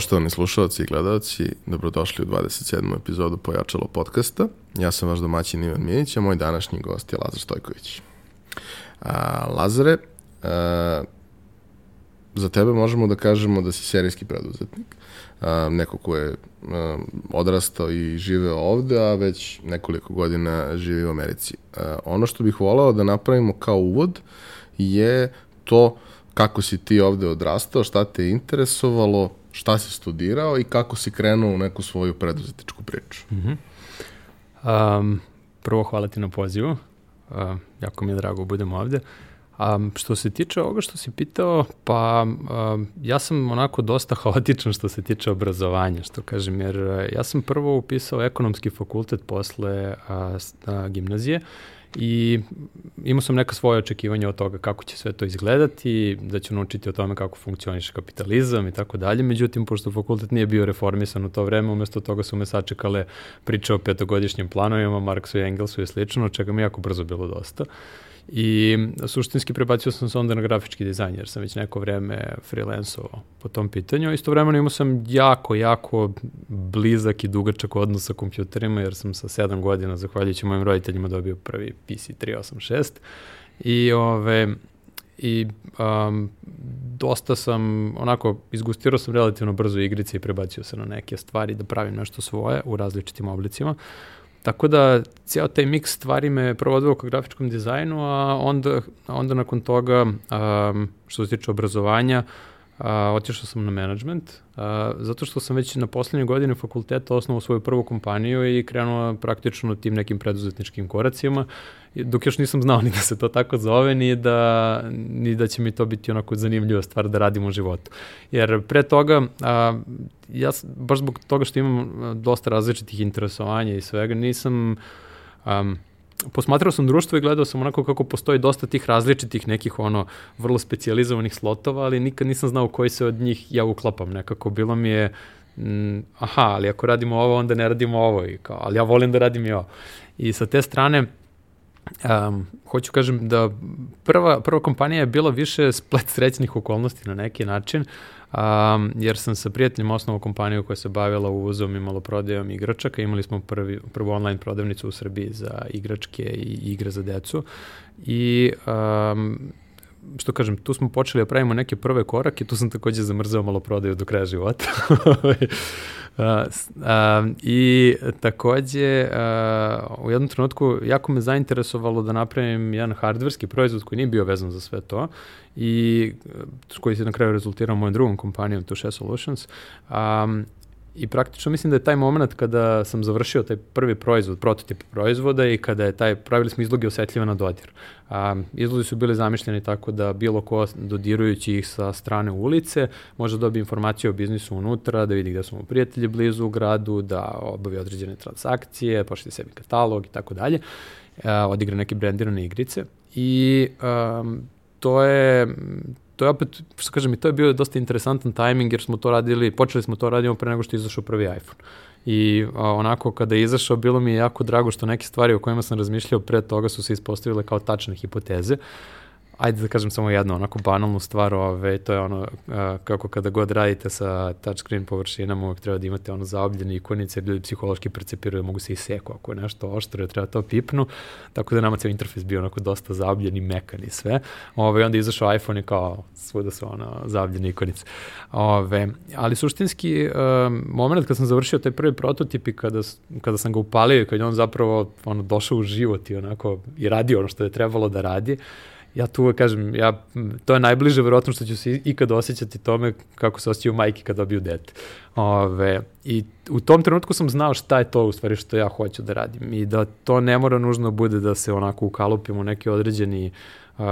Poštovani slušalci i gledalci, dobrodošli u 27. epizodu Pojačalo podcasta. Ja sam vaš domaćin Ivan Mijenić, a moj današnji gost je Lazar Stojković. A, Lazare, a, za tebe možemo da kažemo da si serijski preduzetnik, a, neko ko je a, odrastao i živeo ovde, a već nekoliko godina živi u Americi. A, ono što bih volao da napravimo kao uvod je to kako si ti ovde odrastao, šta te je interesovalo, šta si studirao i kako si krenuo u neku svoju preduzetičku priču. Mm -hmm. um, prvo hvala ti na pozivu. Uh, jako mi je drago da budem ovde. Um, što se tiče ovoga što si pitao, pa um, ja sam onako dosta haotičan što se tiče obrazovanja, što kažem, jer uh, ja sam prvo upisao ekonomski fakultet posle uh, uh, gimnazije i imao sam neka svoje očekivanja od toga kako će sve to izgledati, da ću naučiti o tome kako funkcioniše kapitalizam i tako dalje. Međutim, pošto fakultet nije bio reformisan u to vreme, umesto toga su me sačekale priče o petogodišnjim planovima, Marksu i Engelsu i slično, čega mi jako brzo bilo dosta. Uh, I suštinski prebacio sam se onda na grafički dizajn, jer sam već neko vreme freelancovao po tom pitanju. Istovremeno imao sam jako, jako blizak i dugačak odnos sa kompjuterima, jer sam sa 7 godina, zahvaljujući mojim roditeljima, dobio prvi PC 386. I, ove, i um, dosta sam, onako, izgustirao sam relativno brzo igrice i prebacio se na neke stvari da pravim nešto svoje u različitim oblicima. Tako da, cijel taj miks stvari me prvo odveo ka grafičkom dizajnu, a onda, onda nakon toga, um, što se tiče obrazovanja, a, otišao sam na management, a, zato što sam već na poslednje godine fakulteta osnovao svoju prvu kompaniju i krenuo praktično tim nekim preduzetničkim koracima, dok još nisam znao ni da se to tako zove, ni da, ni da će mi to biti onako zanimljiva stvar da radim u životu. Jer pre toga, a, ja baš zbog toga što imam dosta različitih interesovanja i svega, nisam... Um, posmatrao sam društvo i gledao sam onako kako postoji dosta tih različitih nekih ono vrlo specijalizovanih slotova, ali nikad nisam znao koji se od njih ja uklapam nekako. Bilo mi je mm, aha, ali ako radimo ovo, onda ne radimo ovo. I kao, ali ja volim da radim i ovo. I sa te strane, Um, hoću kažem da prva, prva kompanija je bila više splet srećnih okolnosti na neki način, um, jer sam sa prijateljima osnovao kompaniju koja se bavila uvozom i maloprodajom igračaka. Imali smo prvi, prvu online prodavnicu u Srbiji za igračke i igre za decu i um, što kažem, tu smo počeli da pravimo neke prve korake, tu sam takođe zamrzao malo prodaju do kraja života. Uh, I takođe, uh, u jednom trenutku jako me zainteresovalo da napravim jedan hardverski proizvod koji nije bio vezan za sve to i koji se na kraju rezultirao mojom drugom kompanijom, Touche Solutions. Um, I praktično mislim da je taj moment kada sam završio taj prvi proizvod, prototip proizvoda i kada je taj, pravili smo izloge osetljive na dodir. A, izlozi su bili zamišljeni tako da bilo ko dodirujući ih sa strane ulice može da dobije informaciju o biznisu unutra, da vidi gde su mu prijatelji blizu u gradu, da obavi određene transakcije, pošli sebi katalog i tako dalje, odigra neke brendirane igrice. I um, to je to je opet, što kažem, i to je bio dosta interesantan tajming jer smo to radili, počeli smo to radimo pre nego što je izašao prvi iPhone. I a, onako kada je izašao bilo mi je jako drago što neke stvari o kojima sam razmišljao pre toga su se ispostavile kao tačne hipoteze. Uh, ajde da kažem samo jednu onako banalnu stvar, ove, to je ono a, kako kada god radite sa touchscreen površinama uvek treba da imate ono zaobljene ikonice, ljudi psihološki percepiraju, mogu se i seku ako je nešto oštro, treba to pipnu, tako da nama ceo interfejs bio onako dosta zaobljen i mekan i sve. Ove, onda izašao iPhone i kao svuda su ono zaobljene ikonice. Ove, ali suštinski um, moment kad sam završio taj prvi prototip i kada, kada sam ga upalio i kad je on zapravo ono, došao u život i onako i radio ono što je trebalo da radi, ja tu kažem, ja, to je najbliže verovatno što ću se ikada osjećati tome kako se osjećaju majke kad dobiju dete. Ove, I u tom trenutku sam znao šta je to u stvari što ja hoću da radim i da to ne mora nužno bude da se onako ukalupim u neki određeni uh,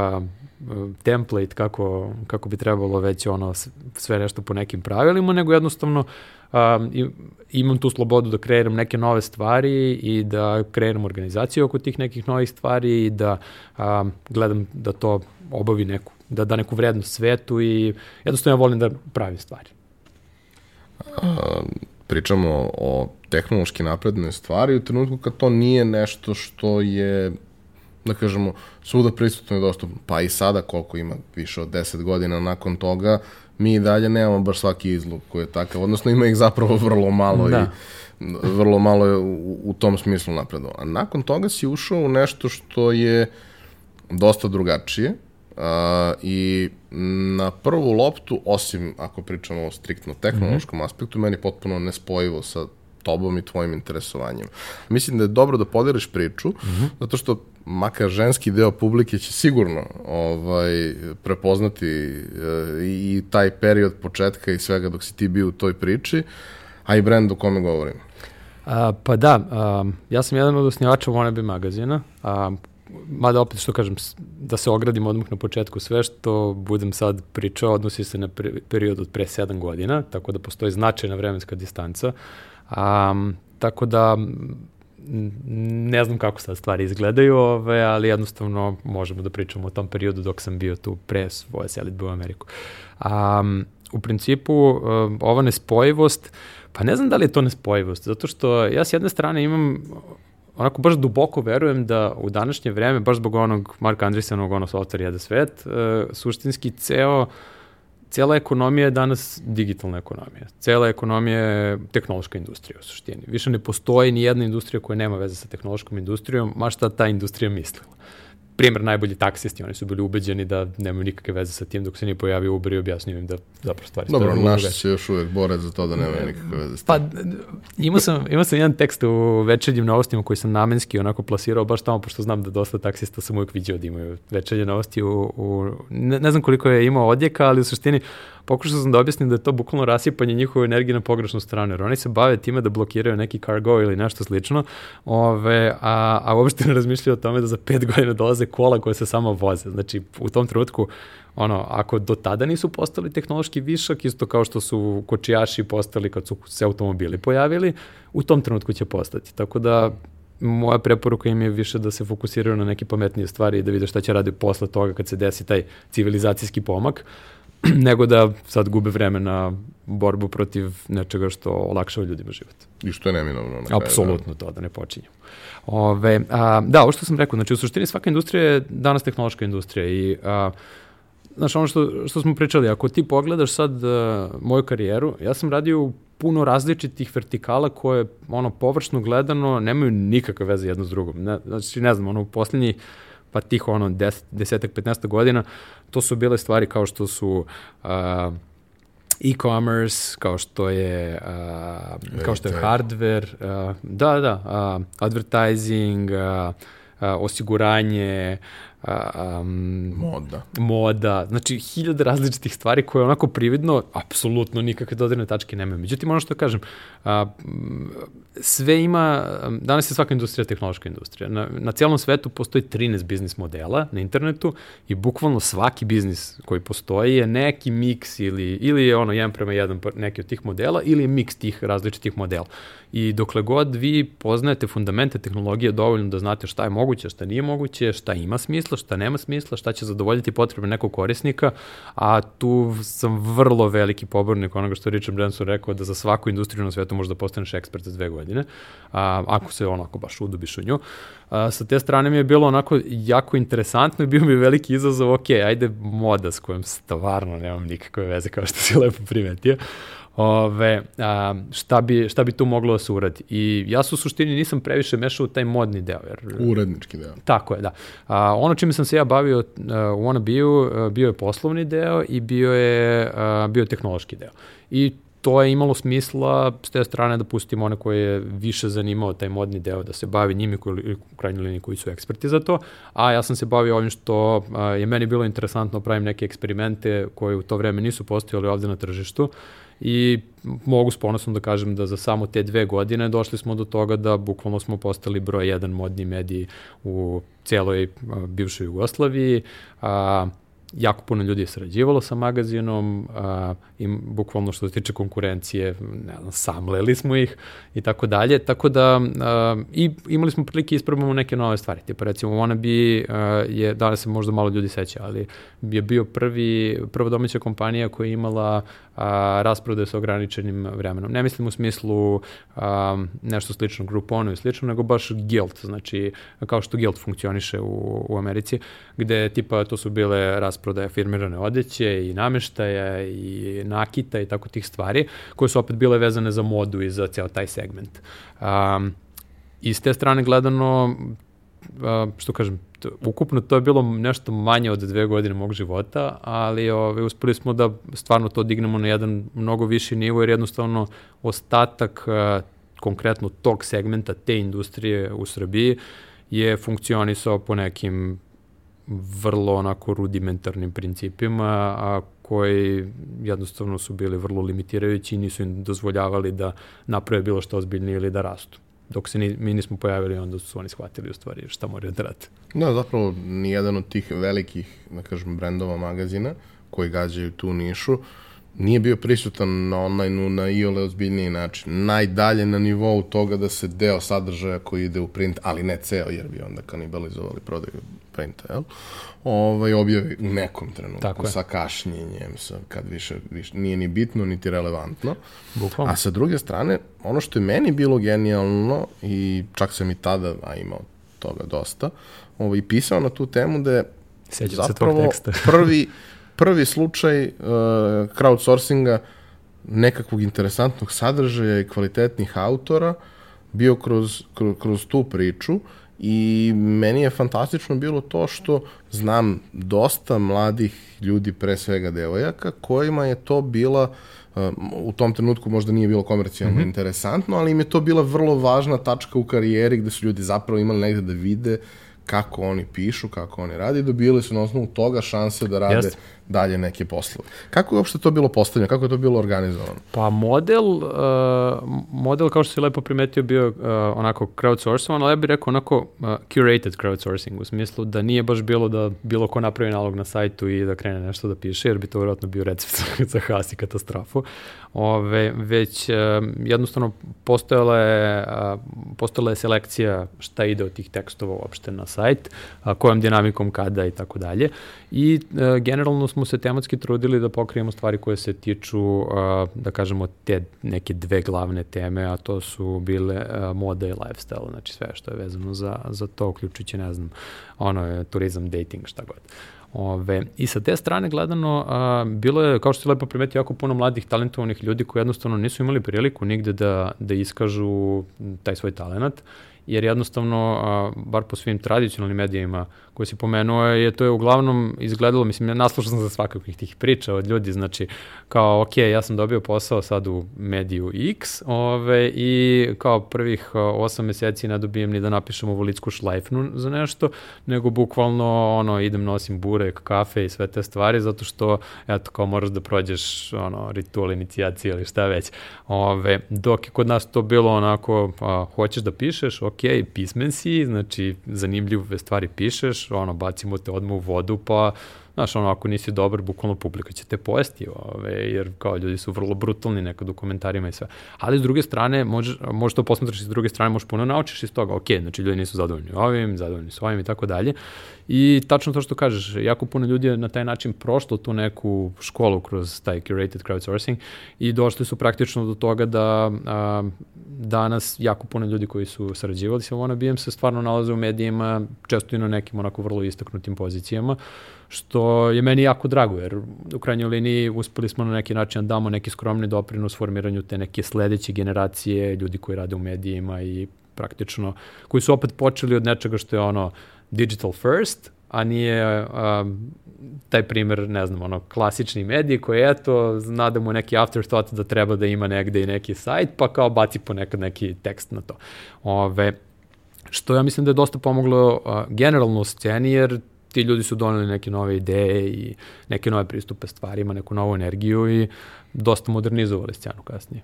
template kako, kako bi trebalo već ono sve nešto po nekim pravilima, nego jednostavno um, imam tu slobodu da kreiram neke nove stvari i da kreiram organizaciju oko tih nekih novih stvari i da um, gledam da to obavi neku, da da neku vrednost svetu i jednostavno ja volim da pravim stvari. A, pričamo o tehnološki naprednoj stvari u trenutku kad to nije nešto što je da kažemo, svuda prisutno i dostupno. Pa i sada koliko ima više od 10 godina nakon toga, mi i dalje nemamo baš svaki izlog koji je takav, odnosno ima ih zapravo vrlo malo da. i vrlo malo je u, u tom smislu napredo. A nakon toga si ušao u nešto što je dosta drugačije uh, i na prvu loptu, osim ako pričamo o striktno tehnološkom mm -hmm. aspektu, meni potpuno nespojivo sa tobom i tvojim interesovanjem. Mislim da je dobro da podeliš priču, mm -hmm. zato što makar ženski deo publike će sigurno ovaj, prepoznati e, i taj period početka i svega dok si ti bio u toj priči, a i brend o kome govorim. A, pa da, a, ja sam jedan od osnivača Wannabe magazina, a, mada opet što kažem, da se ogradim odmah na početku, sve što budem sad pričao odnosi se na period od pre 7 godina, tako da postoji značajna vremenska distanca. Um, tako da ne znam kako sad stvari izgledaju, ove, ali jednostavno možemo da pričamo o tom periodu dok sam bio tu pre svoje selitbe u Ameriku. Um, u principu, um, ova nespojivost, pa ne znam da li je to nespojivost, zato što ja s jedne strane imam onako baš duboko verujem da u današnje vreme, baš zbog onog Marka Andrisenog, ono software jede svet, uh, suštinski ceo uh, cela ekonomija je danas digitalna ekonomija. Cela ekonomija je tehnološka industrija u suštini. Više ne postoji ni jedna industrija koja nema veze sa tehnološkom industrijom, ma šta ta industrija mislila primer najbolji taksisti, oni su bili ubeđeni da nemaju nikakve veze sa tim. Dok se nije pojavio Uber i objasnio im da zapravo stvari Dobro, naši se još uvek bore za to da nemaju nikakve veze s pa, tim. Pa imao sam, imao sam jedan tekst u večernjim novostima koji sam namenski onako plasirao baš tamo, pošto znam da dosta taksista sam uvek vidio da imaju večernje novosti u, u ne, ne znam koliko je imao odjeka, ali u suštini pokušao sam da objasnim da je to bukvalno rasipanje njihove energije na pogrešnu stranu, jer oni se bave time da blokiraju neki cargo ili nešto slično, ove, a, a uopšte ne razmišljaju o tome da za pet godina dolaze kola koje se samo voze. Znači, u tom trenutku, ono, ako do tada nisu postali tehnološki višak, isto kao što su kočijaši postali kad su se automobili pojavili, u tom trenutku će postati. Tako da, moja preporuka im je više da se fokusiraju na neke pametnije stvari i da vide šta će raditi posle toga kad se desi taj civilizacijski pomak, nego da sad gube vreme na borbu protiv nečega što olakšava ljudima život. I što je neminovno. Na kraju, Apsolutno da. to, da ne počinjemo. Ove, a, da, ovo što sam rekao, znači u suštini svaka industrija je danas tehnološka industrija i a, znaš, ono što, što smo pričali, ako ti pogledaš sad a, moju karijeru, ja sam radio u puno različitih vertikala koje, ono, površno gledano, nemaju nikakve veze jedno s drugom. Ne, znači, ne znam, ono, u poslednjih pa tih ono 10, desetak, 15 godina, to su bile stvari kao što su uh, e-commerce, kao što je uh, kao što je hardware, uh, da, da, uh, advertising, uh, uh, osiguranje, um, moda. moda, znači hiljade različitih stvari koje onako prividno apsolutno nikakve dodirne tačke nemaju. Međutim, ono što kažem, a, sve ima, danas je svaka industrija tehnološka industrija. Na, na cijelom svetu postoji 13 biznis modela na internetu i bukvalno svaki biznis koji postoji je neki miks ili, ili je ono jedan prema jedan neki od tih modela ili je miks tih različitih modela. I dokle god vi poznajete fundamente tehnologije dovoljno da znate šta je moguće, šta nije moguće, šta ima smisla, šta nema smisla, šta će zadovoljiti potrebe nekog korisnika, a tu sam vrlo veliki pobornik onoga što Richard Branson rekao da za svaku industriju na svetu možda postaneš ekspert za dve godine, a, ako se onako baš udubiš u nju. A, sa te strane mi je bilo onako jako interesantno i bio mi veliki izazov, ok, ajde moda s kojom stvarno nemam nikakve veze kao što si lepo primetio, Ove, a, šta, bi, šta bi tu moglo da se uradi. I ja su u suštini nisam previše mešao u taj modni deo. Jer, Urednički deo. Tako je, da. A, ono čime sam se ja bavio u Wannabe-u bio je poslovni deo i bio je, uh, bio je tehnološki deo. I to je imalo smisla s te strane da pustimo one koje je više zanimao taj modni deo, da se bavi njimi koji, u krajnjoj liniji koji su eksperti za to, a ja sam se bavio ovim što a, je meni bilo interesantno, pravim neke eksperimente koje u to vreme nisu postojali ovde na tržištu i mogu s ponosom da kažem da za samo te dve godine došli smo do toga da bukvalno smo postali broj jedan modni mediji u cijeloj bivšoj Jugoslaviji. A, jako puno ljudi je sarađivalo sa magazinom a, i bukvalno što se tiče konkurencije, ne znam, samleli smo ih i tako dalje, tako da a, i imali smo prilike isprobamo neke nove stvari, tipa recimo Wannabe a, je, danas se možda malo ljudi seća, ali je bio prvi, prva domaća kompanija koja je imala a, rasprode sa ograničenim vremenom. Ne mislim u smislu a, nešto slično Grouponu i slično, nego baš Guild, znači kao što Guild funkcioniše u, u Americi, gde tipa to su bile rasprodaje firmirane odeće i nameštaja i nakita i tako tih stvari, koje su opet bile vezane za modu i za ceo taj segment. Um, I s te strane gledano, što kažem, ukupno to je bilo nešto manje od dve godine mog života, ali ove, uspeli smo da stvarno to dignemo na jedan mnogo viši nivo, jer jednostavno ostatak konkretno tog segmenta, te industrije u Srbiji je funkcionisao po nekim vrlo onako rudimentarnim principima, a koji jednostavno su bili vrlo limitirajući i nisu im dozvoljavali da naprave bilo što ozbiljnije ili da rastu dok se ni, mi nismo pojavili, onda su oni shvatili u stvari šta moraju da rade. Da, zapravo nijedan od tih velikih, da kažem, brendova magazina koji gađaju tu nišu, nije bio prisutan na online-u na iole ozbiljniji način. Najdalje na nivou toga da se deo sadržaja koji ide u print, ali ne ceo, jer bi onda kanibalizovali prodaju printa, jel? Ovaj, objavi u nekom trenutku, Tako sa kašnjenjem, sa, kad više, više nije ni bitno, niti relevantno. Bukvalno. A sa druge strane, ono što je meni bilo genijalno, i čak sam i tada, a imao toga dosta, ovaj, pisao na tu temu da je Seđam zapravo se prvi, prvi slučaj uh, crowdsourcinga nekakvog interesantnog sadržaja i kvalitetnih autora bio kroz, kroz, kroz tu priču i meni je fantastično bilo to što znam dosta mladih ljudi, pre svega devojaka, kojima je to bila um, u tom trenutku možda nije bilo komercijalno mm -hmm. interesantno, ali im je to bila vrlo važna tačka u karijeri gde su ljudi zapravo imali negde da vide kako oni pišu, kako oni radi, dobili su na osnovu toga šanse da rade Jest. Dalje neke poslove. Kako je uopšte to bilo postavljeno? Kako je to bilo organizovano? Pa model, uh, model kao što si lepo primetio bio uh, onako crowdsourcovan, ali ja bih rekao onako uh, curated crowdsourcing u smislu da nije baš bilo da bilo ko napravi nalog na sajtu i da krene nešto da piše, jer bi to vjerojatno bio recept za has i katastrofu. Ove, već uh, jednostavno postojala je, uh, postojala je selekcija šta ide od tih tekstova uopšte na sajt, a, kojom dinamikom kada i tako dalje. I a, generalno smo se tematski trudili da pokrijemo stvari koje se tiču, a, da kažemo, te neke dve glavne teme, a to su bile a, moda i lifestyle, znači sve što je vezano za, za to, uključujući, ne znam, ono je turizam, dating, šta god. Ove, I sa te strane gledano, a, bilo je, kao što se lepo primetio, jako puno mladih talentovanih ljudi koji jednostavno nisu imali priliku nigde da, da iskažu taj svoj talent jer jednostavno, a, bar po svim tradicionalnim medijima koje si pomenuo, je to je uglavnom izgledalo, mislim, ja naslušao sam za svakakvih tih priča od ljudi, znači, kao, ok, ja sam dobio posao sad u mediju X, ove, i kao prvih osam meseci ne dobijem ni da napišem ovu lidsku šlajfnu za nešto, nego bukvalno, ono, idem, nosim burek, kafe i sve te stvari, zato što, eto, kao moraš da prođeš, ono, ritual inicijacije ili šta već. Ove, dok je kod nas to bilo onako, a, hoćeš da pišeš, ok, pismen si, znači, zanimljive stvari pišeš, ono, bacimo te odmah u vodu, pa, znaš, ono, ako nisi dobar, bukvalno publika će te pojesti, ove, jer kao ljudi su vrlo brutalni nekad u komentarima i sve. Ali s druge strane, možeš, možeš to posmatraš i s druge strane, možeš puno naučiš iz toga, ok, znači ljudi nisu zadovoljni ovim, zadovoljni s ovim i tako dalje. I tačno to što kažeš, jako puno ljudi je na taj način prošlo tu neku školu kroz taj curated crowdsourcing i došli su praktično do toga da a, danas jako puno ljudi koji su sarađivali sa Wannabeem se stvarno nalaze u medijima, često i na nekim onako vrlo istaknutim pozicijama, što je meni jako drago, jer u krajnjoj liniji uspeli smo na neki način da damo neki skromni doprinos formiranju te neke sledeće generacije ljudi koji rade u medijima i praktično, koji su opet počeli od nečega što je ono digital first, a nije um, taj primer, ne znam, ono, klasični mediji koji, eto, zna da mu neki afterthought da treba da ima negde i neki sajt, pa kao baci ponekad neki tekst na to. Ove, što ja mislim da je dosta pomoglo uh, generalno u sceni, jer ti ljudi su doneli neke nove ideje i neke nove pristupe stvarima, neku novu energiju i dosta modernizovali scenu kasnije.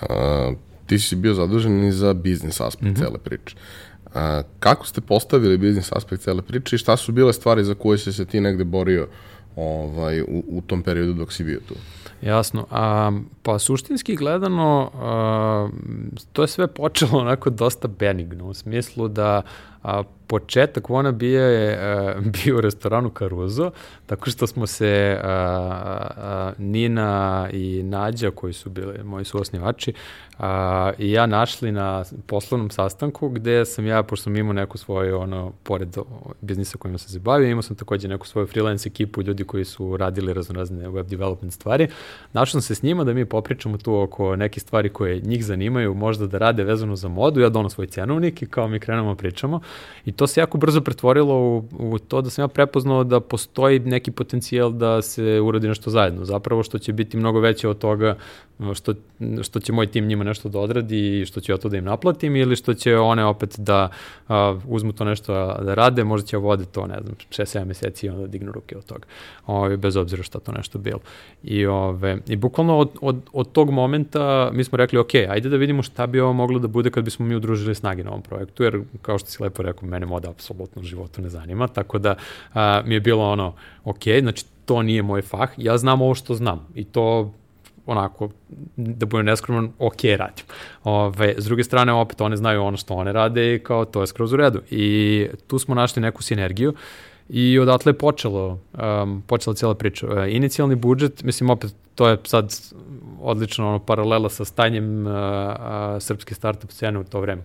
A, ti si bio zadužen i za biznis aspekt mm -hmm. cele priče. A, kako ste postavili biznis aspekt cele priče i šta su bile stvari za koje si se ti negde borio ovaj, u, u tom periodu dok si bio tu? Jasno. A, pa suštinski gledano, a, to je sve počelo onako dosta benigno, u smislu da A, početak Vona bio je a, bio u restoranu Caruso, tako što smo se a, a, Nina i Nađa, koji su bili moji suosnivači, a, i ja našli na poslovnom sastanku gde sam ja, pošto sam imao neku svoju, ono, pored biznisa kojima sam se bavio, imao sam takođe neku svoju freelance ekipu, ljudi koji su radili raznorazne web development stvari. Našao sam se s njima da mi popričamo tu oko neke stvari koje njih zanimaju, možda da rade vezano za modu, ja dono svoj cenovnik i kao mi krenemo pričamo. I to se jako brzo pretvorilo u, u to da sam ja prepoznao da postoji neki potencijal da se uradi nešto zajedno. Zapravo što će biti mnogo veće od toga što, što će moj tim njima nešto da odradi i što ću ja to da im naplatim ili što će one opet da a, uzmu to nešto da rade, možda će vode to, ne znam, 6-7 meseci i onda dignu ruke od toga, ove, bez obzira šta to nešto bilo. I, ove, i bukvalno od, od, od tog momenta mi smo rekli, ok, ajde da vidimo šta bi ovo moglo da bude kad bismo mi udružili snage na ovom projektu, jer kao što si lepo rekao, mene moda apsolutno u životu ne zanima, tako da a, mi je bilo ono, ok, znači to nije moj fah, ja znam ovo što znam i to onako, da budem neskroman, ok radim. Ove, s druge strane, opet one znaju ono što one rade i kao to je skroz u redu. I tu smo našli neku sinergiju i odatle je počelo, um, počela cijela priča. Uh, inicijalni budžet, mislim, opet, to je sad odlično ono, paralela sa stanjem uh, uh, srpske startup scene u to vreme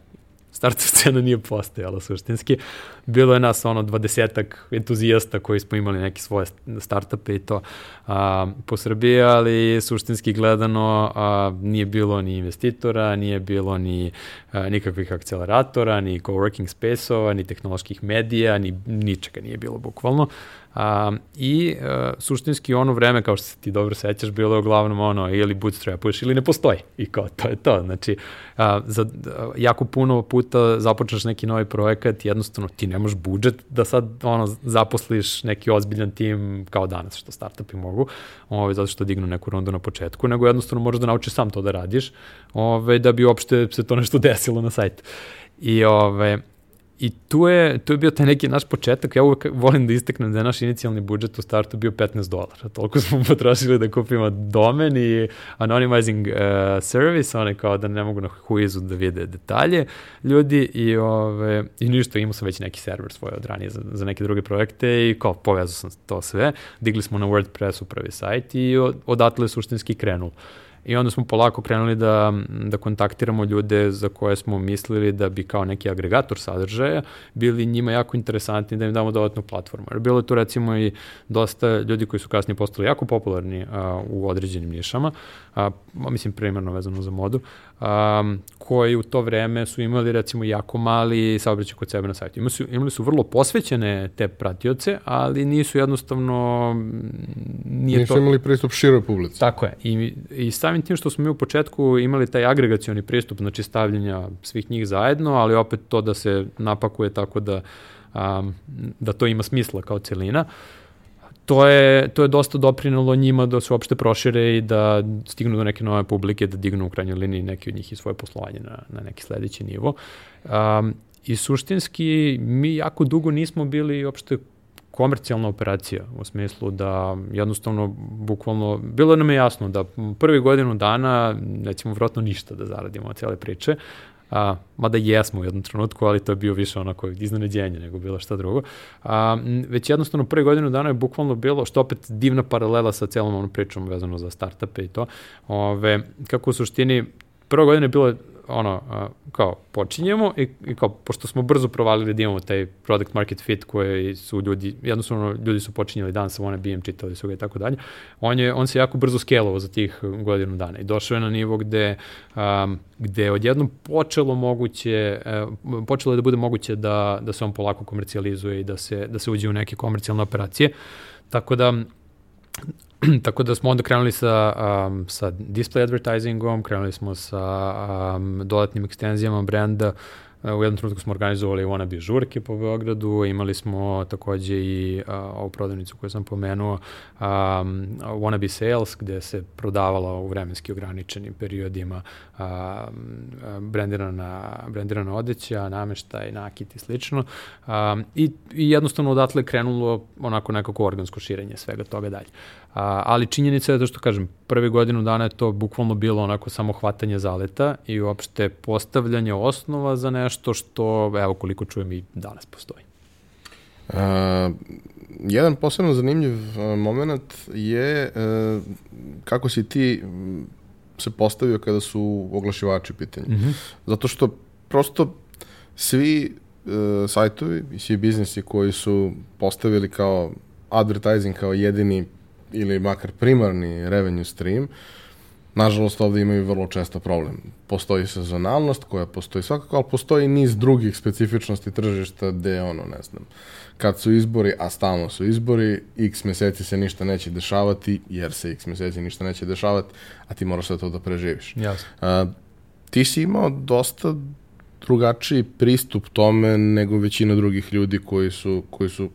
startup scena nije postojala suštinski. Bilo je nas ono dvadesetak entuzijasta koji smo imali neke svoje startupe i to a, po Srbiji, ali suštinski gledano a, nije bilo ni investitora, nije bilo ni a, nikakvih akceleratora, ni coworking space-ova, ni tehnoloških medija, ni ničega nije bilo bukvalno. A, I e, suštinski ono vreme, kao što se ti dobro sećaš, bilo je uglavnom ono ili bootstrapuješ ili ne postoji. I kao to je to. Znači, a, za, a, jako puno puta započneš neki novi projekat, jednostavno ti nemaš budžet da sad ono, zaposliš neki ozbiljan tim kao danas, što startupi mogu, ovaj, zato što dignu neku rundu na početku, nego jednostavno možeš da naučiš sam to da radiš, ovaj, da bi uopšte se to nešto desilo na sajtu. I ove, I tu je, tu je bio taj neki naš početak, ja uvek volim da isteknem da je naš inicijalni budžet u startu bio 15 dolara, toliko smo potrošili da kupimo domen i anonymizing uh, service, one kao da ne mogu na huizu da vide detalje ljudi i, ove, i ništa, imao sam već neki server svoj od ranije za, za neke druge projekte i kao povezao sam to sve, digli smo na WordPressu prvi sajt i od, odatle suštinski krenulo. I onda smo polako krenuli da, da kontaktiramo ljude za koje smo mislili da bi kao neki agregator sadržaja bili njima jako interesantni da im damo dodatnu platformu. Jer bilo je tu recimo i dosta ljudi koji su kasnije postali jako popularni a, u određenim nišama, a, mislim primarno vezano za modu, um, koji u to vreme su imali recimo jako mali saobraćaj kod sebe na sajtu. Imali su, imali su vrlo posvećene te pratioce, ali nisu jednostavno... Nije nisu to... imali pristup široj publici. Tako je. I, I samim tim što smo mi u početku imali taj agregacioni pristup, znači stavljanja svih njih zajedno, ali opet to da se napakuje tako da, um, da to ima smisla kao celina. Uh, to je, to je dosta doprinalo njima da se uopšte prošire i da stignu do neke nove publike, da dignu u krajnjoj liniji neki od njih i svoje poslovanje na, na neki sledeći nivo. Um, I suštinski mi jako dugo nismo bili uopšte komercijalna operacija u smislu da jednostavno bukvalno bilo nam je jasno da prvi godinu dana nećemo vjerojatno ništa da zaradimo od cijele priče, a, mada jesmo u jednom trenutku, ali to je bio više onako iznenađenje nego bilo šta drugo. A, već jednostavno prve godinu dana je bukvalno bilo, što opet divna paralela sa celom onom pričom vezano za startupe i to, ove, kako u suštini prva godina je bilo ono, kao, počinjemo i, i kao, pošto smo brzo provalili da imamo taj product market fit koji su ljudi, jednostavno ljudi su počinjali dan sa one BM, čitali su ga i tako dalje, on, je, on se jako brzo skelovao za tih godinu dana i došao je na nivo gde, um, gde je odjednom počelo moguće, uh, počelo je da bude moguće da, da se on polako komercijalizuje i da se, da se uđe u neke komercijalne operacije. Tako da Tako da smo onda krenuli sa, um, sa display advertisingom, krenuli smo sa um, dodatnim ekstenzijama brenda, u jednom trenutku smo organizovali wannabe žurke po Beogradu, imali smo takođe i uh, ovu prodavnicu koju sam pomenuo, um, wannabe sales, gde se prodavala u vremenski ograničenim periodima um, brendirana, brendirana odeća, nameštaj, nakit i slično. Um, i, I jednostavno odatle krenulo onako nekako organsko širenje svega toga dalje. A, ali činjenica je to što kažem, prve godinu dana je to bukvalno bilo onako samo hvatanje zaleta i uopšte postavljanje osnova za nešto što, evo koliko čujem i danas postoji. Uh, jedan posebno zanimljiv moment je uh, kako si ti se postavio kada su oglašivači u pitanju. Mm -hmm. Zato što prosto svi uh, sajtovi i svi biznisi koji su postavili kao advertising kao jedini ili makar primarni revenue stream, nažalost ovde imaju vrlo često problem. Postoji sezonalnost koja postoji svakako, ali postoji niz drugih specifičnosti tržišta gde ono, ne znam, kad su izbori, a stalno su izbori, x meseci se ništa neće dešavati, jer se x meseci ništa neće dešavati, a ti moraš sve to da preživiš. Jasno. A, ti si imao dosta drugačiji pristup tome nego većina drugih ljudi koji su, koji su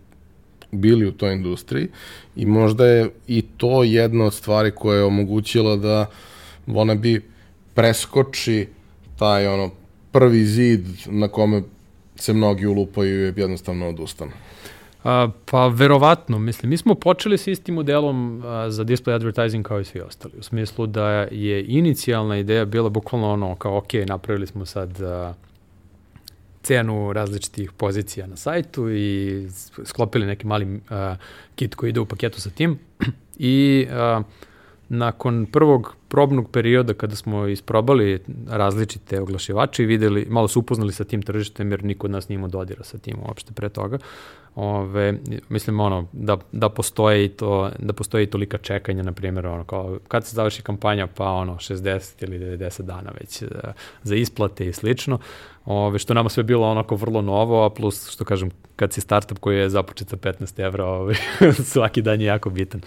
bili u toj industriji i možda je i to jedna od stvari koja je omogućila da ona bi preskoči taj ono prvi zid na kome se mnogi ulupaju i jednostavno odustanu. A, pa verovatno, mislim, mi smo počeli sa istim modelom a, za display advertising kao i svi ostali. U smislu da je inicijalna ideja bila bukvalno ono kao ok, napravili smo sad a, cenu različitih pozicija na sajtu i sklopili neki mali a, kit koji ide u paketu sa tim i a, nakon prvog probnog perioda kada smo isprobali različite oglašivače i videli, malo su upoznali sa tim tržištem jer niko od nas nije imao dodira sa tim uopšte pre toga. Ove, mislim ono da, da postoje i to da postoji tolika čekanja na primjer ono kao kad se završi kampanja pa ono 60 ili 90 dana već za, e, za isplate i slično. Ove, što nama sve bilo onako vrlo novo, a plus što kažem kad si startup koji je započet sa 15 evra, ove, svaki dan je jako bitan.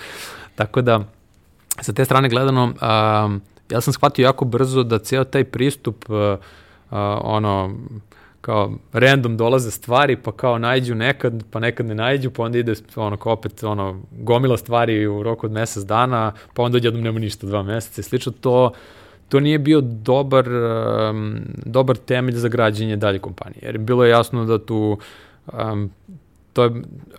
Tako da sa te strane gledano, um, ja sam shvatio jako brzo da ceo taj pristup, uh, uh, ono, kao random dolaze stvari, pa kao najđu nekad, pa nekad ne najđu, pa onda ide ono kao opet ono, gomila stvari u roku od mesec dana, pa onda odjednom nema ništa dva meseca i slično, to, to nije bio dobar, um, dobar temelj za građenje dalje kompanije, jer bilo je jasno da tu um, to je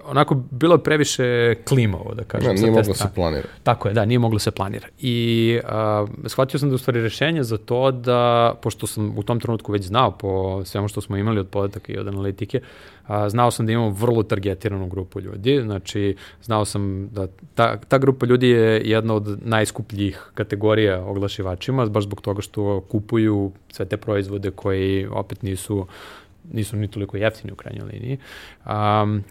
onako bilo previše klimavo, da kažem. Da, nije moglo se planira. Tako je, da, nije moglo se planira. I uh, shvatio sam da u stvari rešenje za to da, pošto sam u tom trenutku već znao po svemu što smo imali od podataka i od analitike, a, znao sam da imamo vrlo targetiranu grupu ljudi, znači znao sam da ta, ta grupa ljudi je jedna od najskupljih kategorija oglašivačima, baš zbog toga što kupuju sve te proizvode koji opet nisu nisu ni toliko jeftini u krajnjoj liniji. Um,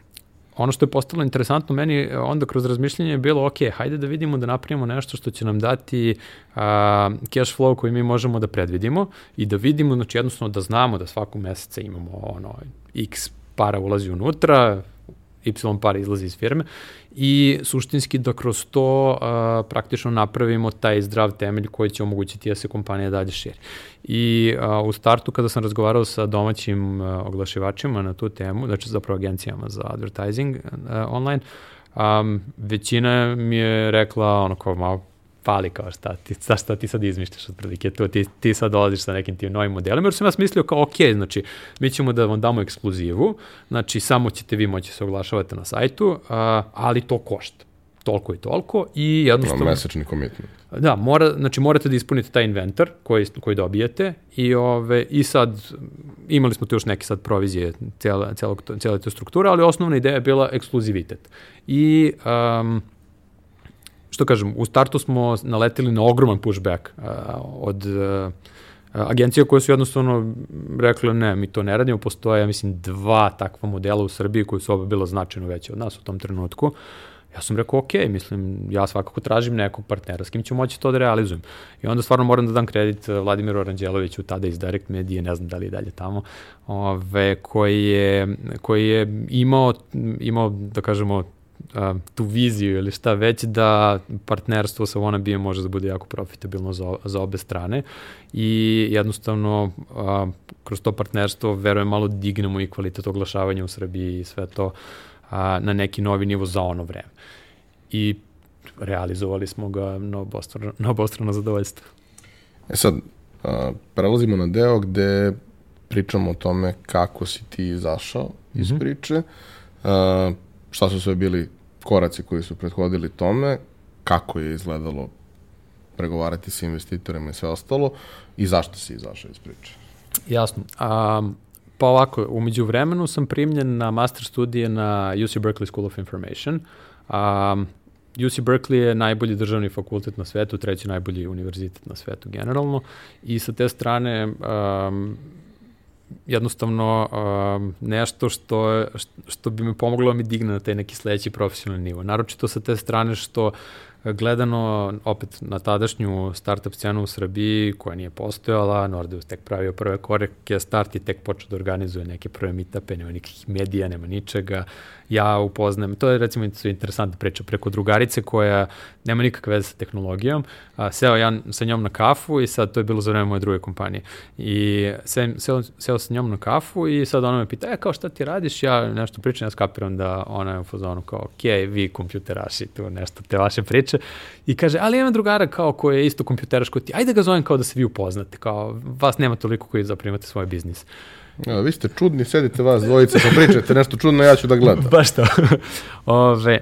ono što je postalo interesantno meni onda kroz razmišljanje je bilo, ok, hajde da vidimo da napravimo nešto što će nam dati uh, cash flow koji mi možemo da predvidimo i da vidimo, znači jednostavno da znamo da svakog meseca imamo ono x para ulazi unutra, y para izlazi iz firme i suštinski da kroz to a, praktično napravimo taj zdrav temelj koji će omogućiti da se kompanija dalje širi. I a, u startu kada sam razgovarao sa domaćim a, oglašivačima na tu temu, znači zapravo agencijama za advertising a, online, um, većina mi je rekla ono kao malo fali kao šta ti, šta, šta ti sad izmišljaš otprilike, to ti, ti sad dolaziš sa nekim tim novim modelima, jer sam ja smislio kao ok, znači mi ćemo da vam damo ekskluzivu, znači samo ćete vi moći se oglašavati na sajtu, a, ali to košta toliko i toliko i jednostavno... No, mesečni commitment. Da, mora, znači morate da ispunite taj inventar koji, koji dobijete i, ove, i sad imali smo tu još neke sad provizije cijela, cijela, cijela te struktura, ali osnovna ideja je bila ekskluzivitet. I um, što kažem, u startu smo naletili na ogroman pushback uh, od uh, agencija koje su jednostavno rekle ne, mi to ne radimo, postoje, ja mislim, dva takva modela u Srbiji koji su oba bilo značajno veće od nas u tom trenutku. Ja sam rekao, ok, mislim, ja svakako tražim nekog partnera s kim ću moći to da realizujem. I onda stvarno moram da dam kredit Vladimiru Aranđeloviću, tada iz Direct Medije, ne znam da li je dalje tamo, ove, koji, je, koji je imao, imao, da kažemo, a, tu viziju ili šta već da partnerstvo sa Wannabe može da bude jako profitabilno za, za obe strane i jednostavno a, kroz to partnerstvo verujem malo dignemo i kvalitet oglašavanja u Srbiji i sve to a, na neki novi nivo za ono vreme. I realizovali smo ga na obostrano, na obostrano zadovoljstvo. E sad, a, prelazimo na deo gde pričamo o tome kako si ti izašao iz mm -hmm. priče, šta su sve bili koraci koji su prethodili tome, kako je izgledalo pregovarati sa investitorima i sve ostalo i zašto si izašao iz priče? Jasno. A, pa ovako, umeđu vremenu sam primljen na master studije na UC Berkeley School of Information. Um, UC Berkeley je najbolji državni fakultet na svetu, treći najbolji univerzitet na svetu generalno i sa te strane um, jednostavno um, nešto što, što bi me pomoglo da mi digne na taj neki sledeći profesionalni nivo. Naročito sa te strane što gledano opet na tadašnju startup scenu u Srbiji koja nije postojala, Nordeus tek pravio prve koreke, start i tek počeo da organizuje neke prve meetupe, nema nikakvih medija, nema ničega, ja upoznam, to je recimo interesantna priča, preko drugarice koja nema nikakve veze sa tehnologijom, a, seo ja sa njom na kafu i sad to je bilo za vreme moje druge kompanije. I seo, seo, seo sa njom na kafu i sad ona me pita, e, kao šta ti radiš? Ja nešto pričam, ja skapiram da ona je u fazonu kao, ok, vi kompjuteraši, tu nešto te vaše priče. I kaže, ali imam drugara kao koji je isto kompjuteraš kao ti, ajde ga zovem kao da se vi upoznate, kao vas nema toliko koji zaprimate svoj biznis. Ja, vi ste čudni, sedite vas dvojice pa pričate nešto čudno, ja ću da gledam. Baš to. Ove,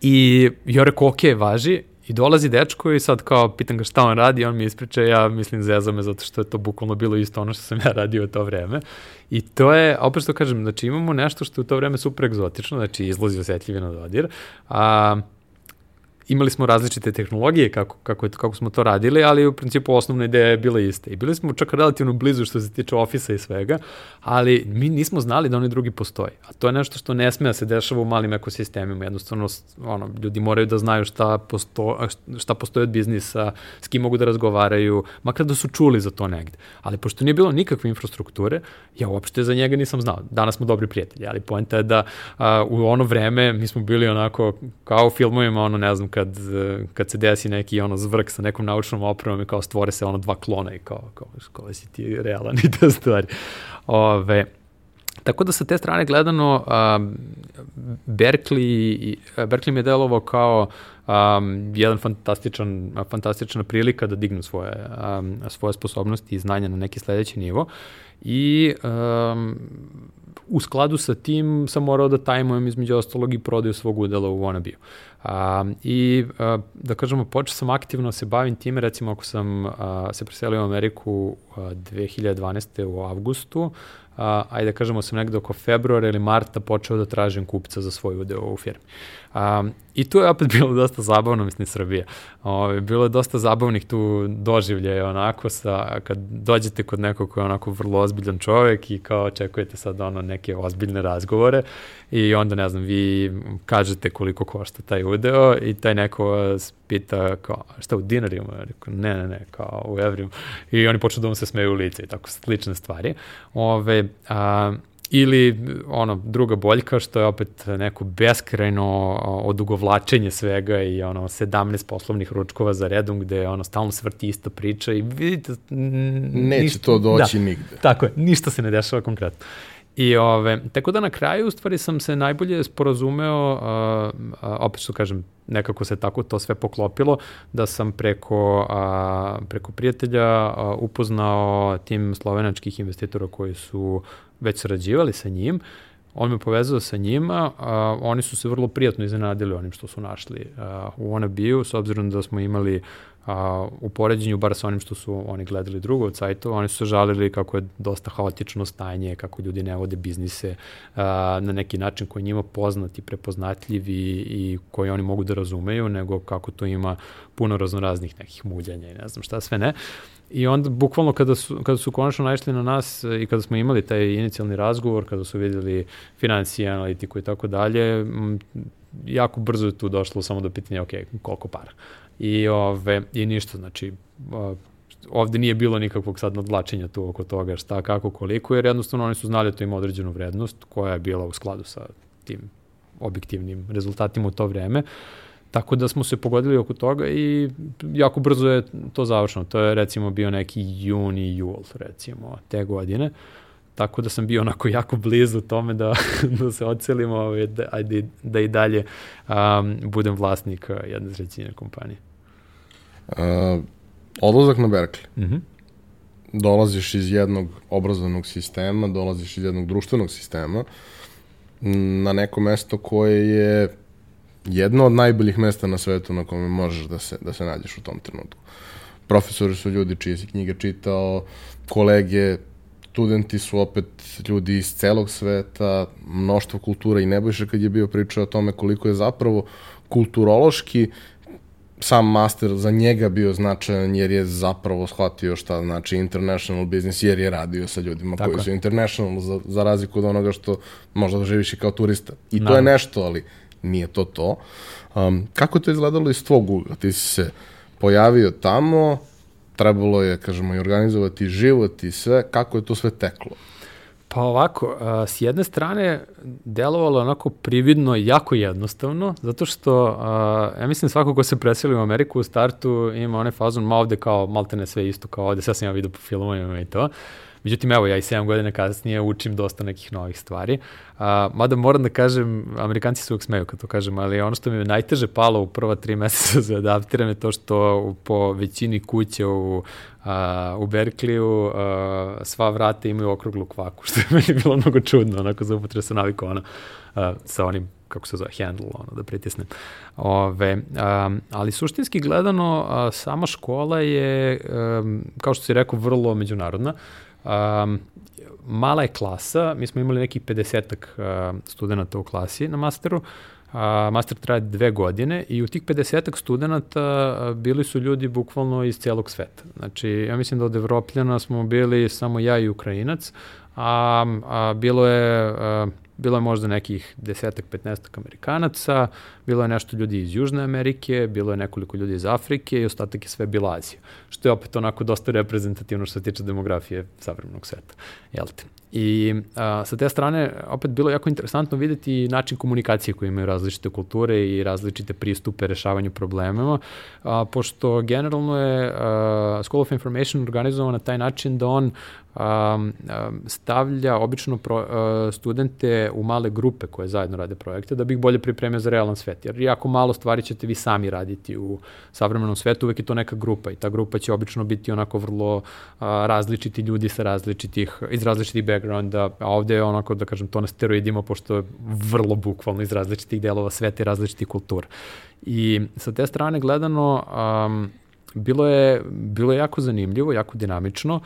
I ja rekao, ok, važi, I dolazi dečko i sad kao pitam ga šta on radi, on mi ispriča, ja mislim zeza me zato što je to bukvalno bilo isto ono što sam ja radio u to vreme. I to je, opet što kažem, znači imamo nešto što je u to vreme super egzotično, znači izlazi osetljivi na dodir, a imali smo različite tehnologije kako, kako, kako smo to radili, ali u principu osnovna ideja je bila ista. I bili smo čak relativno blizu što se tiče ofisa i svega, ali mi nismo znali da oni drugi postoji. A to je nešto što ne sme da se dešava u malim ekosistemima. Jednostavno, ono, ljudi moraju da znaju šta, posto, šta postoji od biznisa, s kim mogu da razgovaraju, makar da su čuli za to negde. Ali pošto nije bilo nikakve infrastrukture, ja uopšte za njega nisam znao. Danas smo dobri prijatelji, ali poenta je da a, u ono vreme mi smo bili onako kao u filmovima, ono ne znam, kad, kad se desi neki ono zvrk sa nekom naučnom opremom i kao stvore se ono dva klona i kao, kao, kao si ti realan i te stvari. Ove, Tako da sa te strane gledano, um, Berkeley, Berkeley mi je delovao kao um, jedan fantastičan, fantastična prilika da dignu svoje, um, svoje sposobnosti i znanja na neki sledeći nivo i um, u skladu sa tim sam morao da tajmujem između ostalog i prodaju svog udela u Wannabe. A, I a, da kažemo, počeo sam aktivno se bavim time, recimo ako sam a, se preselio u Ameriku a, 2012. u avgustu, ajde da kažemo sam negde oko februara ili marta počeo da tražim kupca za svoj udeo u firmi. Um, I tu je opet bilo dosta zabavno, mislim, Srbija. Ove, bilo je dosta zabavnih tu doživljaja, onako, sa, kad dođete kod nekog koji je onako vrlo ozbiljan čovek i kao očekujete sad ono neke ozbiljne razgovore i onda, ne znam, vi kažete koliko košta taj udeo i taj neko vas pita kao, šta u dinarima? Rekao, ne, ne, ne, kao u evrima. I oni počnu da mu se smeju u lice i tako slične stvari. Ove, a, Ili ono, druga boljka što je opet neko beskrajno odugovlačenje svega i ono 17 poslovnih ručkova za redom gde ono stalno se vrti ista priča i vidite neće ništa, to doći da, nigde. Tako je, ništa se ne dešava konkretno. I ove, tako da na kraju u stvari sam se najbolje sporazumeo, uh, uh, opet što kažem, nekako se tako to sve poklopilo, da sam preko, uh, preko prijatelja uh, upoznao tim slovenačkih investitora koji su već sarađivali sa njim, on me povezao sa njima, a, oni su se vrlo prijatno iznenadili onim što su našli a, u Onabiju, s obzirom da smo imali a, u poređenju, bar sa onim što su oni gledali drugo od sajtova, oni su se žalili kako je dosta haotično stanje, kako ljudi ne vode biznise a, na neki način koji njima poznat i prepoznatljiv i, koji oni mogu da razumeju, nego kako to ima puno raznoraznih nekih muljanja i ne znam šta sve ne. I onda, bukvalno, kada su, kada su konačno naišli na nas i kada smo imali taj inicijalni razgovor, kada su videli financije, analitiku i tako dalje, jako brzo je tu došlo samo do pitanja, ok, koliko para. I, ove, i ništa, znači, ovde nije bilo nikakvog sad nadlačenja tu oko toga šta, kako, koliko, jer jednostavno oni su znali da to ima određenu vrednost koja je bila u skladu sa tim objektivnim rezultatima u to vreme. Uh, Tako da smo se pogodili oko toga i jako brzo je to završeno. To je recimo bio neki juni, jul recimo te godine. Tako da sam bio onako jako blizu tome da, da se ocelimo, ovaj, da, ajde, da i dalje um, budem vlasnik uh, jedne trećine kompanije. Uh, odlazak na Berkeley. Mm -hmm. Dolaziš iz jednog obrazovnog sistema, dolaziš iz jednog društvenog sistema na neko mesto koje je jedno od najboljih mesta na svetu na kome možeš da se, da se nađeš u tom trenutku. Profesori su ljudi čije si knjige čitao, kolege studenti su opet ljudi iz celog sveta, mnoštvo kultura i Nebojša kad je bio pričao o tome koliko je zapravo kulturološki sam master za njega bio značajan jer je zapravo shvatio šta znači international business jer je radio sa ljudima Tako koji je. su international za, za razliku od onoga što možda da živiš i kao turista. I to no. je nešto, ali nije to to. Um, kako to izgledalo iz tvog ugla? Ti si se pojavio tamo, trebalo je, kažemo, i organizovati život i sve, kako je to sve teklo? Pa ovako, a, s jedne strane delovalo onako prividno jako jednostavno, zato što, a, ja mislim svako ko se preseli u Ameriku u startu ima onaj fazon, ma ovde kao maltene sve isto kao ovde, sve sam ja vidio po filmovima i to. Međutim, evo, ja i 7 godina kasnije učim dosta nekih novih stvari. A, mada moram da kažem, Amerikanci se uvijek smeju kad to kažem, ali ono što mi je najteže palo u prva tri meseca za adaptiram je to što po većini kuće u, a, u Berkliju a, sva vrata imaju okruglu kvaku, što je meni bilo mnogo čudno, onako za upotre sa navikom ono, a, sa onim kako se zove, handle, ono, da pritisnem. Ove, um, ali suštinski gledano, a, sama škola je, um, kao što si rekao, vrlo međunarodna. Um, mala je klasa, mi smo imali nekih 50 uh, studenta u klasi na masteru, a, master traje dve godine i u tih 50 studenta bili su ljudi bukvalno iz celog sveta. Znači, ja mislim da od Evropljana smo bili samo ja i Ukrajinac, a, a bilo je a, Bilo je možda nekih desetak, petnestak Amerikanaca, bilo je nešto ljudi iz Južne Amerike, bilo je nekoliko ljudi iz Afrike i ostatak je sve bila Azija. Što je opet onako dosta reprezentativno što se tiče demografije savremenog sveta. Jel te? I a, sa te strane opet bilo jako interesantno videti način komunikacije koji imaju različite kulture i različite pristupe rešavanju problemima, a, pošto generalno je a, School of Information organizovan na taj način da on um, stavlja obično pro, uh, studente u male grupe koje zajedno rade projekte da bi ih bolje pripremio za realan svet. Jer jako malo stvari ćete vi sami raditi u savremenom svetu, uvek je to neka grupa i ta grupa će obično biti onako vrlo uh, različiti ljudi sa različitih, iz različitih backgrounda, a ovde je onako, da kažem, to na steroidima, pošto je vrlo bukvalno iz različitih delova sveta i različitih kultura. I sa te strane gledano, um, bilo je, bilo je jako zanimljivo, jako dinamično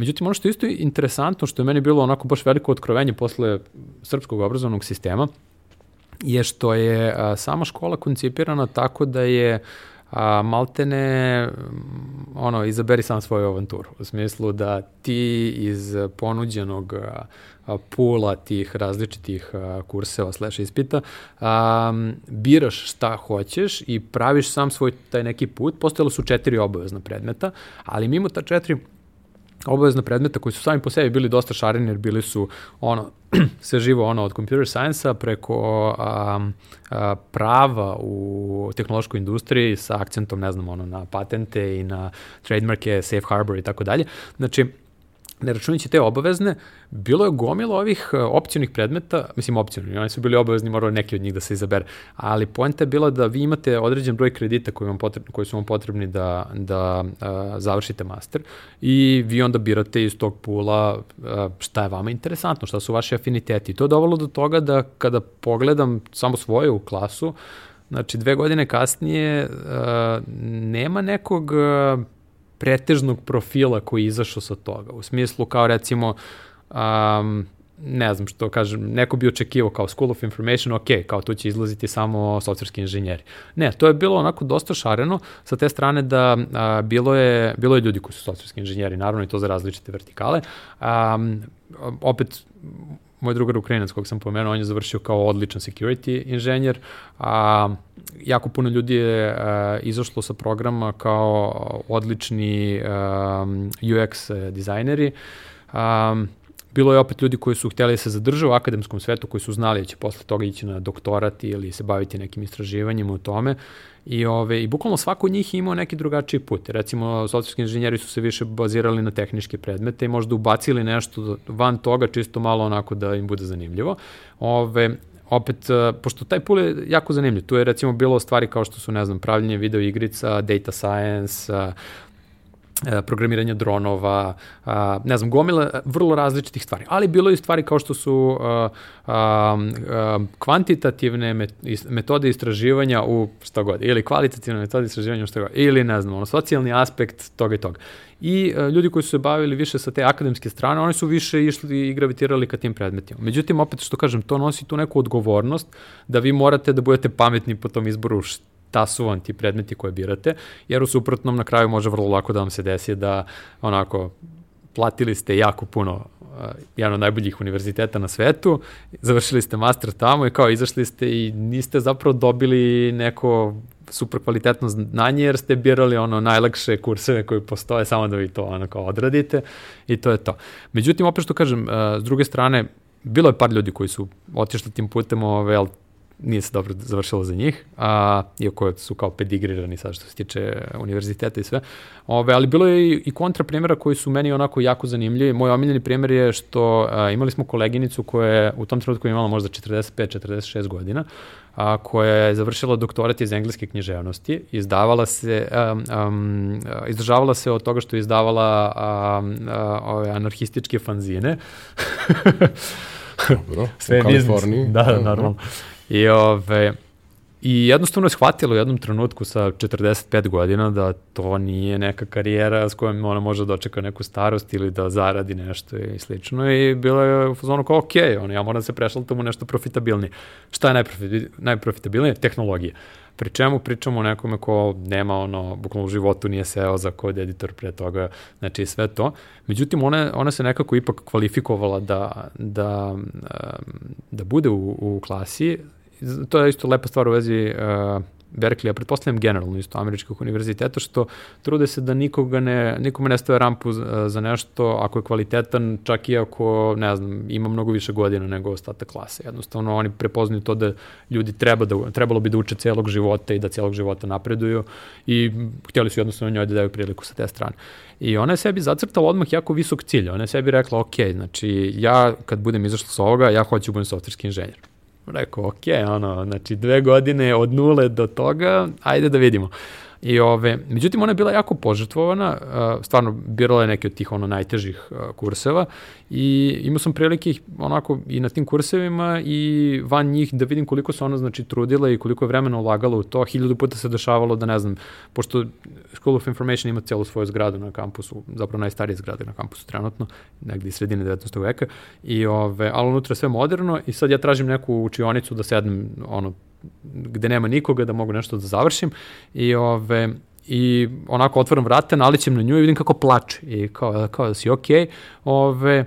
Međutim, ono što je isto interesantno, što je meni bilo onako baš veliko otkrovenje posle srpskog obrazovnog sistema, je što je a, sama škola koncipirana tako da je a, maltene ono, izaberi sam svoju avanturu. U smislu da ti iz ponuđenog a, pula tih različitih kurseva slash ispita a, biraš šta hoćeš i praviš sam svoj taj neki put. Postojalo su četiri obavezna predmeta, ali mimo ta četiri obavezna predmeta koji su sami po sebi bili dosta šareni jer bili su ono sve živo ono od computer science-a preko a, a, prava u tehnološkoj industriji sa akcentom ne znam ono na patente i na trademarke, safe harbor i tako dalje. Znači ne računajući te obavezne, bilo je gomilo ovih e, opcionih predmeta, mislim opcionalni, oni su bili obavezni, morali neki od njih da se izabere, ali poenta je bila da vi imate određen broj kredita koji, vam potrebni, koji su vam potrebni da, da e, završite master i vi onda birate iz tog pula e, šta je vama interesantno, šta su vaši afiniteti. To je dovalo do toga da kada pogledam samo svoju klasu, znači dve godine kasnije a, nema nekog pretežnog profila koji je izašao sa toga. U smislu kao recimo, um, ne znam što kažem, neko bi očekivao kao School of Information, ok, kao tu će izlaziti samo softverski inženjeri. Ne, to je bilo onako dosta šareno sa te strane da a, bilo, je, bilo je ljudi koji su softverski inženjeri, naravno i to za različite vertikale. Um, opet, moj drugar Ukrajinac kog sam pomenuo, on je završio kao odličan security inženjer, a jako puno ljudi je a, izašlo sa programa kao odlični a, UX dizajneri. A, bilo je opet ljudi koji su hteli da se zadrže u akademskom svetu, koji su znali da će posle toga ići na doktorat ili se baviti nekim istraživanjima u tome. I, ove, I bukvalno svako od njih imao neki drugačiji put. Recimo, socijski inženjeri su se više bazirali na tehničke predmete i možda ubacili nešto van toga, čisto malo onako da im bude zanimljivo. Ove, opet, e, pošto taj pul je jako zanimljiv, tu je recimo bilo stvari kao što su, ne znam, pravljenje video igrica, data science, E, programiranja dronova, ne znam, gomila vrlo različitih stvari. Ali bilo je stvari kao što su a, a, kvantitativne metode istraživanja u šta god, ili kvalitativne metode istraživanja u šta god, ili ne znam, ono, socijalni aspekt toga i toga. I ljudi koji su se bavili više sa te akademske strane, oni su više išli i gravitirali ka tim predmetima. Međutim, opet što kažem, to nosi tu neku odgovornost da vi morate da budete pametni po tom izboru ta su vam ti predmeti koje birate, jer u suprotnom na kraju može vrlo lako da vam se desi da onako platili ste jako puno uh, jedan od najboljih univerziteta na svetu, završili ste master tamo i kao izašli ste i niste zapravo dobili neko super kvalitetno znanje jer ste birali ono najlakše kurseve koji postoje samo da vi to ono kao odradite i to je to. Međutim, opet što kažem, uh, s druge strane, bilo je par ljudi koji su otišli tim putem, ove, ali nije se dobro završilo za njih, a, iako su kao pedigrirani sad što se tiče univerziteta i sve. Ove, ali bilo je i, i kontra primjera koji su meni onako jako zanimljivi. Moj omiljeni primjer je što a, imali smo koleginicu koja je u tom trenutku imala možda 45-46 godina, a, koja je završila doktorat iz engleske književnosti, izdavala se, um, um, izdržavala se od toga što je izdavala um, a, ove anarhističke fanzine. Dobro, Sve u Kaliforniji. Da, da, normalno. I, ove, I jednostavno je shvatila u jednom trenutku sa 45 godina da to nije neka karijera s kojom ona može da očeka neku starost ili da zaradi nešto i slično i bilo je u fazonu kao ok, on, ja moram da se prešaltam u nešto profitabilnije. Šta je najprofitabilnije? Tehnologija. Pri čemu pričamo o nekome ko nema ono, bukvalno u životu nije seo za kod editor pre toga, znači sve to. Međutim, ona, ona se nekako ipak kvalifikovala da, da, da bude u, u klasi to je isto lepa stvar u vezi uh, Berkeley, a pretpostavljam generalno isto američkog univerziteta, što trude se da nikoga ne, nikome ne stave rampu za, za nešto ako je kvalitetan, čak i ako, ne znam, ima mnogo više godina nego ostatak klase. Jednostavno, oni prepoznaju to da ljudi treba da, trebalo bi da uče celog života i da celog života napreduju i htjeli su jednostavno njoj da daju priliku sa te strane. I ona je sebi zacrtala odmah jako visok cilj. Ona je sebi rekla, ok, znači ja kad budem izašla sa ovoga, ja hoću da budem softverski inženjer Rekao, ok, ono, znači dve godine od nule do toga, ajde da vidimo. I ove, međutim, ona je bila jako požrtvovana, stvarno birala je neke od tih ono najtežih kurseva i imao sam prilike onako i na tim kursevima i van njih da vidim koliko se ona znači trudila i koliko je vremena ulagala u to. Hiljadu puta se dešavalo da ne znam, pošto School of Information ima celu svoju zgradu na kampusu, zapravo najstarije zgrade na kampusu trenutno, negde iz sredine 19. veka, i ove, ali unutra sve moderno i sad ja tražim neku učionicu da sednem ono, gde nema nikoga da mogu nešto da završim i ove i onako otvoram vrata, nalićem na nju i vidim kako plače i kao, kao da si okay, ove,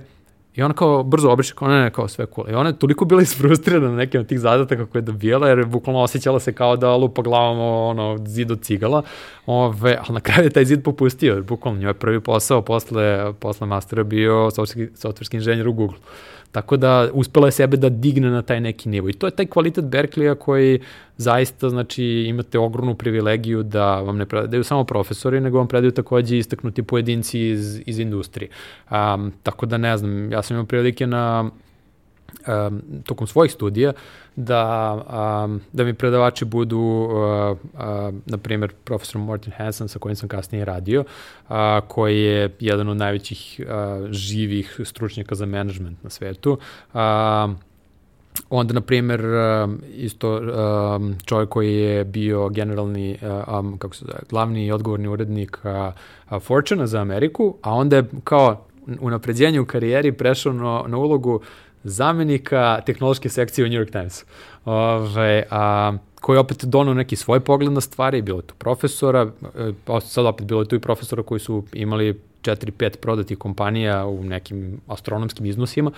I ona kao brzo obriše, kao ne, ne, kao sve cool. I ona je toliko bila isfrustrirana na nekim od tih zadataka koje je dobijala, jer je bukvalno osjećala se kao da lupa glavom ono, zid od cigala. Ove, ali na kraju je taj zid popustio, jer bukvalno njoj je prvi posao posle, posle mastera bio softverski inženjer u Google. Tako da uspela je sebe da digne na taj neki nivo. I to je taj kvalitet Berkleya koji zaista, znači, imate ogromnu privilegiju da vam ne predaju samo profesori, nego vam predaju takođe istaknuti pojedinci iz, iz industrije. Um, tako da ne znam, ja sam imao prilike na um, tokom svojih studija da, um, da mi predavači budu, uh, uh, na primjer, profesor Morten Hansen sa kojim sam kasnije radio, uh, koji je jedan od najvećih uh, živih stručnjaka za management na svetu. Uh, Onda, na primjer, isto čovjek koji je bio generalni, um, kako se zove, glavni i odgovorni urednik Fortuna za Ameriku, a onda je kao u u karijeri prešao na, na ulogu zamenika tehnološke sekcije u New York Times. Ove, a, koji je opet donao neki svoj pogled na stvari, bilo je tu profesora, e, sad opet bilo je tu i profesora koji su imali 4-5 prodatih kompanija u nekim astronomskim iznosima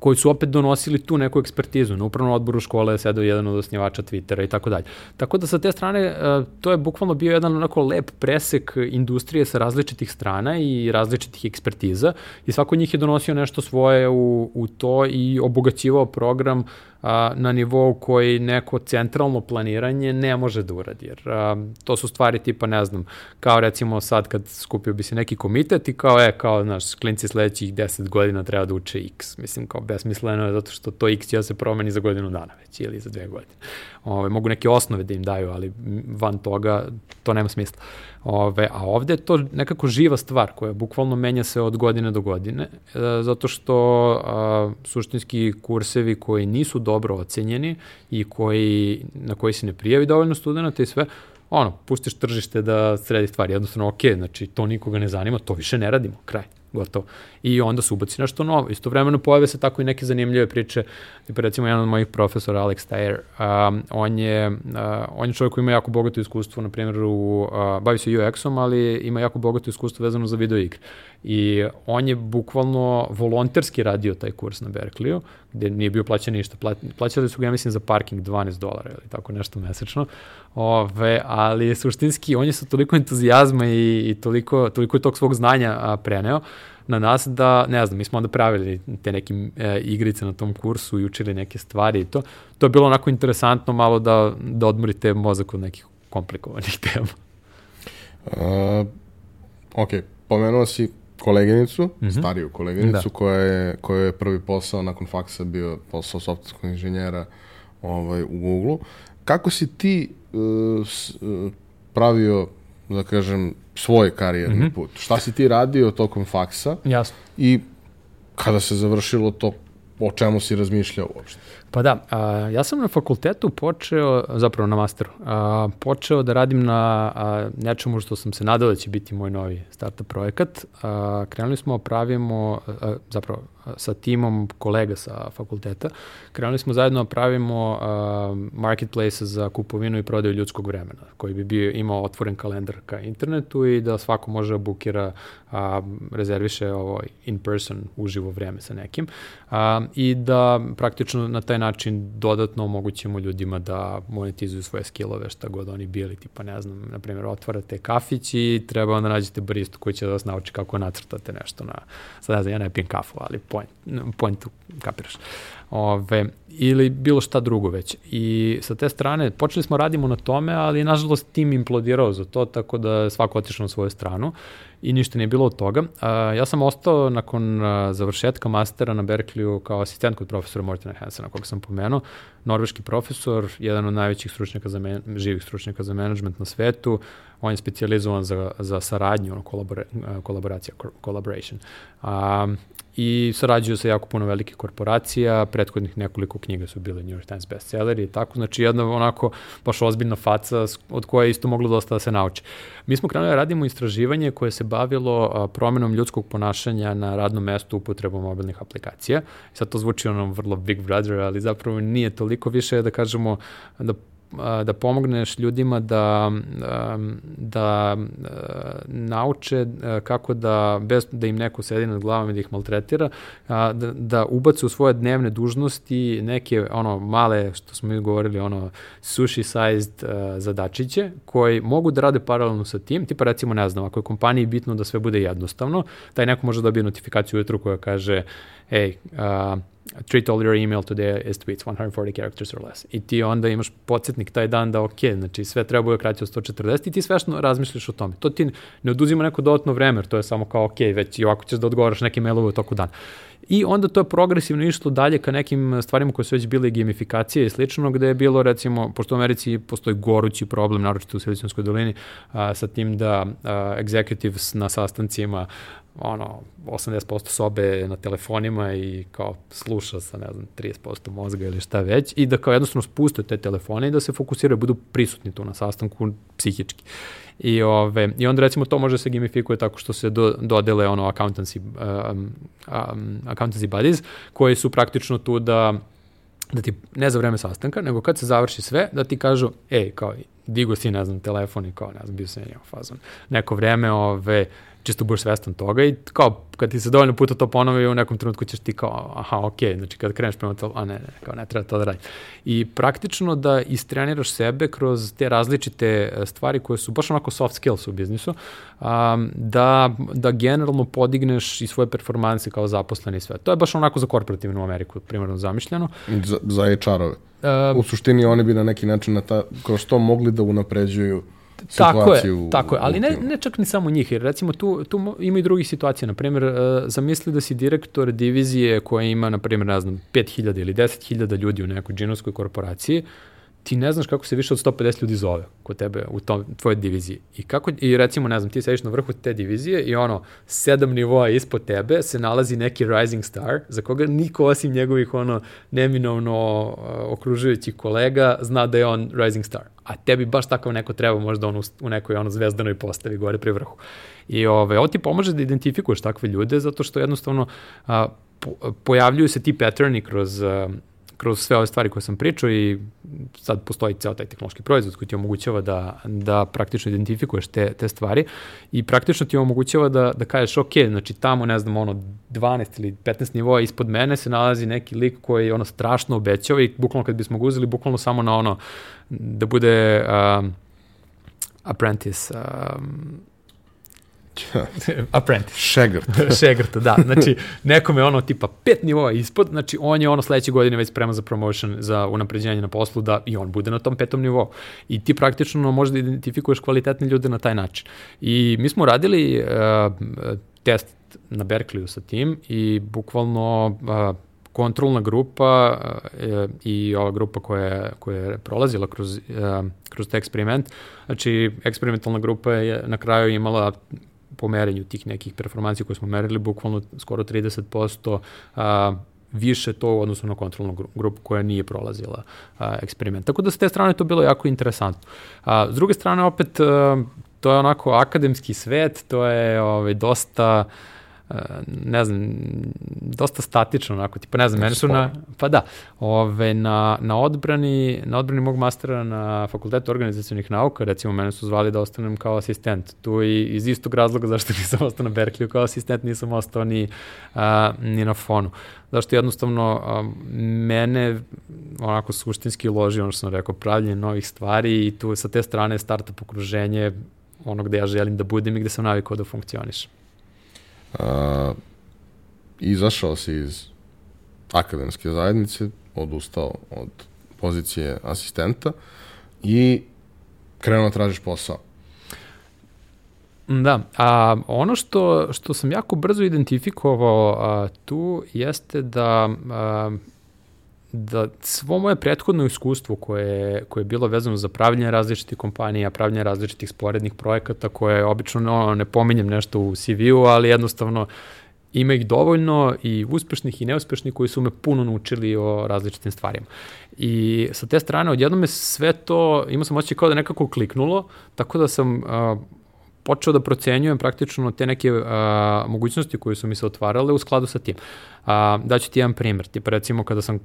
koji su opet donosili tu neku ekspertizu. Na upravnom odboru škole je sedao jedan od osnivača Twittera i tako dalje. Tako da sa te strane e, to je bukvalno bio jedan onako lep presek industrije sa različitih strana i različitih ekspertiza i svako njih je donosio nešto svoje u, u to i obogaćivao program a, na nivou koji neko centralno planiranje ne može da uradi. Jer a, to su stvari tipa, ne znam, kao recimo sad kad skupio bi se neki komitet i kao, e, kao, znaš, klinci sledećih 10 godina treba da uče X. Mislim, kao besmisleno je zato što to X će da se promeni za godinu dana već ili za dve godine. Ove, mogu neke osnove da im daju, ali van toga to nema smisla. Ove, a ovde je to nekako živa stvar koja bukvalno menja se od godine do godine, e, zato što a, suštinski kursevi koji nisu dobro ocenjeni i koji, na koji se ne prijavi dovoljno studenta i sve, ono, pustiš tržište da sredi stvari, jednostavno, ok, znači to nikoga ne zanima, to više ne radimo, kraj gotovo. I onda se ubaci nešto novo. Istovremeno pojave se tako i neke zanimljive priče. Tipa recimo jedan od mojih profesora, Alex Tyre, um, on, je, uh, on je čovjek koji ima jako bogato iskustvo, na primjer, u, uh, bavi se UX-om, ali ima jako bogato iskustvo vezano za video igre. I on je bukvalno volonterski radio taj kurs na Berkeleyu, gde nije bio plaćan ništa. Plaćali su ga, ja mislim, za parking 12 dolara ili tako nešto mesečno. Ove, ali suštinski, on je sa toliko entuzijazma i, i toliko, toliko je tog svog znanja a, preneo na nas da, ne znam, mi smo onda pravili te neke e, igrice na tom kursu i učili neke stvari i to. To je bilo onako interesantno malo da, da odmorite mozak od nekih komplikovanih tema. Uh, ok, pomenuo si koleginicu, mm -hmm. stariju koleginicu, da. koja, je, koja je prvi posao nakon faksa bio posao softverskog inženjera ovaj, u Google-u. Kako si ti uh, s, uh, pravio, da kažem, svoj karijerni mm -hmm. put? Šta si ti radio tokom faksa? Jasno. I kada se završilo to, o čemu si razmišljao uopšte? Pa da, a, ja sam na fakultetu počeo, zapravo na masteru, a, počeo da radim na a, nečemu što sam se nadao da će biti moj novi startup projekat. A, krenuli smo, pravimo, a, zapravo sa timom kolega sa fakulteta, krenuli smo zajedno da pravimo uh, marketplace za kupovinu i prodaju ljudskog vremena, koji bi bio, imao otvoren kalendar ka internetu i da svako može da bukira, uh, rezerviše ovo in person uživo vreme sa nekim uh, i da praktično na taj način dodatno omogućemo ljudima da monetizuju svoje skillove šta god oni bili, tipa ne znam, na primjer otvarate kafić i treba onda nađete baristu koji će da vas nauči kako nacrtate nešto na, sad ne znam, ja ne pijem kafu, ali point, pointu, kapiraš. Ove, ili bilo šta drugo već. I sa te strane, počeli smo radimo na tome, ali nažalost tim implodirao za to, tako da svako otišao na svoju stranu i ništa nije bilo od toga. Ja sam ostao nakon završetka mastera na Berkeleyu kao asistent kod profesora Mortina Hansena, koga sam pomenuo, norveški profesor, jedan od najvećih stručnjaka za men, živih stručnjaka za management na svetu, on je specializovan za, za saradnju, ono, kolabora, kolaboracija, collaboration. A, i sarađuju sa jako puno velike korporacija, prethodnih nekoliko knjiga su bile New York Times bestselleri i tako, znači jedna onako baš ozbiljna faca od koje je isto moglo dosta da se nauči. Mi smo krenuli da radimo istraživanje koje se bavilo promenom ljudskog ponašanja na radnom mestu upotrebom mobilnih aplikacija. Sad to zvuči ono vrlo Big Brother, ali zapravo nije toliko više da kažemo da da pomogneš ljudima da, da nauče kako da, bez da im neko sedi nad glavom i da ih maltretira, da, da ubace u svoje dnevne dužnosti neke ono male, što smo mi govorili, ono sushi sized zadačiće koji mogu da rade paralelno sa tim, tipa recimo ne znam, ako je kompaniji bitno da sve bude jednostavno, taj neko može da dobije notifikaciju ujutru koja kaže, ej, treat all your email today as tweets, 140 characters or less. I ti onda imaš podsjetnik taj dan da ok, znači sve treba bude kraće od 140 i ti svešno razmišljaš o tome. To ti ne oduzima neko dodatno vreme, to je samo kao ok, već i ovako ćeš da odgovaraš neke mailove u toku dana. I onda to je progresivno išlo dalje ka nekim stvarima koje su već bile gamifikacije i slično, gde je bilo recimo, pošto u Americi postoji gorući problem, naročito u Silicijonskoj dolini, a, sa tim da a, executives na sastancima ono, 80% sobe na telefonima i kao sluša sa, ne znam, 30% mozga ili šta već i da kao jednostavno spuste te telefone i da se fokusiraju, budu prisutni tu na sastanku psihički. I, ove, I onda recimo to može se gamifikuje tako što se do, dodele ono accountancy, um, um, accountancy buddies koji su praktično tu da da ti, ne za vreme sastanka, nego kad se završi sve, da ti kažu, ej, kao, digo si, ne znam, telefon i kao, ne znam, bio sam ja fazon. Neko vreme, ove, čisto budeš svestan toga i kao kad ti se dovoljno puta to ponovi u nekom trenutku ćeš ti kao aha ok, znači kad kreneš prema to, a ne, ne, kao ne treba to da radi. I praktično da istreniraš sebe kroz te različite e, stvari koje su baš onako soft skills u biznisu, um, da, da generalno podigneš i svoje performanse kao zaposleni i sve. To je baš onako za korporativnu Ameriku primjerno zamišljeno. Za, za HR-ove. Um, u suštini oni bi na neki način na ta, kroz to mogli da unapređuju tako je, tako je, ali ne, ne čak ni samo njih, jer recimo tu, tu ima i drugih situacija, na primjer, uh, zamisli da si direktor divizije koja ima, na primjer, ne znam, 5000 ili 10.000 ljudi u nekoj džinovskoj korporaciji, ti ne znaš kako se više od 150 ljudi zove kod tebe u tom, tvojoj diviziji. I, kako, I recimo, ne znam, ti sediš na vrhu te divizije i ono, sedam nivoa ispod tebe se nalazi neki rising star za koga niko osim njegovih ono neminovno uh, okružujućih kolega zna da je on rising star. A tebi baš takav neko treba možda on u, u nekoj ono zvezdanoj postavi gore pri vrhu. I ove, ovo ti pomaže da identifikuješ takve ljude zato što jednostavno a, po, pojavljuju se ti patterni kroz a, kroz sve ove stvari koje sam pričao i sad postoji ceo taj tehnološki proizvod koji ti omogućava da, da praktično identifikuješ te, te stvari i praktično ti omogućava da, da kažeš ok, znači tamo ne znam ono 12 ili 15 nivoa ispod mene se nalazi neki lik koji ono strašno obećao i bukvalno kad bismo ga uzeli bukvalno samo na ono da bude um, apprentice um, Apprentice. Šegrt. Šegrt, da. Znači, nekome ono tipa pet nivoa ispod, znači on je ono sledeće godine već spreman za promotion, za unapređenje na poslu, da i on bude na tom petom nivou. I ti praktično možeš da identifikuješ kvalitetne ljude na taj način. I mi smo radili uh, test na Berkeleyu sa tim i bukvalno uh, kontrolna grupa uh, i ova grupa koja je, koja je prolazila kroz, uh, kroz taj eksperiment. Znači, eksperimentalna grupa je na kraju imala po merenju tih nekih performancija koje smo merili, bukvalno skoro 30% a, više to u odnosu na kontrolnu grupu koja nije prolazila a, eksperiment. Tako da s te strane to bilo jako interesantno. A, s druge strane opet a, to je onako akademski svet, to je ovaj, dosta ne znam, dosta statično, onako, tipa, ne znam, meni su na, pa da, ove, na, na odbrani, na odbrani mog mastera na fakultetu organizacijonih nauka, recimo, mene su zvali da ostanem kao asistent. Tu i iz istog razloga zašto nisam ostao na Berkeley kao asistent, nisam ostao ni, a, ni na fonu. Zašto jednostavno a, mene onako suštinski loži, ono što sam rekao, pravljenje novih stvari i tu sa te strane startup okruženje ono gde ja želim da budem i gde sam navikao da funkcionišem a, izašao si iz akademske zajednice, odustao od pozicije asistenta i krenuo da tražiš posao. Da, a ono što, što sam jako brzo identifikovao a, tu jeste da a, da svo moje prethodno iskustvo koje, koje je bilo vezano za pravljanje različitih kompanija, pravljanje različitih sporednih projekata koje obično no, ne pominjem nešto u CV-u, ali jednostavno ima ih dovoljno i uspešnih i neuspešnih koji su me puno naučili o različitim stvarima. I sa te strane, odjednom me sve to, imao sam osjećaj kao da nekako kliknulo, tako da sam uh, počeo da procenjujem praktično te neke uh, mogućnosti koje su mi se otvarale u skladu sa tim. A, daću ti jedan primjer, tipa recimo kada sam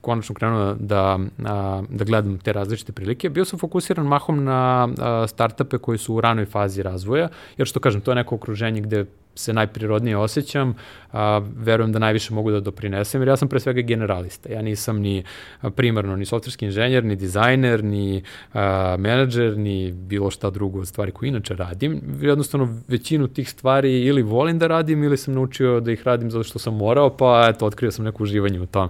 konačno krenuo da, a, da gledam te različite prilike, bio sam fokusiran mahom na startupe koji su u ranoj fazi razvoja, jer što kažem, to je neko okruženje gde se najprirodnije osjećam, a, verujem da najviše mogu da doprinesem, jer ja sam pre svega generalista. Ja nisam ni primarno ni softverski inženjer, ni dizajner, ni a, menadžer, ni bilo šta drugo od stvari koje inače radim. Jednostavno, većinu tih stvari ili volim da radim ili sam naučio da ih radim zato što sam morao, pa eto, otkrio sam neko uživanje u tom.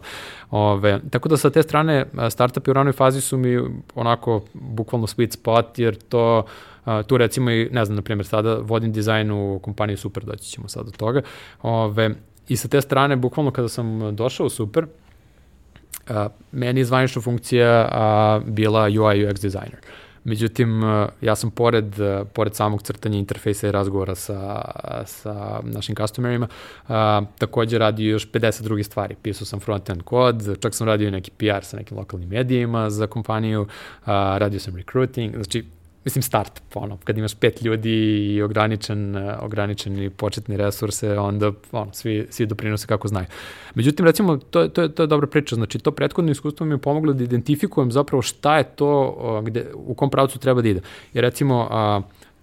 Ove, tako da sa te strane, startupi u ranoj fazi su mi onako bukvalno sweet spot, jer to Uh, tu recimo i, ne znam, na primjer, sada vodim dizajn u kompaniji Super, doći ćemo sad do toga. Ove, I sa te strane, bukvalno kada sam došao u Super, uh, meni je zvanična funkcija uh, bila UI UX designer. Međutim, ja sam pored, pored samog crtanja interfejsa i razgovora sa, sa našim customerima, a, takođe radio još 50 drugih stvari. Pisao sam front-end kod, čak sam radio neki PR sa nekim lokalnim medijima za kompaniju, a, radio sam recruiting, znači mislim start, ono, kad imaš pet ljudi i ograničen, ograničeni početni resurse, onda ono, svi, svi doprinose kako znaju. Međutim, recimo, to, to, je, to je dobra priča, znači to prethodno iskustvo mi je pomoglo da identifikujem zapravo šta je to, gde, u kom pravcu treba da ide. Jer recimo, a,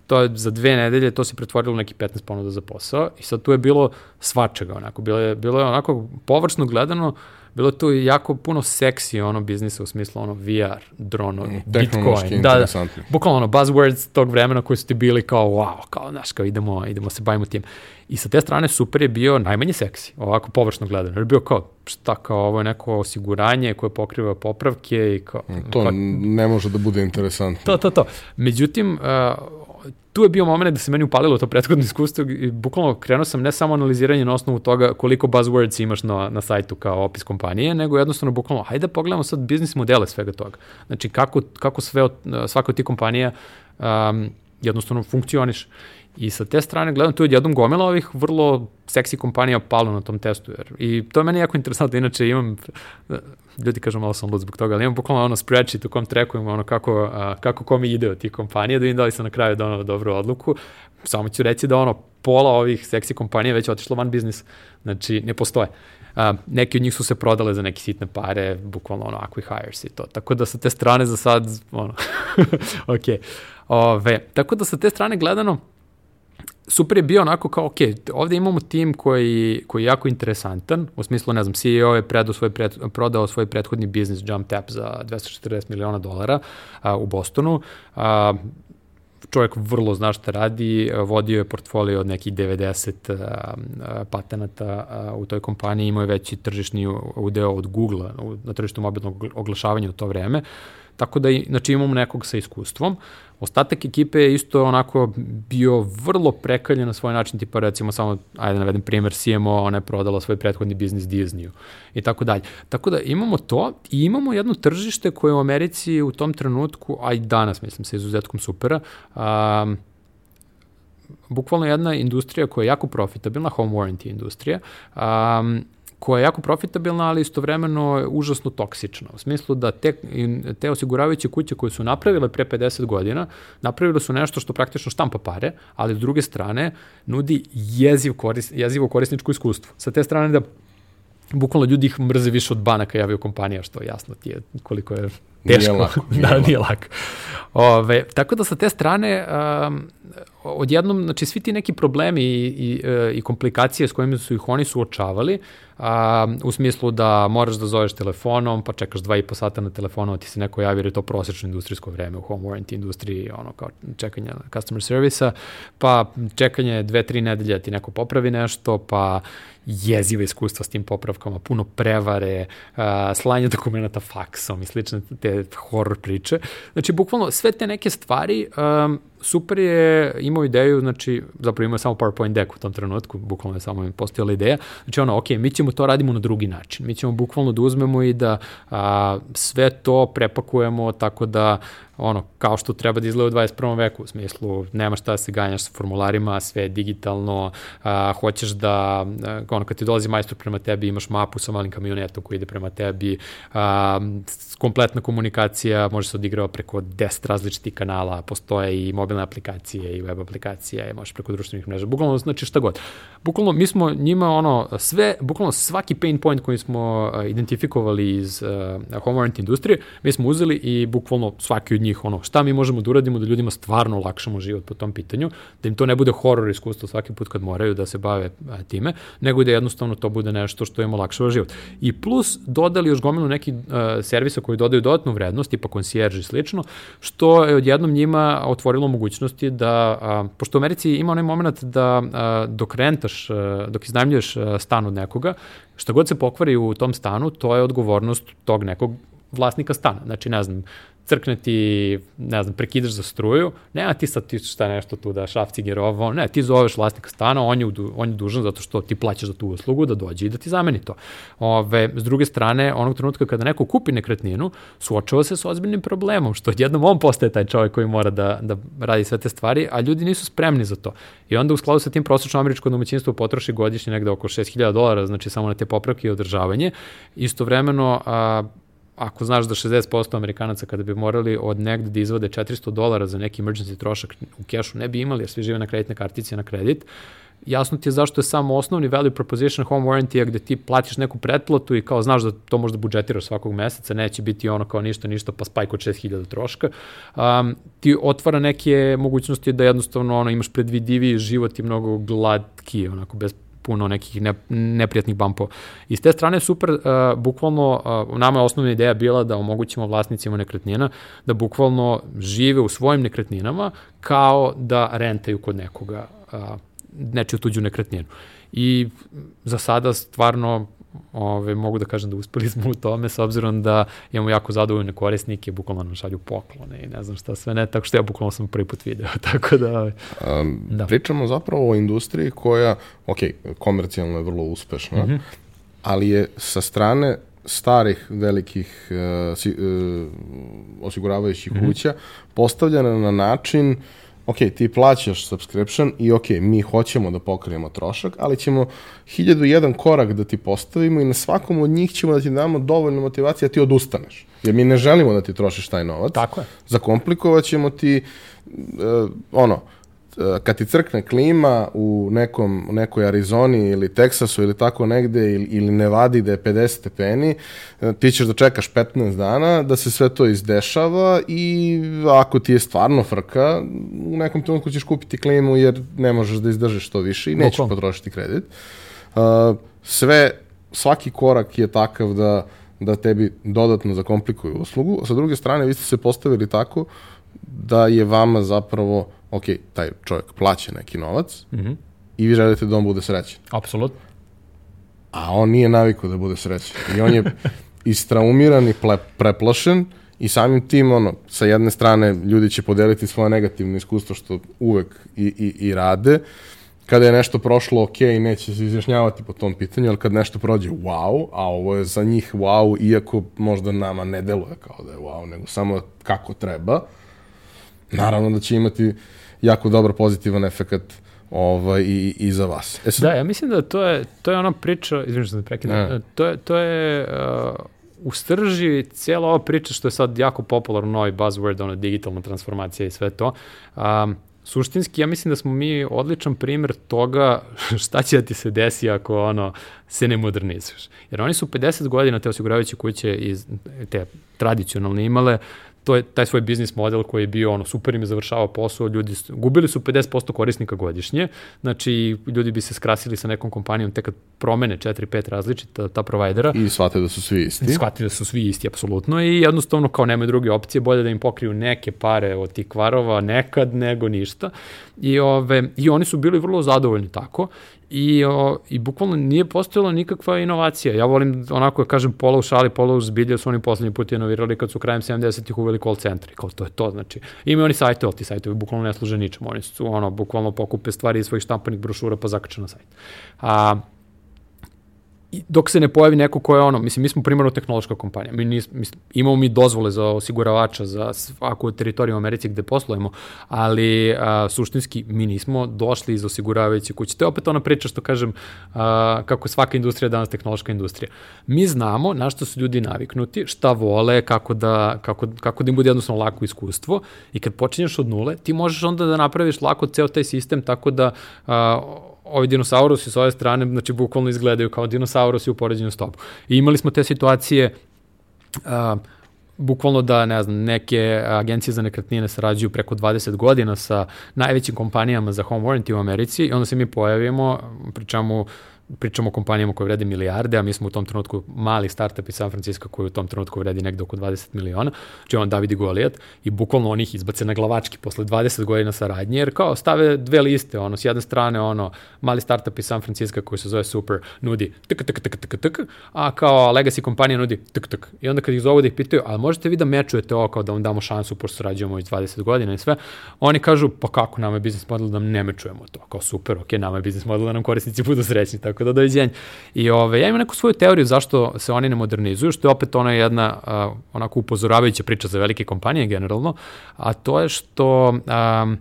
to je za dve nedelje, to se pretvorilo u neki 15 ponuda za posao i sad tu je bilo svačega, onako, bilo je, bilo je onako površno gledano, bilo tu jako puno seksi ono biznisa u smislu ono VR, dronovi, mm, Bitcoin. Da, da, bukvalno ono buzzwords tog vremena koji su ti bili kao wow, kao znaš, kao idemo, idemo se bavimo tim. I sa te strane super je bio najmanje seksi, ovako površno gledano. Jer je bio kao, šta kao ovo je neko osiguranje koje pokriva popravke i kao... Mm, to kao, ne može da bude interesantno. To, to, to. Međutim, uh, tu je bio moment da se meni upalilo to prethodno iskustvo i bukvalno krenuo sam ne samo analiziranje na osnovu toga koliko buzzwords imaš na, na sajtu kao opis kompanije, nego jednostavno bukvalno, hajde da pogledamo sad biznis modele svega toga. Znači, kako, kako sve od, svaka od tih kompanija um, jednostavno funkcioniš. I sa te strane gledam, tu je jednom gomila ovih vrlo seksi kompanija palo na tom testu. Jer, I to je meni jako interesantno, inače imam, ljudi kažu malo sam lud zbog toga, ali imam bukvalno ono spreadsheet u kom trekujem ono kako, a, kako komi ide od tih kompanija, da vidim da li sam na kraju donao dobru odluku. Samo ću reći da ono, pola ovih seksi kompanija već otišlo van biznis, znači ne postoje. A, neki od njih su se prodale za neke sitne pare, bukvalno ono acqui-hires i to. Tako da sa te strane za sad, ono, ok. Ove, tako da sa te strane gledano, super je bio onako kao, ok, ovde imamo tim koji, koji je jako interesantan, u smislu, ne znam, CEO je predao svoj pred, prodao svoj prethodni biznis Jump Tap za 240 miliona dolara a, u Bostonu. A, čovjek vrlo zna šta radi, vodio je portfolio od nekih 90 a, a, patenata u toj kompaniji, imao je veći tržišni udeo od Google na tržištu mobilnog oglašavanja u to vreme. Tako da, znači, imamo nekog sa iskustvom. Ostatak ekipe je isto onako bio vrlo prekaljen na svoj način, tipa recimo samo, ajde navedem primer, CMO, ona je prodala svoj prethodni biznis Disneyu i tako dalje. Tako da imamo to i imamo jedno tržište koje u Americi u tom trenutku, a i danas mislim sa izuzetkom supera, um, bukvalno jedna industrija koja je jako profitabilna, home warranty industrija, um, koja je jako profitabilna, ali istovremeno je užasno toksična. U smislu da te, te osiguravajuće kuće koje su napravile pre 50 godina, napravile su nešto što praktično štampa pare, ali s druge strane nudi jeziv koris, jezivo korisničko iskustvo. Sa te strane da bukvalno ljudi ih mrze više od banaka javio kompanija, što jasno ti je koliko je teško. Nije lako. Nije da, nije lako. Ove, tako da sa te strane, um, odjednom, znači svi ti neki problemi i, i, e, i komplikacije s kojima su ih oni suočavali, a, u smislu da moraš da zoveš telefonom, pa čekaš dva i po sata na telefonu, a ti se neko javi jer je to prosečno industrijsko vreme u home warranty industriji, ono kao čekanje customer service-a, pa čekanje dve, tri nedelje ti neko popravi nešto, pa jezive iskustva s tim popravkama, puno prevare, uh, slanje dokumenta faksom i slične te horror priče. Znači, bukvalno sve te neke stvari um, super je imao ideju, znači, zapravo imao samo PowerPoint deck u tom trenutku, bukvalno je samo postojala ideja, znači ono, ok, mi ćemo to radimo na drugi način, mi ćemo bukvalno da uzmemo i da a, sve to prepakujemo tako da ono, kao što treba da izgleda u 21. veku, u smislu nema šta da se ganjaš sa formularima, sve je digitalno, a, hoćeš da, a, ono, kad ti dolazi majstor prema tebi, imaš mapu sa malim kamionetom koji ide prema tebi, a, kompletna komunikacija može se odigrava preko 10 različitih kanala, postoje i mobilne aplikacije i web aplikacije, možeš preko društvenih mreža, bukvalno znači šta god. Bukvalno mi smo njima ono, sve, bukvalno svaki pain point koji smo identifikovali iz uh, home warranty industrije, mi smo uzeli i bukvalno svaki od njih, ono, šta mi možemo da uradimo da ljudima stvarno olakšamo život po tom pitanju, da im to ne bude horor iskustvo svaki put kad moraju da se bave a, time, nego da jednostavno to bude nešto što im olakšava život. I plus dodali još gomilu nekih a, servisa koji dodaju dodatnu vrednost, tipa concierge i slično, što je odjednom njima otvorilo mogućnosti da, a, pošto u Americi ima onaj moment da a, dok rentaš, a, dok iznajmljuješ stan od nekoga, šta god se pokvari u tom stanu, to je odgovornost tog nekog vlasnika stana. Znači, ne znam, crkne ti, ne znam, prekidaš za struju, nema ti sad ti šta nešto tu da šaf cigerovo, ne, ti zoveš vlasnika stana, on je, on je dužan zato što ti plaćaš za tu uslugu da dođe i da ti zameni to. Ove, s druge strane, onog trenutka kada neko kupi nekretninu, suočava se sa ozbiljnim problemom, što jednom on postaje taj čovjek koji mora da, da radi sve te stvari, a ljudi nisu spremni za to. I onda u skladu sa tim prosječno američko domaćinstvo potroši godišnje negde oko 6000 dolara, znači samo na te popravke i održavanje. Istovremeno, a, ako znaš da 60% Amerikanaca kada bi morali od negde da izvode 400 dolara za neki emergency trošak u kešu ne bi imali jer svi žive na kreditne kartice na kredit, jasno ti je zašto je samo osnovni value proposition home warranty gde ti platiš neku pretplatu i kao znaš da to možda budžetiraš svakog meseca, neće biti ono kao ništa, ništa, pa spajk od 6000 troška, um, ti otvara neke mogućnosti da jednostavno ono, imaš predvidiviji život i mnogo gladki, onako bez puno nekih ne, neprijatnih bumpova. I s te strane super, uh, bukvalno, uh, nama je osnovna ideja bila da omogućimo vlasnicima nekretnina da bukvalno žive u svojim nekretninama kao da rentaju kod nekoga uh, nečiju tuđu nekretninu. I za sada stvarno ove, mogu da kažem da uspeli smo u tome, s obzirom da imamo jako zadovoljne korisnike, bukvalno nam šalju poklone i ne znam šta sve ne, tako što ja bukvalno sam prvi put video, tako da... Um, da. Pričamo zapravo o industriji koja, ok, komercijalno je vrlo uspešna, mm -hmm. ali je sa strane starih velikih uh, si, uh, osiguravajućih mm -hmm. kuća postavljena na način uh, ok, ti plaćaš subscription i ok, mi hoćemo da pokrijemo trošak, ali ćemo hiljadu jedan korak da ti postavimo i na svakom od njih ćemo da ti damo dovoljno motivacije da ti odustaneš. Jer mi ne želimo da ti trošiš taj novac. Tako je. Zakomplikovat ćemo ti, uh, ono, Eh, kad ti crkne klima u nekom, nekoj Arizoni ili Teksasu ili tako negde ili, ili Nevadi da je 50 stepeni, eh, ti ćeš da čekaš 15 dana da se sve to izdešava i ako ti je stvarno frka, u nekom trenutku ćeš kupiti klimu jer ne možeš da izdržiš to više i nećeš Bukval. potrošiti kredit. Uh, sve, svaki korak je takav da da tebi dodatno zakomplikuju uslugu, a sa druge strane vi ste se postavili tako da je vama zapravo ok, taj čovjek plaća neki novac mm -hmm. i vi želite da on bude srećen. Apsolutno. A on nije navikao da bude srećen. I on je istraumiran i ple, preplašen i samim tim, ono, sa jedne strane ljudi će podeliti svoje negativno iskustvo, što uvek i, i, i rade, kada je nešto prošlo ok, neće se izjašnjavati po tom pitanju, ali kad nešto prođe wow, a ovo je za njih wow, iako možda nama ne deluje kao da je wow, nego samo kako treba, naravno da će imati jako dobar pozitivan efekat ovaj, i, i za vas. E sad... Da, ja mislim da to je, to je ona priča, izvinite da prekidam, to je, to je uh, u strži cijela ova priča što je sad jako popularno novi buzzword, ono digitalna transformacija i sve to. Um, suštinski, ja mislim da smo mi odličan primer toga šta će da ti se desi ako ono, se ne modernizuješ. Jer oni su 50 godina te osiguravajuće kuće iz te tradicionalne imale to je taj svoj biznis model koji je bio ono super im je završavao posao, ljudi su, gubili su 50% korisnika godišnje. Znači ljudi bi se skrasili sa nekom kompanijom tek kad promene 4-5 različita ta provajdera. I shvate da su svi isti. Shvate da su svi isti apsolutno i jednostavno kao nemaju druge opcije, bolje da im pokriju neke pare od tih kvarova nekad nego ništa. I ove i oni su bili vrlo zadovoljni tako i, o, i bukvalno nije postojala nikakva inovacija. Ja volim onako da kažem pola u šali, pola u zbilje, su oni poslednji put inovirali kad su krajem 70-ih uveli call centri, kao to je to, znači imaju oni sajte, ali ti sajtovi bukvalno ne služe ničemu, oni su ono, bukvalno pokupe stvari iz svojih štampanih brošura pa zakače na sajt. A, dok se ne pojavi neko ko je ono, mislim, mi smo primarno tehnološka kompanija, mi nis, mislim, imamo mi dozvole za osiguravača za svaku teritoriju u Americi gde poslujemo, ali a, suštinski mi nismo došli iz osiguravajuće kuće. To je opet ona priča što kažem a, kako svaka industrija danas tehnološka industrija. Mi znamo na što su ljudi naviknuti, šta vole, kako da, kako, kako da im bude jednostavno lako iskustvo i kad počinješ od nule, ti možeš onda da napraviš lako ceo taj sistem tako da a, ovi dinosaurusi s ove strane, znači bukvalno izgledaju kao dinosaurusi u poređenju s tobom. I imali smo te situacije uh, bukvalno da, ne znam, neke agencije za nekretnine sarađuju preko 20 godina sa najvećim kompanijama za home warranty u Americi i onda se mi pojavimo, pričamo pričamo o kompanijama koje vrede milijarde, a mi smo u tom trenutku mali startup iz San Francisco koji u tom trenutku vredi negde oko 20 miliona, znači on David i Goliat, i bukvalno onih izbace na glavački posle 20 godina saradnje, jer kao stave dve liste, ono, s jedne strane, ono, mali startup iz San Francisco koji se zove Super, nudi tk, tk, tk, tk, tk, a kao legacy kompanija nudi tk, tk. I onda kad ih zovu da ih pitaju, ali možete vi da mečujete ovo kao da vam damo šansu, pošto sarađujemo već 20 godina i sve, oni kažu, pa kako, nama je biznis model da ne mečujemo to, kao super, ok, nama je biznis model da nam korisnici budu srećni, tako da doviđenja. I ove, ja imam neku svoju teoriju zašto se oni ne modernizuju, što je opet ona jedna uh, onako upozoravajuća priča za velike kompanije generalno, a to je što, um,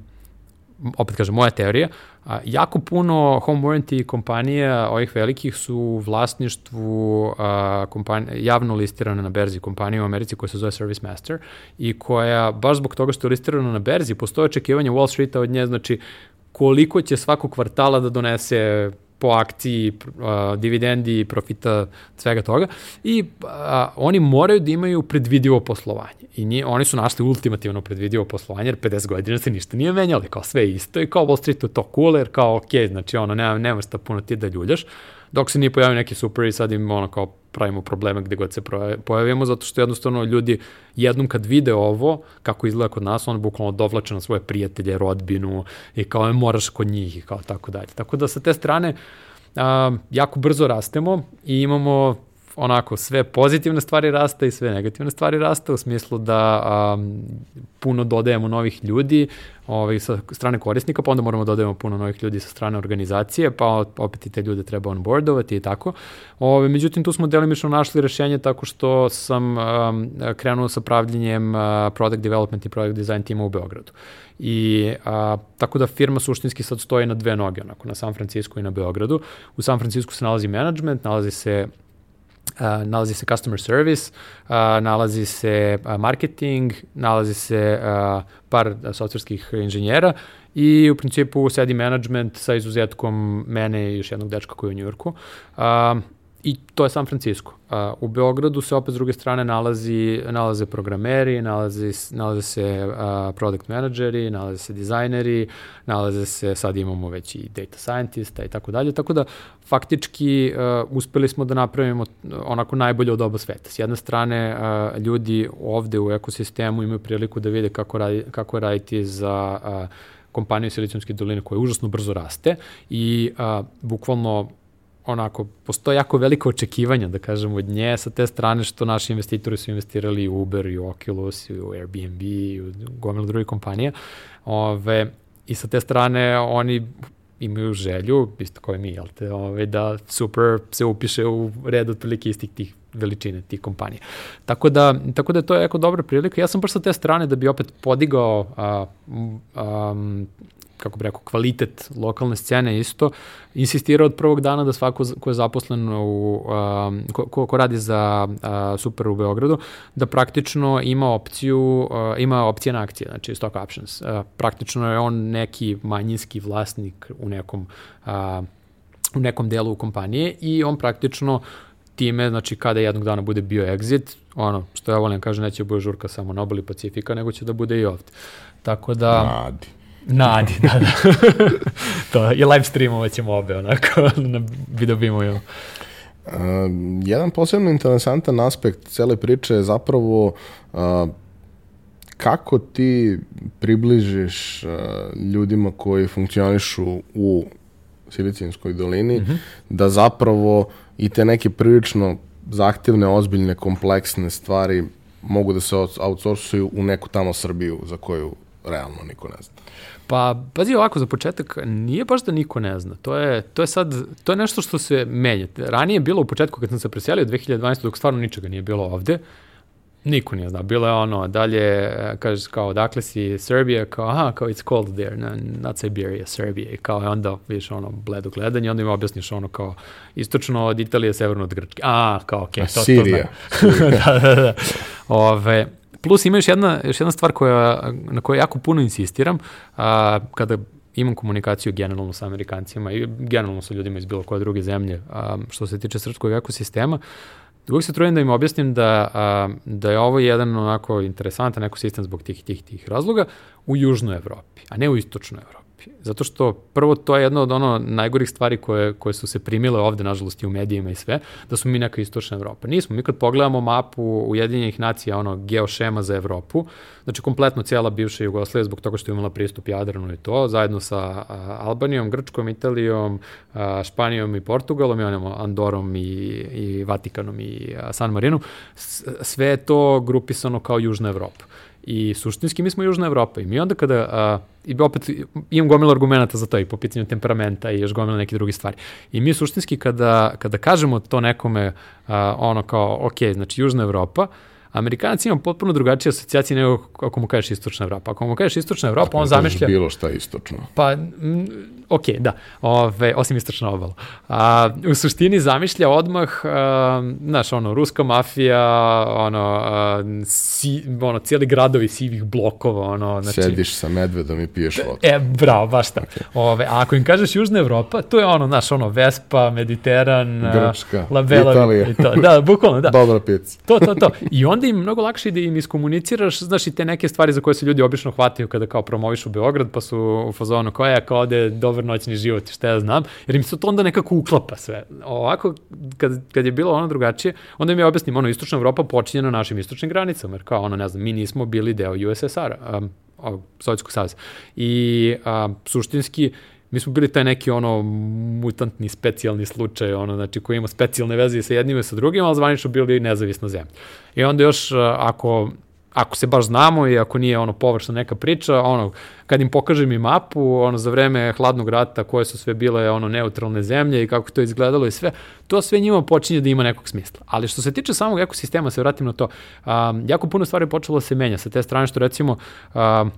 opet kažem, moja teorija, a, jako puno home warranty kompanija ovih velikih su u vlasništvu a, kompanija, javno listirane na berzi kompanije u Americi koja se zove Service Master i koja, baš zbog toga što je listirana na berzi, postoje očekivanje Wall Streeta od nje, znači koliko će svakog kvartala da donese po akciji, dividendi, profita, svega toga. I uh, oni moraju da imaju predvidivo poslovanje. I nije, oni su našli ultimativno predvidivo poslovanje, jer 50 godina se ništa nije menjalo, kao sve isto i kao Wall Streetu to cool, jer kao ok, znači ono, nema, nema šta puno ti da ljuljaš dok se nije pojavio neki super i sad im ono kao pravimo probleme gde god se pojavimo, zato što jednostavno ljudi jednom kad vide ovo, kako izgleda kod nas, on bukvalno dovlače na svoje prijatelje, rodbinu i kao moraš kod njih i kao tako dalje. Tako da sa te strane, a, jako brzo rastemo i imamo onako sve pozitivne stvari rasta i sve negativne stvari rasta u smislu da um, puno dodajemo novih ljudi ovaj, sa strane korisnika, pa onda moramo da dodajemo puno novih ljudi sa strane organizacije, pa opet i te ljude treba onboardovati i tako. Ove, međutim, tu smo delimično našli rešenje tako što sam um, krenuo sa pravljenjem uh, product development i product design tima u Beogradu. I a, tako da firma suštinski sad stoji na dve noge, onako, na San Francisco i na Beogradu. U San Francisco se nalazi management, nalazi se Nalazi se customer service, uh, nalazi se marketing, nalazi se uh, par softverskih inženjera i u principu sedi management sa izuzetkom mene i još jednog dečka koji je u Njurku. Uh, I to je San Francisco. Uh, u Beogradu se opet s druge strane nalazi, nalaze programeri, nalazi, nalaze se uh, product manageri, nalaze se dizajneri, nalaze se, sad imamo već i data scientista i tako dalje, tako da faktički uh, uspeli smo da napravimo onako najbolje od oba sveta. S jedne strane, uh, ljudi ovde u ekosistemu imaju priliku da vide kako, radi, kako raditi za uh, kompaniju Silicijumske doline koja užasno brzo raste i uh, bukvalno onako, postoje jako veliko očekivanja, da kažem, od nje sa te strane što naši investitori su investirali i u Uber, i u Oculus, i u Airbnb, i u gomilu drugih kompanija. Ove, I sa te strane oni imaju želju, isto kao i mi, jel te, ove, da super se upiše u red otprilike istih tih veličine tih kompanija. Tako da, tako da je to jako dobra prilika. Ja sam baš sa te strane da bi opet podigao a, a, kako bi rekao, kvalitet lokalne scene isto, insistirao od prvog dana da svako ko je zaposlen u, um, ko, ko, radi za uh, Super u Beogradu, da praktično ima opciju, uh, ima opcije na akcije, znači stock options. Uh, praktično je on neki manjinski vlasnik u nekom uh, u nekom delu kompanije i on praktično time, znači kada jednog dana bude bio exit, ono, što ja volim kažem, neće bude žurka samo na obali Pacifika, nego će da bude i ovde. Tako da... Mladi. Na Adi, da, da. to, I live streamovat ćemo obe, onako, na, vi dobimo Uh, jedan posebno interesantan aspekt cele priče je zapravo uh, kako ti približiš uh, ljudima koji funkcionišu u Silicijinskoj dolini, mm -hmm. da zapravo i te neke prilično zahtevne, ozbiljne, kompleksne stvari mogu da se outsourcuju u neku tamo Srbiju za koju realno niko ne zna. Pa, pazi ovako, za početak, nije baš da niko ne zna. To je, to je sad, to je nešto što se menja. Ranije je bilo u početku kad sam se preselio 2012. dok stvarno ničega nije bilo ovde, niko nije znao. Bilo je ono, dalje, kažeš kao, dakle si Serbia, kao, aha, kao it's cold there, no, not Siberia, Serbia. I kao, onda vidiš ono, bledo gledanje, onda im objasniš ono kao, istočno od Italije, severno od Grčke. A, kao, okej, okay, to, Sirija. to znam. da, da, da. Ove, Plus ima još jedna, još jedna stvar koja, na kojoj jako puno insistiram, a, kada imam komunikaciju generalno sa Amerikancima i generalno sa ljudima iz bilo koje druge zemlje, a, što se tiče srpskog ekosistema, uvijek se trudim da im objasnim da, a, da je ovo jedan onako interesantan ekosistem zbog tih tih tih razloga u južnoj Evropi, a ne u istočnoj Evropi. Zato što prvo to je jedno od ono najgorih stvari koje, koje su se primile ovde, nažalost, i u medijima i sve, da smo mi neka istočna Evropa. Nismo. Mi kad pogledamo mapu Ujedinjenih nacija, ono, geošema za Evropu, znači kompletno cijela bivša Jugoslavija zbog toga što je imala pristup Jadranu i to, zajedno sa Albanijom, Grčkom, Italijom, Španijom i Portugalom i onom Andorom i, i Vatikanom i San Marinom, sve je to grupisano kao Južna Evropa. I suštinski mi smo Južna Evropa i mi onda kada, a, i opet imam gomilo argumenta za to i po pitanju temperamenta i još gomilo neke druge stvari. I mi suštinski kada, kada kažemo to nekome a, ono kao, ok, znači Južna Evropa, Amerikanci imaju potpuno drugačije asocijacije nego ako mu kažeš istočna Evropa. Ako mu kažeš istočna Evropa, pa, on zamišlja... bilo šta istočno. Pa, m, ok, da, Ove, osim istočna obala. A, u suštini zamišlja odmah, a, znaš, ono, ruska mafija, ono, a, si, ono, cijeli gradovi sivih blokova, ono, znači... Sediš sa medvedom i piješ vodu. E, bravo, baš tako. Okay. Ove, a ako im kažeš Južna Evropa, to je ono, znaš, ono, Vespa, Mediteran, Grčka, Labela, Italija. I to. Da, bukvalno, da. Dobra pizza. To, to, to. I onda im mnogo lakše da im iskomuniciraš, znaš, i te neke stvari za koje se ljudi obično hvataju kada kao promovišu Beograd, pa su u fazonu koja je kao ode dobar noćni život, šta ja znam, jer im se to onda nekako uklapa sve. Ovako, kad, kad je bilo ono drugačije, onda im je objasnim, ono, istočna Evropa počinje na našim istočnim granicama, jer kao, ono, ne znam, mi nismo bili deo USSR-a, um, Sovjetskog saveza. I a, suštinski, mi smo bili taj neki ono mutantni specijalni slučaj, ono, znači koji ima specijalne veze sa jednim i sa drugim, ali zvanično bili nezavisna zemlja. I onda još ako ako se baš znamo i ako nije ono površna neka priča, ono, kad im pokažem i mapu, ono, za vreme hladnog rata, koje su sve bile, ono, neutralne zemlje i kako to izgledalo i sve, to sve njima počinje da ima nekog smisla. Ali što se tiče samog ekosistema, se vratim na to, um, jako puno stvari počelo da se menja sa te strane, što recimo, um,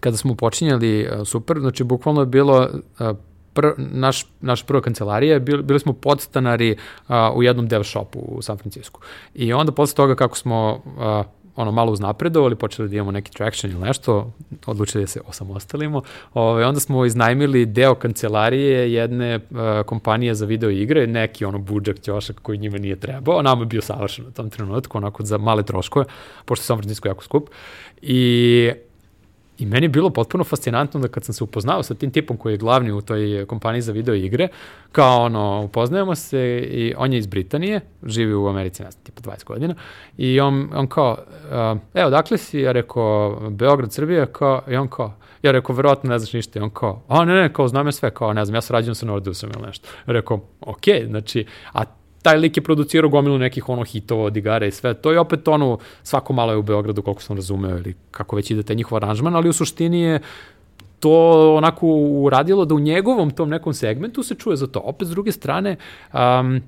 kada smo počinjali uh, super, znači bukvalno je bilo uh, pr, naš, naš prva kancelarija, bili, bili smo podstanari uh, u jednom dev shopu u San Francisco. I onda posle toga kako smo uh, ono malo uznapredovali, počeli da imamo neki traction ili nešto, odlučili da se osamostalimo. Ove, ovaj, onda smo iznajmili deo kancelarije jedne uh, kompanije za video igre, neki ono budžak ćošak koji njima nije trebao, nama je bio savršen u tom trenutku, onako za male troškove, pošto je San Francisco jako skup. I I meni je bilo potpuno fascinantno da kad sam se upoznao sa tim tipom koji je glavni u toj kompaniji za video igre, kao ono, upoznajemo se i on je iz Britanije, živi u Americi, ne znam, tipa 20 godina, i on, on kao, uh, evo, dakle si, ja rekao, Beograd, Srbija, kao, i on kao, ja rekao, verovatno ne znaš ništa, i on kao, a ne, ne, kao, znam ja sve, kao, ne znam, ja sarađujem sa Nordusom ili nešto. Rekao, okej, okay, znači, a taj lik je producirao gomilu nekih ono hitova od igara i sve to i opet ono svako malo je u Beogradu koliko sam razumeo ili kako već ide taj njihov aranžman, ali u suštini je to onako uradilo da u njegovom tom nekom segmentu se čuje za to. Opet s druge strane, um,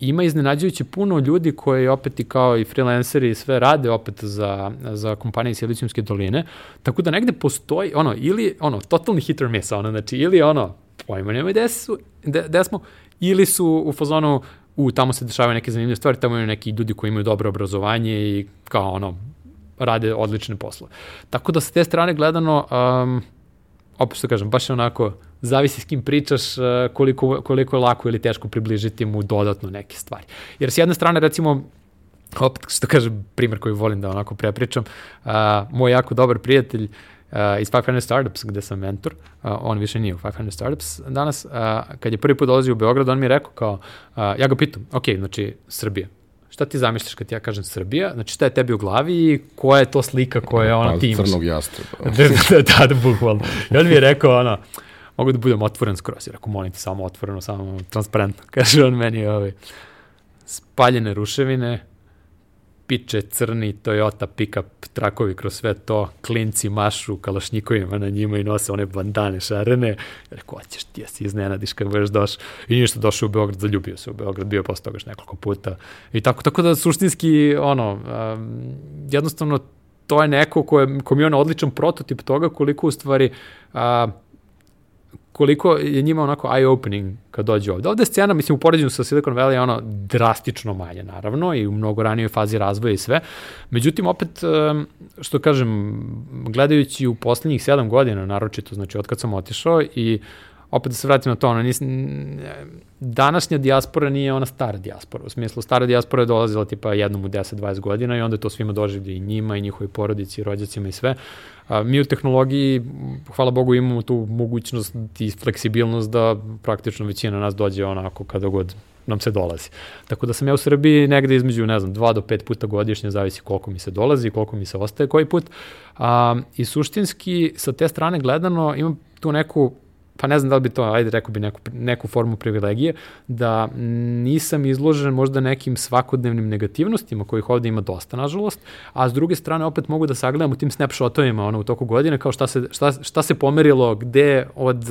ima iznenađujuće puno ljudi koji opet i kao i freelanceri sve rade opet za, za kompanije Silicijumske doline, tako da negde postoji, ono, ili, ono, totalni hit or miss, ono, znači, ili ono, pojma nema gde, su, gde, gde smo, ili su u fazonu, u, tamo se dešavaju neke zanimljive stvari, tamo imaju neki ljudi koji imaju dobro obrazovanje i kao ono, rade odlične poslove. Tako da sa te strane gledano, um, opet što kažem, baš je onako, zavisi s kim pričaš, uh, koliko, koliko je lako ili teško približiti mu dodatno neke stvari. Jer s jedne strane, recimo, opet što kažem, primer koji volim da onako prepričam, uh, moj jako dobar prijatelj, uh, iz 500 Startups gde sam mentor, uh, on više nije u 500 Startups danas, uh, kad je prvi put dolazio u Beograd, on mi je rekao kao, uh, ja ga pitam, ok, znači Srbija, šta ti zamišljaš kad ja kažem Srbija, znači šta je tebi u glavi i koja je to slika koja je ona pa, ti imaš? Crnog jastreba. da, da, da, da, bukvalno. I on mi je rekao, ono, mogu da budem otvoren skroz, jer ako molim te samo otvoreno, samo transparentno, kaže on meni, ovaj, spaljene ruševine, piče crni Toyota pick-up trakovi kroz sve to, klinci mašu kalašnjikovima na njima i nose one bandane šarene. Rekao, ćeš ti, ja si iznenadiš kad budeš došao. I ništa, došao u Beograd, zaljubio se u Beograd, bio posle toga nekoliko puta. I tako, tako da suštinski, ono, um, jednostavno to je neko ko je, kom je on odličan prototip toga koliko u stvari uh, koliko je njima onako eye-opening kad dođe ovde. Ovde je scena, mislim, u poređenju sa Silicon Valley je ono drastično manje, naravno, i u mnogo ranijoj fazi razvoja i sve. Međutim, opet, što kažem, gledajući u poslednjih sedam godina, naročito, znači, od kad sam otišao i opet da se vratim na to, ono, nis, današnja dijaspora nije ona stara dijaspora, u smislu stara dijaspora je dolazila tipa jednom u 10-20 godina i onda to svima doživlje i njima i njihovi porodici i rođacima i sve. A, mi u tehnologiji, hvala Bogu, imamo tu mogućnost i fleksibilnost da praktično većina nas dođe onako kada god nam se dolazi. Tako da sam ja u Srbiji negde između, ne znam, dva do pet puta godišnje, zavisi koliko mi se dolazi, koliko mi se ostaje koji put. A, I suštinski, sa te strane gledano, imam tu neku pa ne znam da li bi to, ajde rekao bi neku, neku formu privilegije, da nisam izložen možda nekim svakodnevnim negativnostima kojih ovde ima dosta, nažalost, a s druge strane opet mogu da sagledam u tim snapshotovima ono, u toku godine kao šta se, šta, šta se pomerilo gde od,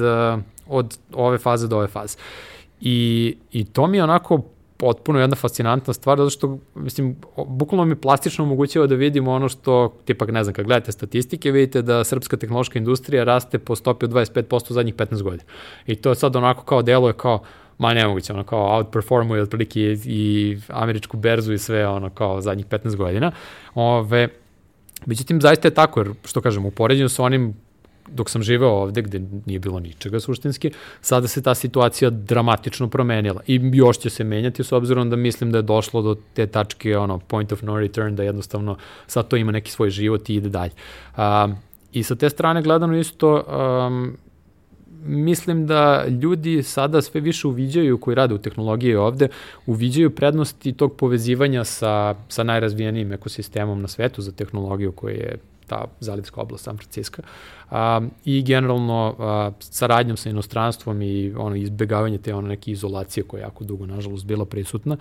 od ove faze do ove faze. I, I to mi je onako potpuno jedna fascinantna stvar, zato što, mislim, bukvalno mi plastično omogućava da vidimo ono što, tipak, ne znam, kad gledate statistike, vidite da srpska tehnološka industrija raste po stopi od 25% u zadnjih 15 godina. I to sad onako kao deluje kao, ma nemoguće, ono kao outperformuje otprilike i, i američku berzu i sve ono kao zadnjih 15 godina. Ove, Međutim, zaista je tako, jer, što kažem, u poređenju sa onim dok sam živeo ovde gde nije bilo ničega suštinski, sada se ta situacija dramatično promenila i još će se menjati s obzirom da mislim da je došlo do te tačke ono point of no return da jednostavno sad to ima neki svoj život i ide dalje. Um, I sa te strane gledano isto um, mislim da ljudi sada sve više uviđaju koji rade u tehnologiji ovde, uviđaju prednosti tog povezivanja sa, sa najrazvijenijim ekosistemom na svetu za tehnologiju koji je ta zalivska oblast San Francisco. A, I generalno a, saradnjom sa inostranstvom i ono izbegavanje te ono neke izolacije koja je jako dugo, nažalost, bila prisutna.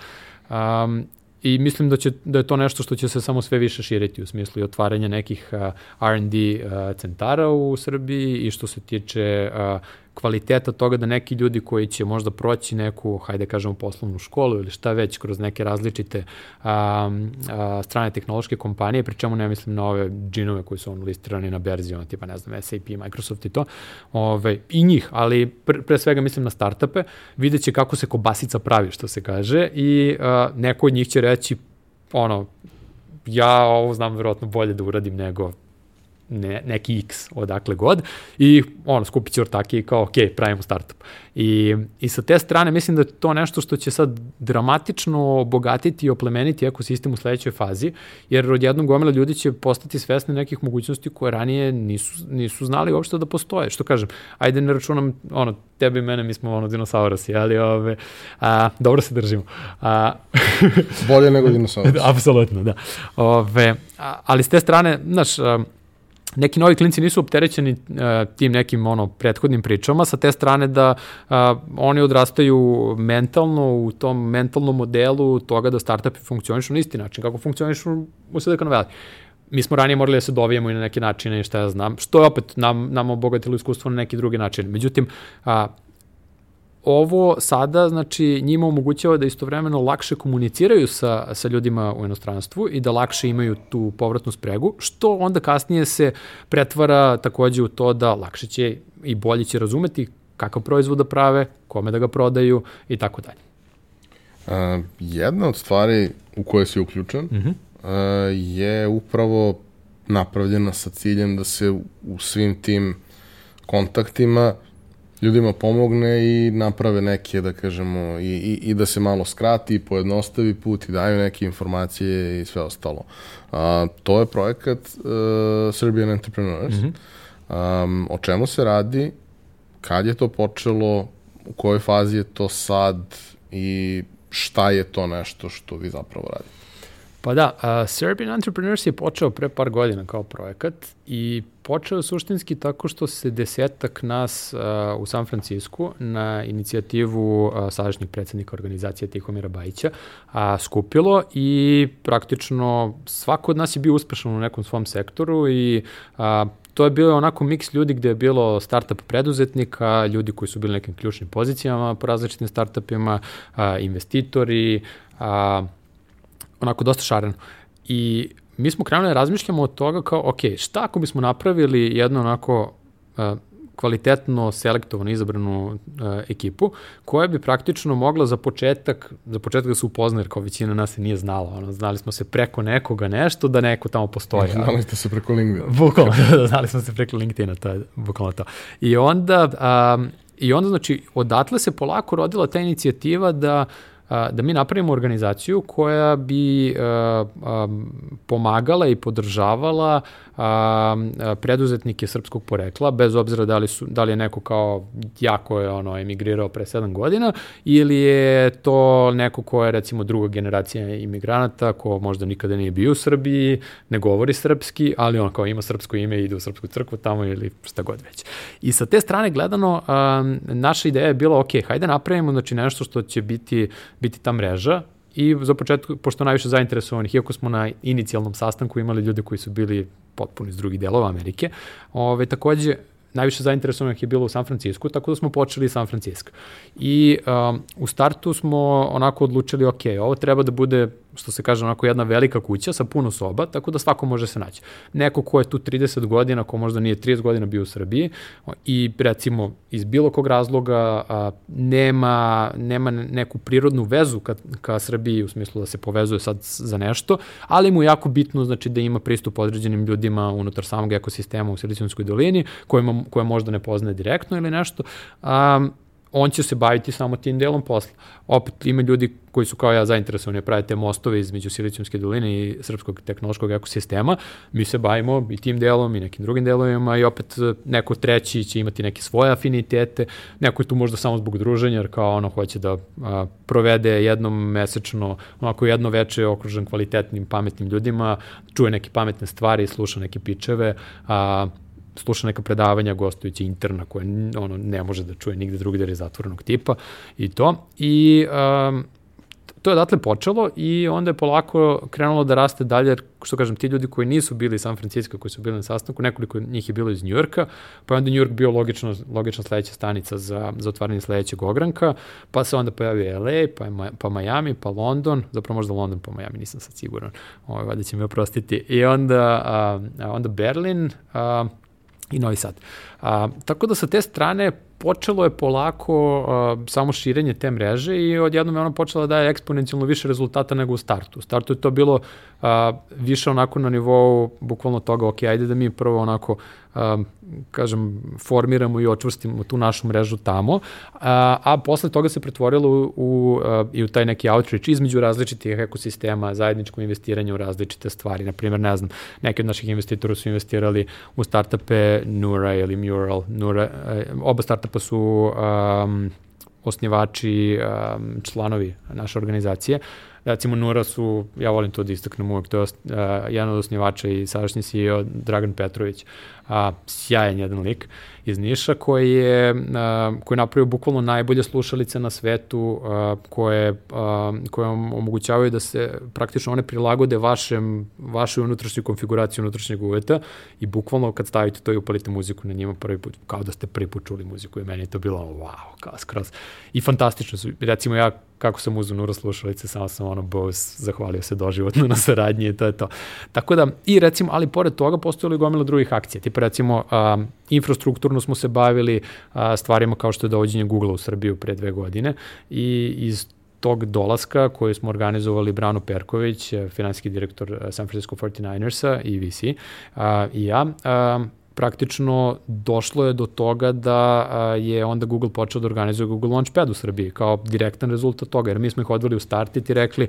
Um, I mislim da, će, da je to nešto što će se samo sve više širiti u smislu i otvaranja nekih uh, R&D uh, centara u Srbiji i što se tiče uh, kvaliteta toga da neki ljudi koji će možda proći neku, hajde kažemo, poslovnu školu ili šta već kroz neke različite a, a, strane tehnološke kompanije, pri čemu ne mislim na ove džinove koji su on listirani na berzi, ono tipa, ne znam, SAP, Microsoft i to, ove, i njih, ali pre, pre svega mislim na startupe, vidjet će kako se kobasica pravi, što se kaže, i a, neko od njih će reći, ono, ja ovo znam verovatno bolje da uradim nego ne, neki x odakle god i ono, skupit će ortake i kao, ok, pravimo startup. I, I sa te strane mislim da je to nešto što će sad dramatično obogatiti i oplemeniti ekosistem u sledećoj fazi, jer odjednom gomila ljudi će postati svesni nekih mogućnosti koje ranije nisu, nisu znali uopšte da postoje. Što kažem, ajde ne računam, ono, tebe i mene, mi smo ono dinosaurasi, ali ove, a, dobro se držimo. A, Bolje nego dinosaurasi. Apsolutno, da. Ove, a, ali s te strane, znaš, a, neki novi klinci nisu opterećeni uh, tim nekim ono prethodnim pričama sa te strane da uh, oni odrastaju mentalno u tom mentalnom modelu toga da startupi funkcionišu na isti način kako funkcionišu u Silicon Valley mi smo ranije morali da se dovijemo i na neki načine i šta ja znam, što je opet nam, nam obogatilo iskustvo na neki drugi način. Međutim, a, ovo sada znači njima omogućava da istovremeno lakše komuniciraju sa, sa ljudima u inostranstvu i da lakše imaju tu povratnu spregu, što onda kasnije se pretvara takođe u to da lakše će i bolje će razumeti kakav proizvod da prave, kome da ga prodaju i tako dalje. Uh, jedna od stvari u kojoj si uključen uh -huh. uh, je upravo napravljena sa ciljem da se u svim tim kontaktima ljudima pomogne i naprave neke, da kažemo, i, i, i da se malo skrati i pojednostavi put i daju neke informacije i sve ostalo. A, to je projekat uh, Serbian Entrepreneurs. Mm -hmm. um, o čemu se radi, kad je to počelo, u kojoj fazi je to sad i šta je to nešto što vi zapravo radite? Pa da, uh, Serbian Entrepreneurs je počeo pre par godina kao projekat i počeo suštinski tako što se desetak nas uh, u San Francisku na inicijativu uh, sadašnjeg predsednika organizacije Tihomira Bajića uh, skupilo i praktično svako od nas je bio uspešan u nekom svom sektoru i uh, to je bilo onako miks ljudi gde je bilo startup preduzetnika, ljudi koji su bili nekim ključnim pozicijama po različitim startupima, investitori, a, onako dosta šareno. I mi smo krenuli da razmišljamo od toga kao, ok, šta ako bismo napravili jedno onako uh, kvalitetno selektovano izabranu uh, ekipu koja bi praktično mogla za početak, za početak da se upozna, jer kao većina nas se nije znala, ono, znali smo se preko nekoga nešto, da neko tamo postoji. Znali ste se preko LinkedIna. Bukvalno, znali smo se preko LinkedIna, to je bukvalno to. I onda, um, i onda znači, odatle se polako rodila ta inicijativa da uh, da mi napravimo organizaciju koja bi pomagala i podržavala preduzetnike srpskog porekla, bez obzira da li, su, da li je neko kao jako je ono, emigrirao pre 7 godina ili je to neko ko je recimo druga generacija imigranata, ko možda nikada nije bio u Srbiji, ne govori srpski, ali on kao ima srpsko ime i ide u srpsku crkvu tamo ili šta god već. I sa te strane gledano, naša ideja je bila, ok, hajde napravimo znači, nešto što će biti biti ta mreža i za početku, pošto najviše zainteresovanih, iako smo na inicijalnom sastanku imali ljude koji su bili potpuno iz drugih delova Amerike, ove, takođe najviše zainteresovanih je bilo u San Francisco, tako da smo počeli San Francisco. I um, u startu smo onako odlučili, ok, ovo treba da bude što se kaže onako jedna velika kuća sa puno soba, tako da svako može se naći. Neko ko je tu 30 godina, ko možda nije 30 godina bio u Srbiji i recimo iz bilo kog razloga a, nema, nema neku prirodnu vezu ka, ka Srbiji u smislu da se povezuje sad za nešto, ali mu je jako bitno znači da ima pristup određenim ljudima unutar samog ekosistema u Silicijonskoj dolini, kojima, koje možda ne poznaje direktno ili nešto. A, on će se baviti samo tim delom posla. Opet ima ljudi koji su kao ja zainteresovani da prave te mostove između Silicijumske doline i srpskog tehnološkog ekosistema. Mi se bavimo i tim delom i nekim drugim delovima i opet e, neko treći će imati neke svoje afinitete, neko je tu možda samo zbog druženja, jer kao ono hoće da a, provede jednom mesečno, onako jedno veče okružen kvalitetnim, pametnim ljudima, čuje neke pametne stvari, sluša neke pičeve, a, sluša neka predavanja gostujući interna koje ono ne može da čuje nigde drugde jer je zatvorenog tipa i to. I um, to je odatle počelo i onda je polako krenulo da raste dalje, što kažem, ti ljudi koji nisu bili iz San Francisco, koji su bili na sastanku, nekoliko njih je bilo iz Njujorka, pa je onda Njujork bio logično, logična sledeća stanica za, za otvaranje sledećeg ogranka, pa se onda pojavio LA, pa, pa Miami, pa London, zapravo možda London pa Miami, nisam sad siguran, ovaj, valjda će mi oprostiti, i onda, a, onda Berlin, a, i Novi Sad. A, tako da sa te strane počelo je polako a, samo širenje te mreže i odjednom je ona počela da daje eksponencijalno više rezultata nego u startu. U startu je to bilo a, više onako na nivou bukvalno toga, ok, ajde da mi prvo onako a, kažem, formiramo i očvrstimo tu našu mrežu tamo, a, a posle toga se pretvorilo u, u, a, i u taj neki outreach između različitih ekosistema, zajedničko investiranje u različite stvari. Naprimjer, ne znam, neki od naših investitora su investirali u startupe Nura ili Mural. Nura, e, oba startupa su um, osnivači, um, članovi naše organizacije. Recimo Nura su, ja volim to da istaknem uvek, to je uh, jedan od osnivača i sadašnji CEO Dragan Petrović. Uh, a, sjajan jedan lik iz Niša koji je, a, koji je napravio bukvalno najbolje slušalice na svetu a, koje, a, koje omogućavaju da se praktično one prilagode vašem, vašoj unutrašnjoj konfiguraciji unutrašnjeg uveta i bukvalno kad stavite to i upalite muziku na njima prvi put, kao da ste prvi put čuli muziku i meni je to bilo wow, kao skroz. I fantastično su, recimo ja kako sam uzao Nura slušalice, samo sam ono Bose zahvalio se doživotno na saradnji i to je to. Tako da, i recimo, ali pored toga postojali gomila drugih akcija, tipa recimo a, infrastrukturno smo se bavili a, stvarima kao što je dovođenje Google u Srbiju pre dve godine i iz tog dolaska koji smo organizovali Brano Perković, finansijski direktor San Francisco 49ersa i VC a, i ja, a, praktično došlo je do toga da je onda Google počeo da organizuje Google Launchpad u Srbiji kao direktan rezultat toga, jer mi smo ih odveli u start i rekli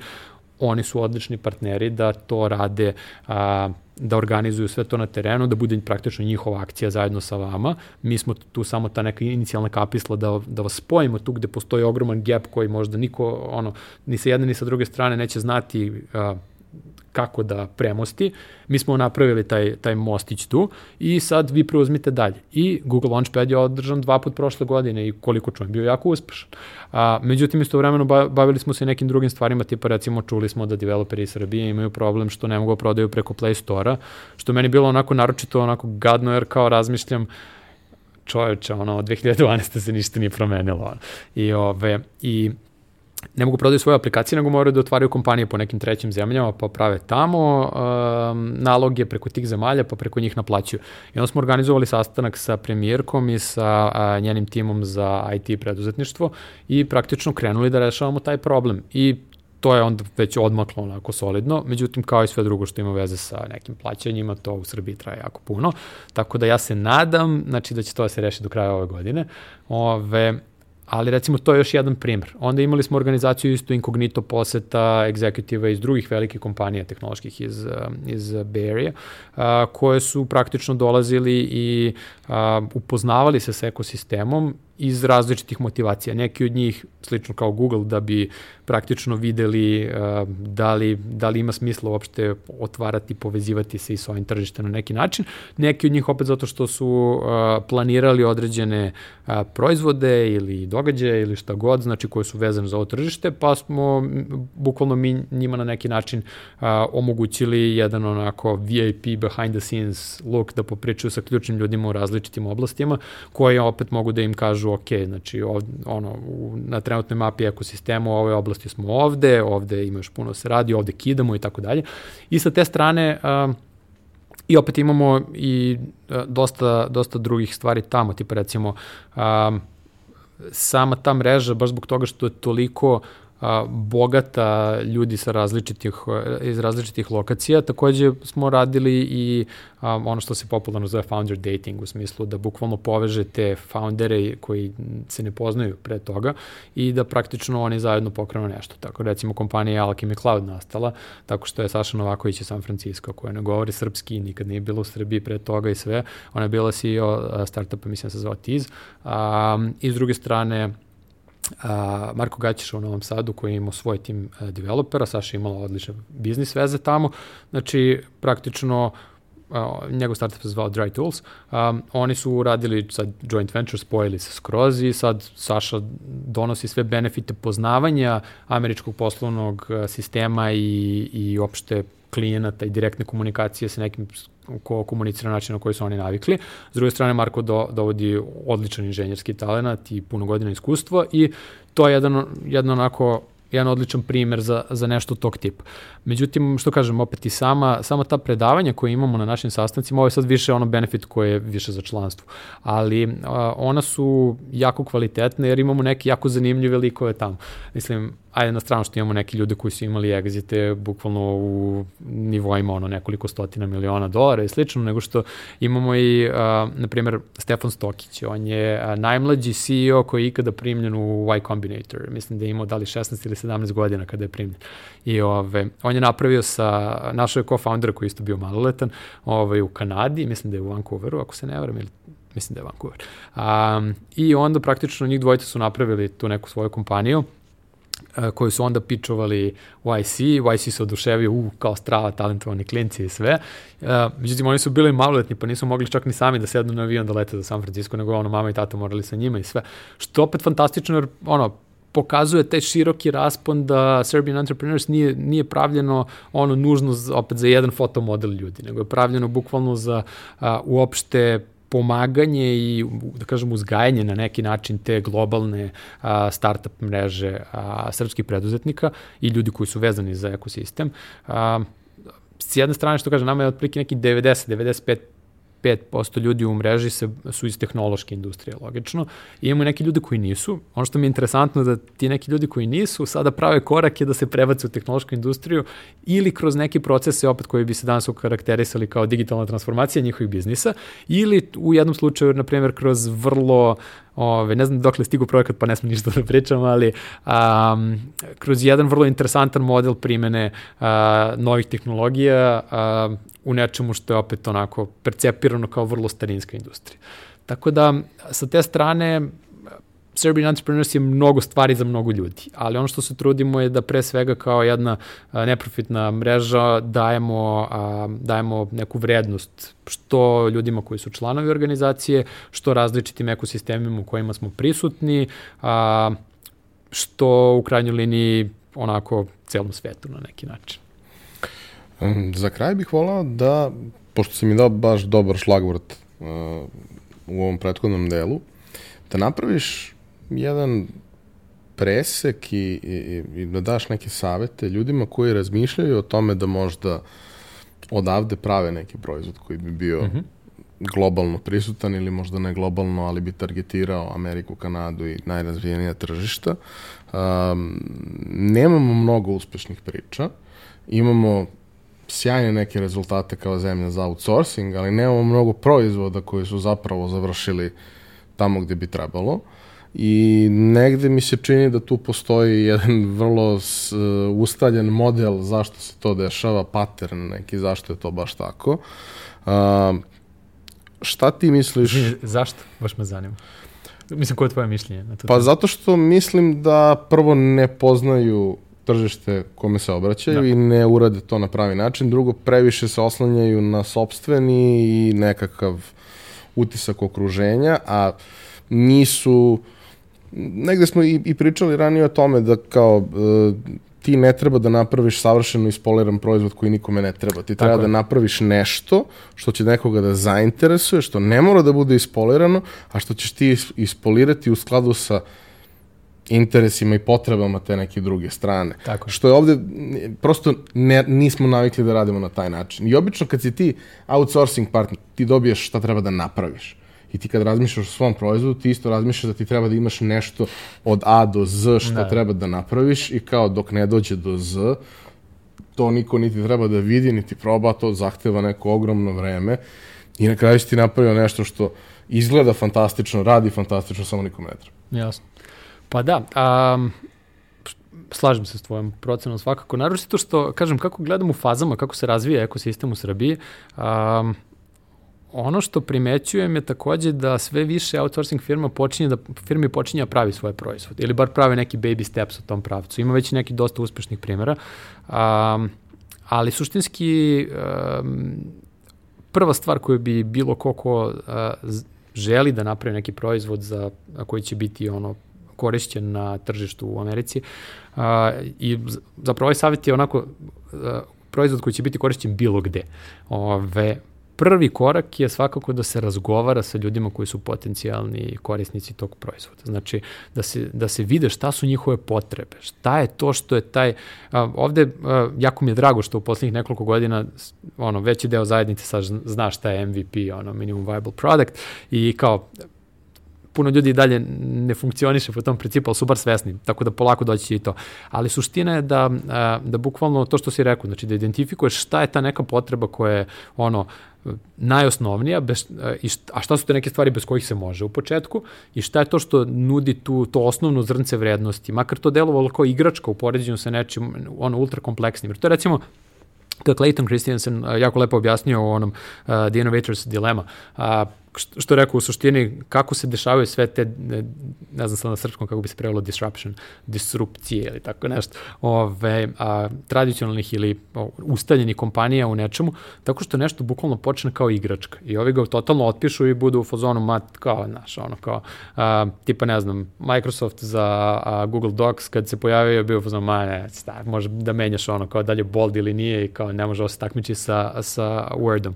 oni su odlični partneri da to rade, a, da organizuju sve to na terenu, da bude praktično njihova akcija zajedno sa vama. Mi smo tu samo ta neka inicijalna kapisla da, da vas spojimo tu gde postoji ogroman gap koji možda niko, ono, ni sa jedne ni sa druge strane neće znati a, kako da premosti. Mi smo napravili taj, taj mostić tu i sad vi preuzmite dalje. I Google Launchpad je održan dva put prošle godine i koliko čujem, bio jako uspešan. A, međutim, istovremeno bavili smo se nekim drugim stvarima, tipa recimo čuli smo da developeri iz Srbije imaju problem što ne mogu da prodaju preko Play Store-a, što meni bilo onako naročito onako gadno jer kao razmišljam čoveče, ono, od 2012. se ništa nije promenilo. I, ove, i ne mogu prodaju svoje aplikacije, nego moraju da otvaraju kompanije po nekim trećim zemljama, pa prave tamo um, naloge preko tih zemalja, pa preko njih naplaćuju. I onda smo organizovali sastanak sa premijerkom i sa a, njenim timom za IT preduzetništvo i praktično krenuli da rešavamo taj problem. I to je onda već odmaklo onako solidno, međutim kao i sve drugo što ima veze sa nekim plaćanjima, to u Srbiji traje jako puno, tako da ja se nadam, znači da će to da se reši do kraja ove godine, Ove, ali recimo to je još jedan primer. Onda imali smo organizaciju isto inkognito poseta egzekutiva iz drugih velikih kompanija tehnoloških iz, iz Bay Area, koje su praktično dolazili i upoznavali se sa ekosistemom iz različitih motivacija. Neki od njih, slično kao Google, da bi praktično videli uh, da, li, da li ima smisla uopšte otvarati, povezivati se i sa ovim tržištem na neki način. Neki od njih opet zato što su uh, planirali određene uh, proizvode ili događaje ili šta god, znači koje su vezane za ovo tržište, pa smo bukvalno mi njima na neki način uh, omogućili jedan onako VIP behind the scenes look da popričaju sa ključnim ljudima u različitim oblastima, koje opet mogu da im kažu kažu ok, znači ovde, ono, na trenutnoj mapi ekosistema u ovoj oblasti smo ovde, ovde ima još puno da se radi, ovde kidamo i tako dalje. I sa te strane uh, I opet imamo i uh, dosta, dosta drugih stvari tamo, tipa recimo um, sama ta mreža, baš zbog toga što je toliko a, bogata ljudi sa različitih, iz različitih lokacija. Takođe smo radili i a, ono što se popularno zove founder dating, u smislu da bukvalno povežete foundere koji se ne poznaju pre toga i da praktično oni zajedno pokrenu nešto. Tako recimo kompanija Alchemy Cloud nastala tako što je Saša Novaković iz San Francisco koja ne govori srpski, nikad nije bila u Srbiji pre toga i sve. Ona je bila CEO startupa, mislim da se zove Tiz. A, I s druge strane, a, Marko Gaćiša u Novom Sadu koji je imao svoj tim a, developera, Saša je imala odlične biznis veze tamo, znači praktično uh, njegov startup se zvao Dry Tools, um, oni su radili sad joint venture, spojili se skroz i sad Saša donosi sve benefite poznavanja američkog poslovnog sistema i, i opšte klijenata i direktne komunikacije sa nekim ko komunicira na način na koji su oni navikli. S druge strane, Marko do, dovodi odličan inženjerski talent i puno godina iskustva i to je jedan, jedan onako jedan odličan primer za, za nešto tog tipa. Međutim, što kažem, opet i sama, sama ta predavanja koje imamo na našim sastancima, ovo je sad više ono benefit koje je više za članstvo, ali a, ona su jako kvalitetne jer imamo neke jako zanimljive likove tamo. Mislim, ajde na stranu što imamo neki ljude koji su imali egzite bukvalno u nivoima ono nekoliko stotina miliona dolara i slično, nego što imamo i, na primjer, Stefan Stokić, on je a, najmlađi CEO koji je ikada primljen u Y Combinator, mislim da je imao da li 16 ili 17 godina kada je primljen. I ove, on je napravio sa, našao je co-founder koji isto bio maloletan ovaj, u Kanadi, mislim da je u Vancouveru, ako se ne varam, ili mislim da je Vancouver. Um, I onda praktično njih dvojica su napravili tu neku svoju kompaniju koji su onda pičovali YC, YC se oduševio, u, kao strava, talentovani klinci i sve. Uh, međutim, oni su bili maloletni, pa nisu mogli čak ni sami da sednu na avion da lete za San Francisco, nego ono, mama i tata morali sa njima i sve. Što opet fantastično, jer ono, pokazuje taj široki raspon da Serbian Entrepreneurs nije, nije pravljeno ono nužno opet za jedan fotomodel ljudi, nego je pravljeno bukvalno za a, uopšte pomaganje i, da kažem, uzgajanje na neki način te globalne a, startup mreže a, srpskih preduzetnika i ljudi koji su vezani za ekosistem. A, s jedne strane, što kaže, nama je otprilike neki 90-95 5% ljudi u mreži se, su iz tehnološke industrije, logično. I imamo neki ljudi koji nisu. Ono što mi je interesantno da ti neki ljudi koji nisu sada prave korake da se prebace u tehnološku industriju ili kroz neki procese opet koji bi se danas ukarakterisali kao digitalna transformacija njihovih biznisa ili u jednom slučaju, na primjer, kroz vrlo Ove, ne znam dokle stigu projekat, pa ne smem ništa da pričam, ali um, kroz jedan vrlo interesantan model primene uh, novih tehnologija uh, u nečemu što je opet onako percepirano kao vrlo starinska industrija. Tako da, sa te strane, Serbian Entrepreneurs je mnogo stvari za mnogo ljudi, ali ono što se trudimo je da pre svega kao jedna neprofitna mreža dajemo, dajemo neku vrednost što ljudima koji su članovi organizacije, što različitim ekosistemima u kojima smo prisutni, što u krajnjoj liniji onako celom svetu na neki način. Za kraj bih volao da, pošto si mi dao baš dobar šlagvort uh, u ovom prethodnom delu, da napraviš jedan presek i, i, i da daš neke savete ljudima koji razmišljaju o tome da možda odavde prave neki proizvod koji bi bio mm -hmm. globalno prisutan ili možda ne globalno, ali bi targetirao Ameriku, Kanadu i najrazvijenija tržišta. Um, nemamo mnogo uspešnih priča, imamo sjajne neke rezultate kao zemlja za outsourcing, ali nemamo mnogo proizvoda koji su zapravo završili tamo gde bi trebalo. I negde mi se čini da tu postoji jedan vrlo uh, ustaljen model zašto se to dešava, pattern neki, zašto je to baš tako. Uh, šta ti misliš? Zašto? Baš me zanima. Mislim, koje je tvoje mišljenje? Na to pa zato što mislim da prvo ne poznaju tržište kome se obraćaju da. i ne urade to na pravi način. Drugo, previše se oslanjaju na sobstveni i nekakav utisak okruženja, a nisu negde smo i, i pričali ranije o tome da kao e, ti ne treba da napraviš savršeno ispoliran proizvod koji nikome ne treba. Ti treba da napraviš nešto što će nekoga da zainteresuje, što ne mora da bude ispolirano, a što ćeš ti ispolirati u skladu sa uh, interesima i potrebama te neke druge strane. Tako. Što je ovde, prosto ne, nismo navikli da radimo na taj način. I obično kad si ti outsourcing partner, ti dobiješ šta treba da napraviš. I ti kad razmišljaš o svom proizvodu, ti isto razmišljaš da ti treba da imaš nešto od A do Z što da. treba da napraviš i kao dok ne dođe do Z, to niko niti treba da vidi, niti proba, to zahteva neko ogromno vreme i na kraju si ti napravio nešto što izgleda fantastično, radi fantastično, samo nikom ne treba. Jasno. Pa da, um, slažem se s tvojom procenom svakako. Naročito što, kažem, kako gledam u fazama, kako se razvija ekosistem u Srbiji, um, ono što primećujem je takođe da sve više outsourcing firma počinje da, firmi počinje da pravi svoje proizvode ili bar prave neki baby steps u tom pravcu. Ima već neki dosta uspešnih primjera, um, ali suštinski um, prva stvar koju bi bilo ko ko uh, želi da napravi neki proizvod za koji će biti ono korišćen na tržištu u Americi uh, i zapravo ovaj savjet je onako uh, proizvod koji će biti korišćen bilo gde. Ove, prvi korak je svakako da se razgovara sa ljudima koji su potencijalni korisnici tog proizvoda. Znači, da se, da se vide šta su njihove potrebe, šta je to što je taj... A, ovde, a, jako mi je drago što u poslednjih nekoliko godina ono, veći deo zajednice sad zna šta je MVP, ono, minimum viable product, i kao puno ljudi dalje ne funkcioniše po tom principu, ali su bar svesni, tako da polako doći i to. Ali suština je da, da bukvalno to što si rekao, znači da identifikuješ šta je ta neka potreba koja je ono, najosnovnija, bez, šta, a šta su te neke stvari bez kojih se može u početku i šta je to što nudi tu, to osnovno zrnce vrednosti, makar to delovalo kao igračka u poređenju sa nečim ono ultra kompleksnim. To je recimo je Clayton Christensen jako lepo objasnio u onom uh, The Innovator's Dilemma. Uh, što rekao u suštini, kako se dešavaju sve te, ne, znam sad na srpskom kako bi se prevelo disruption, disrupcije ili tako nešto, ove, a, tradicionalnih ili ustaljenih kompanija u nečemu, tako što nešto bukvalno počne kao igračka. I ovi ga totalno otpišu i budu u fazonu mat, kao, znaš, ono, kao, a, tipa, ne znam, Microsoft za a, Google Docs kad se pojavio bio u fazonu, ma ne, sta, može da menjaš ono, kao dalje bold ili nije i kao ne može ovo se takmići sa, sa Wordom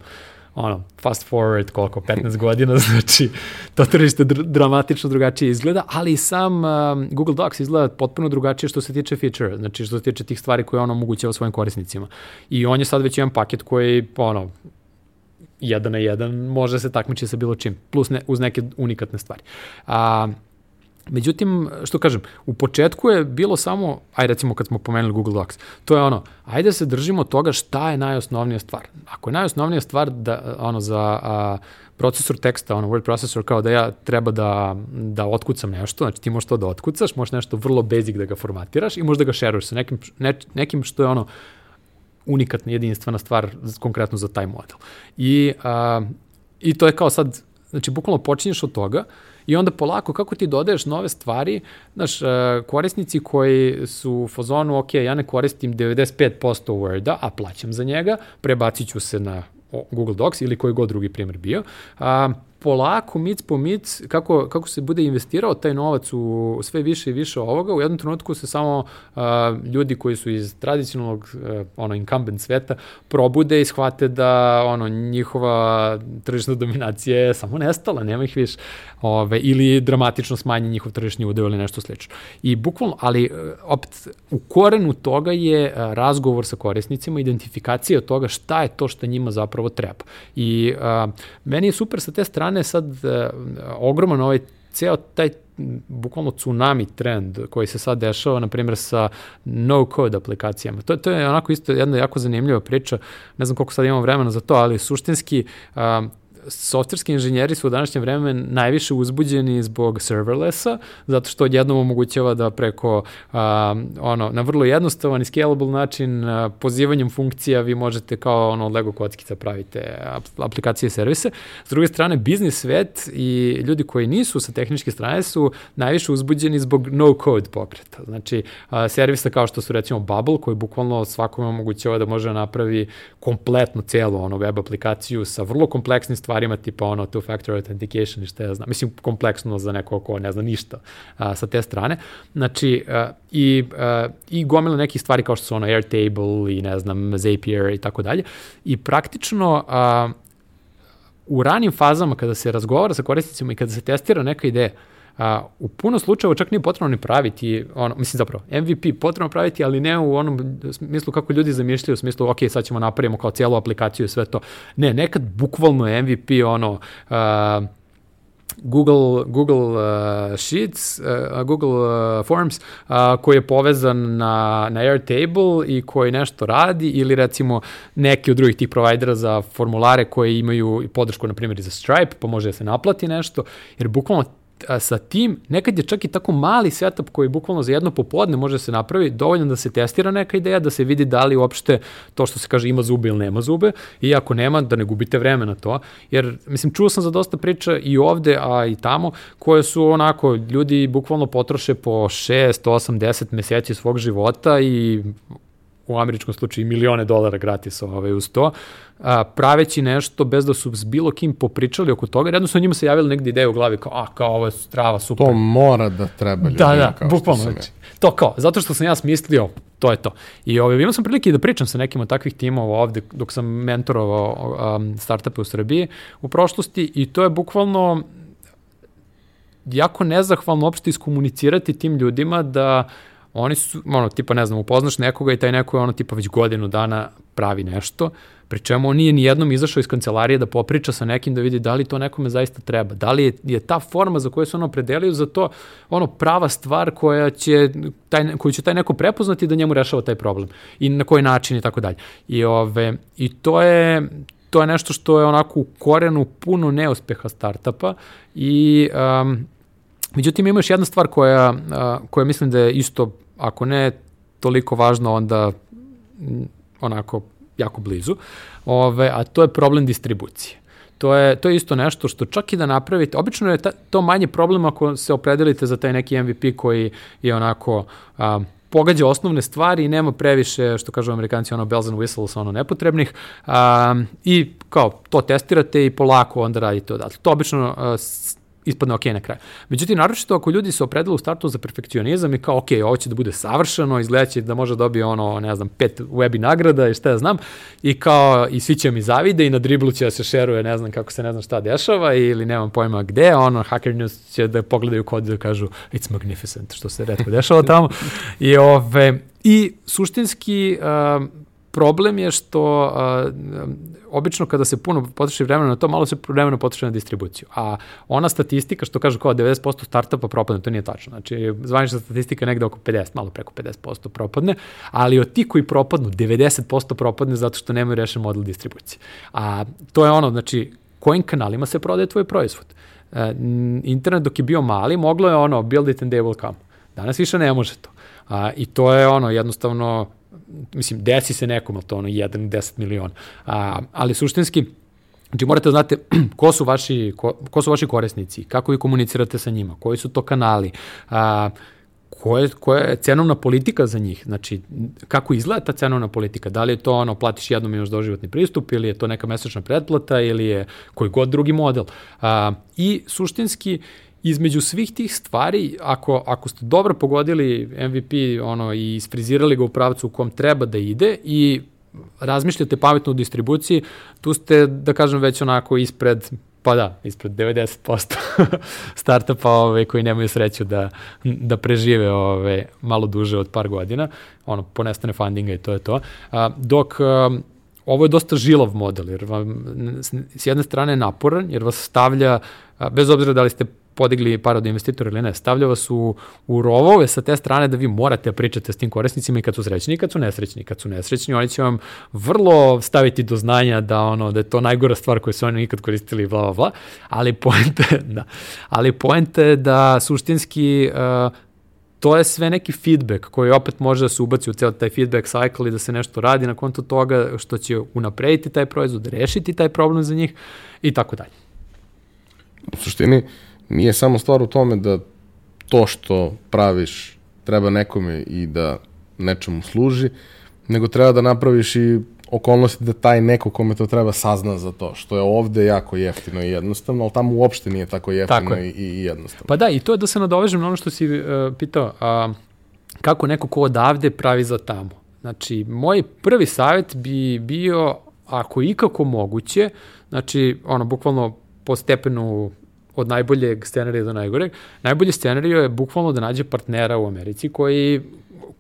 ono, fast forward koliko, 15 godina, znači to tržište dr dramatično drugačije izgleda, ali sam um, Google Docs izgleda potpuno drugačije što se tiče feature, znači što se tiče tih stvari koje on omogućava svojim korisnicima. I on je sad već jedan paket koji, ono, jedan na jedan može se takmići sa bilo čim, plus ne, uz neke unikatne stvari. A, Međutim, što kažem, u početku je bilo samo, aj recimo kad smo pomenuli Google Docs, to je ono, ajde se držimo toga šta je najosnovnija stvar. Ako je najosnovnija stvar da, ono, za a, procesor teksta, ono, word processor, kao da ja treba da, da otkucam nešto, znači ti možeš to da otkucaš, možeš nešto vrlo basic da ga formatiraš i možeš da ga šeruješ sa nekim, ne, nekim što je ono, unikatna, jedinstvena stvar konkretno za taj model. I, a, I to je kao sad, znači bukvalno počinješ od toga, I onda polako, kako ti dodaješ nove stvari, znaš, e, korisnici koji su u fazonu, ok, ja ne koristim 95% Worda, a plaćam za njega, prebacit ću se na Google Docs ili koji god drugi primjer bio. A, polako, mic po mic, kako, kako se bude investirao taj novac u sve više i više ovoga, u jednom trenutku se samo uh, ljudi koji su iz tradicionalnog uh, ono, incumbent sveta probude i shvate da ono, njihova tržišna dominacija je samo nestala, nema ih više. Ove, ili dramatično smanji njihov tržišni udeo ili nešto slično. I bukvalno, ali opet, u korenu toga je razgovor sa korisnicima, identifikacija toga šta je to što njima zapravo treba. I uh, meni je super sa te strane strane sad uh, ogroman ovaj ceo taj bukvalno tsunami trend koji se sad dešava, na primjer, sa no-code aplikacijama. To, to je onako isto jedna jako zanimljiva priča, ne znam koliko sad imamo vremena za to, ali suštinski softverski inženjeri su u današnje vreme najviše uzbuđeni zbog serverlessa, zato što odjednom omogućava da preko a, ono, na vrlo jednostavan i scalable način a, pozivanjem funkcija vi možete kao ono Lego kockica pravite aplikacije i servise. S druge strane, biznis svet i ljudi koji nisu sa tehničke strane su najviše uzbuđeni zbog no-code pokreta. Znači, a, servisa kao što su recimo Bubble, koji bukvalno svakome omogućava da može da napravi kompletno celu ono web aplikaciju sa vrlo kompleksnim stvarima stvarima tipa ono two-factor authentication i šta ja znam. Mislim, kompleksno za neko ko ne zna ništa a, sa te strane. Znači, a, i, a, i gomila nekih stvari kao što su ono Airtable i ne znam, Zapier i tako dalje. I praktično a, u ranim fazama kada se razgovara sa korisnicima i kada se testira neka ideja, A, u puno slučajeva čak nije potrebno ni praviti, ono, mislim zapravo, MVP potrebno praviti, ali ne u onom smislu kako ljudi zamišljaju, u smislu, ok, sad ćemo napravimo kao cijelu aplikaciju i sve to. Ne, nekad bukvalno MVP ono, uh, Google, Google uh, Sheets, uh, Google uh, Forms uh, koji je povezan na, na Airtable i koji nešto radi ili recimo neki od drugih tih provajdera za formulare koje imaju podršku na primjer za Stripe pa može da se naplati nešto jer bukvalno sa tim, nekad je čak i tako mali setup koji bukvalno za jedno popodne može se napravi, dovoljno da se testira neka ideja, da se vidi da li uopšte to što se kaže ima zube ili nema zube i ako nema, da ne gubite vreme na to. Jer, mislim, čuo sam za dosta priča i ovde, a i tamo, koje su onako, ljudi bukvalno potroše po 6, 8, 10 meseci svog života i u američkom slučaju milione dolara gratis ovaj, uz to, a, praveći nešto bez da su s bilo kim popričali oko toga, jer jednostavno njima se javila negde ideja u glavi kao, a, kao ovo je strava, super. To mora da treba ljudi, da, da, bukvalno, znači, to kao, zato što sam ja smislio, to je to. I ovaj, imao sam prilike da pričam sa nekim od takvih timova ovde dok sam mentorovao um, startupe u Srbiji u prošlosti i to je bukvalno jako nezahvalno uopšte iskomunicirati tim ljudima da uh, oni su, ono, tipa, ne znam, upoznaš nekoga i taj neko je ono, tipa, već godinu dana pravi nešto, pri čemu on nije ni jednom izašao iz kancelarije da popriča sa nekim da vidi da li to nekome zaista treba, da li je, je ta forma za koju se ono predelio za to ono prava stvar koja će taj, koju će taj neko prepoznati da njemu rešava taj problem i na koji način i tako dalje. I, ove, i to je, to je nešto što je onako u korenu puno neuspeha startapa i um, Međutim, ima još jedna stvar koja, koja mislim da je isto, ako ne toliko važna, onda onako jako blizu, ove, a to je problem distribucije. To je, to je isto nešto što čak i da napravite, obično je ta, to manje problem ako se opredelite za taj neki MVP koji je onako a, pogađa osnovne stvari i nema previše, što kažu amerikanci, ono bells and whistles, ono nepotrebnih, a, i kao to testirate i polako onda radite odatle. To obično a, ispadne ok na kraju. Međutim, naročito ako ljudi se opredele u startu za perfekcionizam i kao, ok, ovo će da bude savršeno, izgledaće da može da dobije ono, ne znam, pet webi nagrada i šta ja znam, i kao, i svi će mi zavide i na driblu će da se šeruje, ne znam kako se ne znam šta dešava ili nemam pojma gde, ono, Hacker News će da pogledaju kod da kažu, it's magnificent, što se redko dešava tamo. I, ove, i suštinski, uh, problem je što uh, obično kada se puno potroši vremena na to, malo se vremena potroši na distribuciju. A ona statistika što kažu kao 90% startupa propadne, to nije tačno. Znači, zvanična statistika je negde oko 50, malo preko 50% propadne, ali od ti koji propadnu, 90% propadne zato što nemaju rešen model distribucije. A to je ono, znači, kojim kanalima se prodaje tvoj proizvod. E, internet dok je bio mali, moglo je ono, build it and they will come. Danas više ne može to. A, I to je ono, jednostavno, mislim, desi se nekom, ali to ono 1, 10 miliona. A, ali suštinski, Znači morate da znate ko su vaši, ko, ko su vaši korisnici, kako vi komunicirate sa njima, koji su to kanali, a, koja, koja je cenovna politika za njih, znači kako izgleda ta cenovna politika, da li je to ono platiš jednom imaš doživotni pristup ili je to neka mesečna pretplata ili je koji god drugi model. A, I suštinski između svih tih stvari, ako, ako ste dobro pogodili MVP ono, i isfrizirali ga u pravcu u kom treba da ide i razmišljate pametno u distribuciji, tu ste, da kažem, već onako ispred Pa da, ispred 90% startupa ove, koji nemaju sreću da, da prežive ove, malo duže od par godina, ono, ponestane fundinga i to je to. A, dok a, ovo je dosta žilav model, jer vam s jedne strane je naporan, jer vas stavlja, bez obzira da li ste podigli par od investitora ili ne, stavlja vas u, u rovove sa te strane da vi morate da pričate s tim korisnicima i kad su srećni i kad su nesrećni. Kad su nesrećni, oni će vam vrlo staviti do znanja da ono da je to najgora stvar koju su oni nikad koristili, bla, bla, bla, ali poenta da, ali poenta je da suštinski uh, to je sve neki feedback koji opet može da se ubaci u ceo taj feedback cycle i da se nešto radi na kontu toga što će unaprediti taj proizvod, rešiti taj problem za njih i tako dalje. U suštini, nije samo stvar u tome da to što praviš treba nekome i da nečemu služi, nego treba da napraviš i okolnosti da taj neko kome to treba sazna za to, što je ovde jako jeftino i jednostavno, ali tamo uopšte nije tako jeftino tako i, i jednostavno. Pa da, i to je da se nadovežem na ono što si uh, pitao, a, kako neko ko odavde pravi za tamo. Znači, moj prvi savjet bi bio, ako ikako moguće, znači, ono, bukvalno po stepenu od najboljeg scenarija do najgoreg. Najbolji scenariju je bukvalno da nađe partnera u Americi koji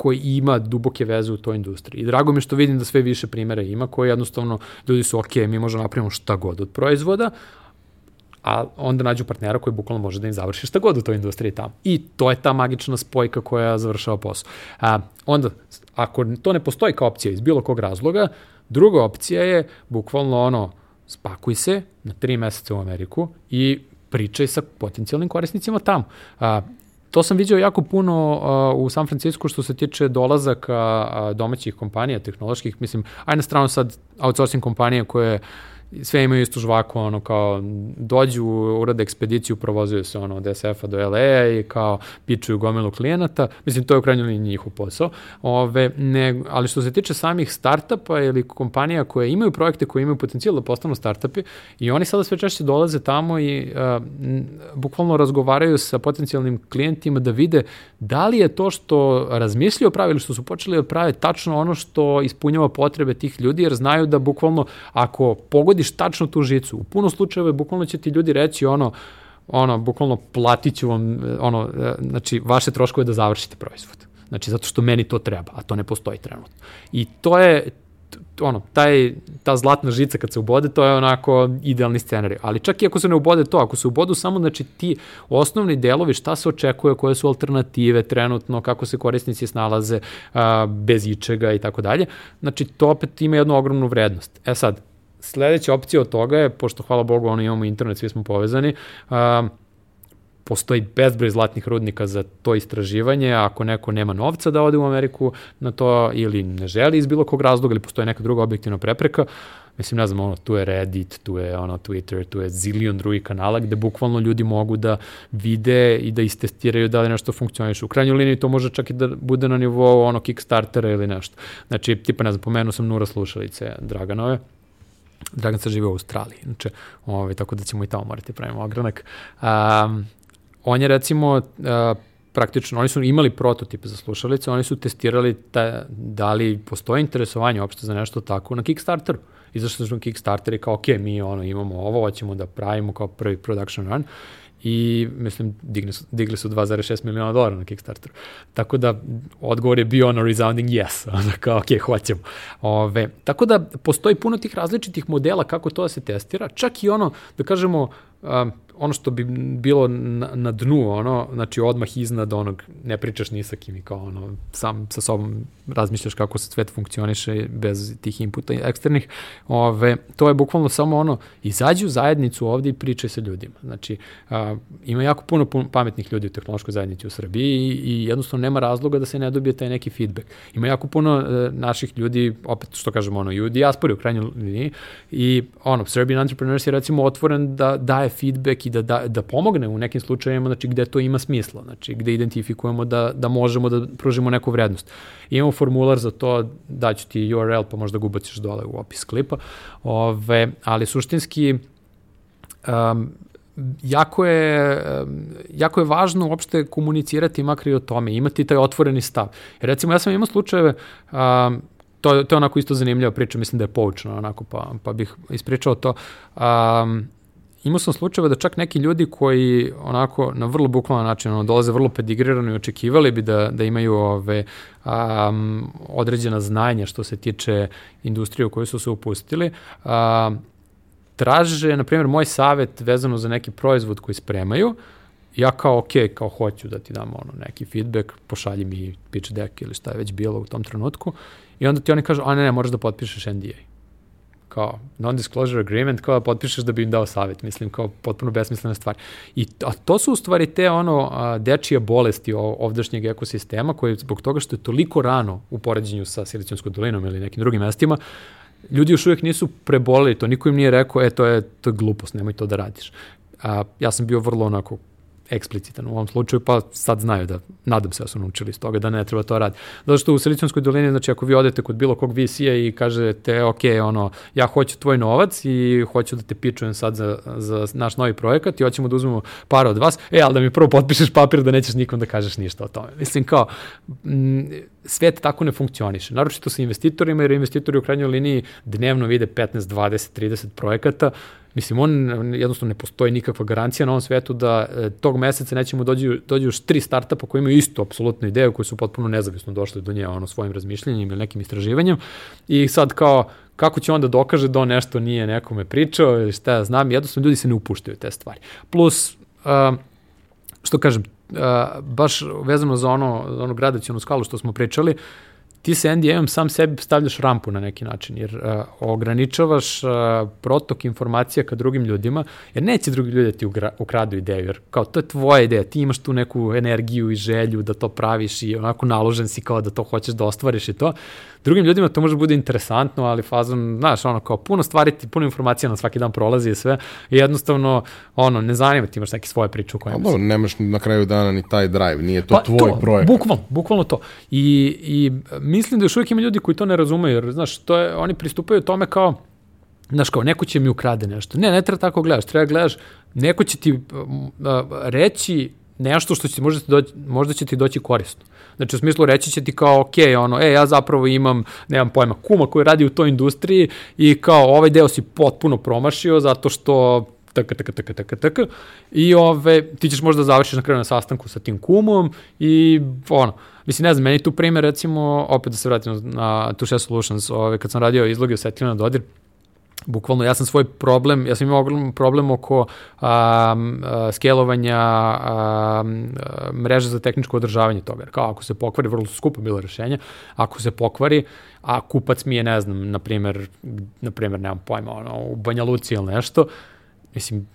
koji ima duboke veze u toj industriji. I drago mi je što vidim da sve više primera ima koji jednostavno ljudi su ok, mi možemo napravimo šta god od proizvoda, a onda nađu partnera koji bukvalno može da im završi šta god u toj industriji tamo. I to je ta magična spojka koja završava posao. A, onda, ako to ne postoji kao opcija iz bilo kog razloga, druga opcija je bukvalno ono, spakuj se na tri meseca u Ameriku i pričaj sa potencijalnim korisnicima tamo. A, to sam vidio jako puno uh, u San Francisco što se tiče dolazaka uh, domaćih kompanija, tehnoloških, mislim, aj na stranu sad outsourcing kompanije koje sve imaju istu žvaku, ono kao dođu, urade ekspediciju, provozuju se ono od SF-a do LA i kao pičuju gomilu klijenata, mislim to je u krajnjoj liniji njihov posao, Ove, ne, ali što se tiče samih startupa ili kompanija koje imaju projekte koje imaju potencijal da postanu startupi i oni sada sve češće dolaze tamo i uh, bukvalno razgovaraju sa potencijalnim klijentima da vide da li je to što razmišljaju pravi ili što su počeli da prave tačno ono što ispunjava potrebe tih ljudi jer znaju da bukvalno ako pogodi vidiš tačno tu žicu. U puno slučajeva bukvalno će ti ljudi reći ono, ono, bukvalno platit ću vam, ono, e, znači, vaše troškove da završite proizvod. Znači, zato što meni to treba, a to ne postoji trenutno. I to je, ono, taj, ta zlatna žica kad se ubode, to je onako idealni scenarij. Ali čak i ako se ne ubode to, ako se ubodu samo, znači, ti osnovni delovi, šta se očekuje, koje su alternative trenutno, kako se korisnici snalaze a, bez ičega i tako dalje, znači, to opet ima jednu ogromnu vrednost. E sad, sledeća opcija od toga je, pošto hvala Bogu ono imamo internet, svi smo povezani, um, postoji bezbroj zlatnih rudnika za to istraživanje, ako neko nema novca da ode u Ameriku na to ili ne želi iz bilo kog razloga ili postoji neka druga objektivna prepreka, mislim, ne znam, ono, tu je Reddit, tu je ono, Twitter, tu je zilion drugih kanala gde bukvalno ljudi mogu da vide i da istestiraju da li nešto funkcioniše. U krajnjoj liniji to može čak i da bude na nivou ono Kickstartera ili nešto. Znači, tipa, ne znam, pomenuo sam Nura slušalice Draganove, Dragan sad živi u Australiji, znači, ovaj, tako da ćemo i tamo morati da pravimo ogranak. Um, on je recimo uh, praktično, oni su imali prototipe za slušalice, oni su testirali ta, da li postoje interesovanje uopšte za nešto tako na Kickstarteru. Izašli su na Kickstarter i kao, ok, mi ono, imamo ovo, hoćemo da pravimo kao prvi production run i mislim digli su, digli su 2,6 miliona dolara na Kickstarteru. Tako da odgovor je bio ono resounding yes, onda kao ok, hoćemo. Ove, tako da postoji puno tih različitih modela kako to da se testira, čak i ono, da kažemo, um, ono što bi bilo na, na dnu, ono, znači odmah iznad onog, ne pričaš ni sa kim i kao ono, sam sa sobom razmišljaš kako se svet funkcioniše bez tih inputa eksternih, ove, to je bukvalno samo ono, izađi u zajednicu ovde i pričaj sa ljudima. Znači, a, ima jako puno, puno pametnih ljudi u tehnološkoj zajednici u Srbiji i, i jednostavno nema razloga da se ne dobije taj neki feedback. Ima jako puno e, naših ljudi, opet što kažemo, ono, i u dijaspori u krajnjoj liniji i ono, Serbian Entrepreneurs je recimo otvoren da daje feedback i da, da, da pomogne u nekim slučajevima, znači gde to ima smisla, znači gde identifikujemo da, da možemo da pružimo neku vrednost. Imamo formular za to, daću ti URL pa možda ga ubaciš dole u opis klipa, ove, ali suštinski um, jako je, jako je važno uopšte komunicirati makar i o tome, imati taj otvoreni stav. Jer recimo ja sam imao slučajeve, um, to, to je onako isto zanimljiva priča, mislim da je poučno onako, pa, pa bih ispričao to. Um, imao sam slučajeva da čak neki ljudi koji onako na vrlo bukvalan način ono, dolaze vrlo pedigrirano i očekivali bi da, da imaju ove, um, određena znanja što se tiče industrije u kojoj su se upustili, um, traže, na primjer, moj savet vezano za neki proizvod koji spremaju, ja kao, ok, kao hoću da ti dam ono, neki feedback, pošalji mi pitch deck ili šta je već bilo u tom trenutku, i onda ti oni kažu, a ne, ne, moraš da potpišeš NDA kao non-disclosure agreement, kao da potpišeš da bi im dao savjet, mislim, kao potpuno besmislena stvar. I a to su u stvari te ono a, dečije bolesti ovdašnjeg ekosistema koje zbog toga što je toliko rano u poređenju sa Silicijonskom dolinom ili nekim drugim mestima, ljudi još uvijek nisu prebolili to, niko im nije rekao, e, to je, to je glupost, nemoj to da radiš. A, ja sam bio vrlo onako eksplicitan u ovom slučaju, pa sad znaju da, nadam se da su naučili iz toga da ne treba to raditi. Zato što u Silicijonskoj dolini, znači ako vi odete kod bilo kog VC-a i kažete, ok, ono, ja hoću tvoj novac i hoću da te pičujem sad za, za naš novi projekat i hoćemo da uzmemo par od vas, e, ali da mi prvo potpišeš papir da nećeš nikom da kažeš ništa o tome. Mislim, kao, m, svet tako ne funkcioniše. Naročito sa investitorima, jer investitori u krajnjoj liniji dnevno vide 15, 20, 30 projekata. Mislim, on jednostavno ne postoji nikakva garancija na ovom svetu da e, tog meseca nećemo dođu, dođu još tri startupa koji imaju istu apsolutnu ideju, koji su potpuno nezavisno došli do nje ono, svojim razmišljanjem ili nekim istraživanjem. I sad kao, kako će onda dokaže da on nešto nije nekome pričao ili šta ja znam, jednostavno ljudi se ne upuštaju te stvari. Plus, što kažem, uh, baš vezano za ono, za ono gradacijonu skalu što smo pričali, ti se NDA-om sam sebi stavljaš rampu na neki način, jer uh, ograničavaš uh, protok informacija ka drugim ljudima, jer neće drugi ljudi da ti ukradu ideju, jer kao to je tvoja ideja, ti imaš tu neku energiju i želju da to praviš i onako naložen si kao da to hoćeš da ostvariš i to drugim ljudima to može da bude interesantno, ali fazon, znaš, ono, kao puno stvari, ti, puno informacija na svaki dan prolazi i sve, i jednostavno, ono, ne zanima ti imaš neke svoje priče u kojima... Ali nemaš na kraju dana ni taj drive, nije to pa, tvoj to, projekt. Bukvalno, bukvalno to. I, I mislim da još uvijek ima ljudi koji to ne razumeju, jer, znaš, to je, oni pristupaju tome kao, znaš, kao, neko će mi ukrade nešto. Ne, ne treba tako gledaš, treba gledaš, neko će ti uh, reći nešto što će, možda, ti doći, možda će ti doći korisno. Znači, u smislu reći će ti kao, ok, ono, e, ja zapravo imam, nemam pojma, kuma koji radi u toj industriji i kao, ovaj deo si potpuno promašio zato što taka, taka, taka, taka, taka, i ove, ti ćeš možda završiš na kraju na sastanku sa tim kumom i ono, mislim, ne znam, meni tu primjer, recimo, opet da se vratim na Touche Solutions, ove, kad sam radio izloge osetljivo na dodir, bukvalno ja sam svoj problem, ja sam imao ogroman problem oko a, a, skelovanja a, mreže za tehničko održavanje toga. Kao ako se pokvari, vrlo skupo bilo rešenje, ako se pokvari, a kupac mi je, ne znam, na primer, na primer, nemam pojma, ono, u Banja Luci ili nešto, mislim,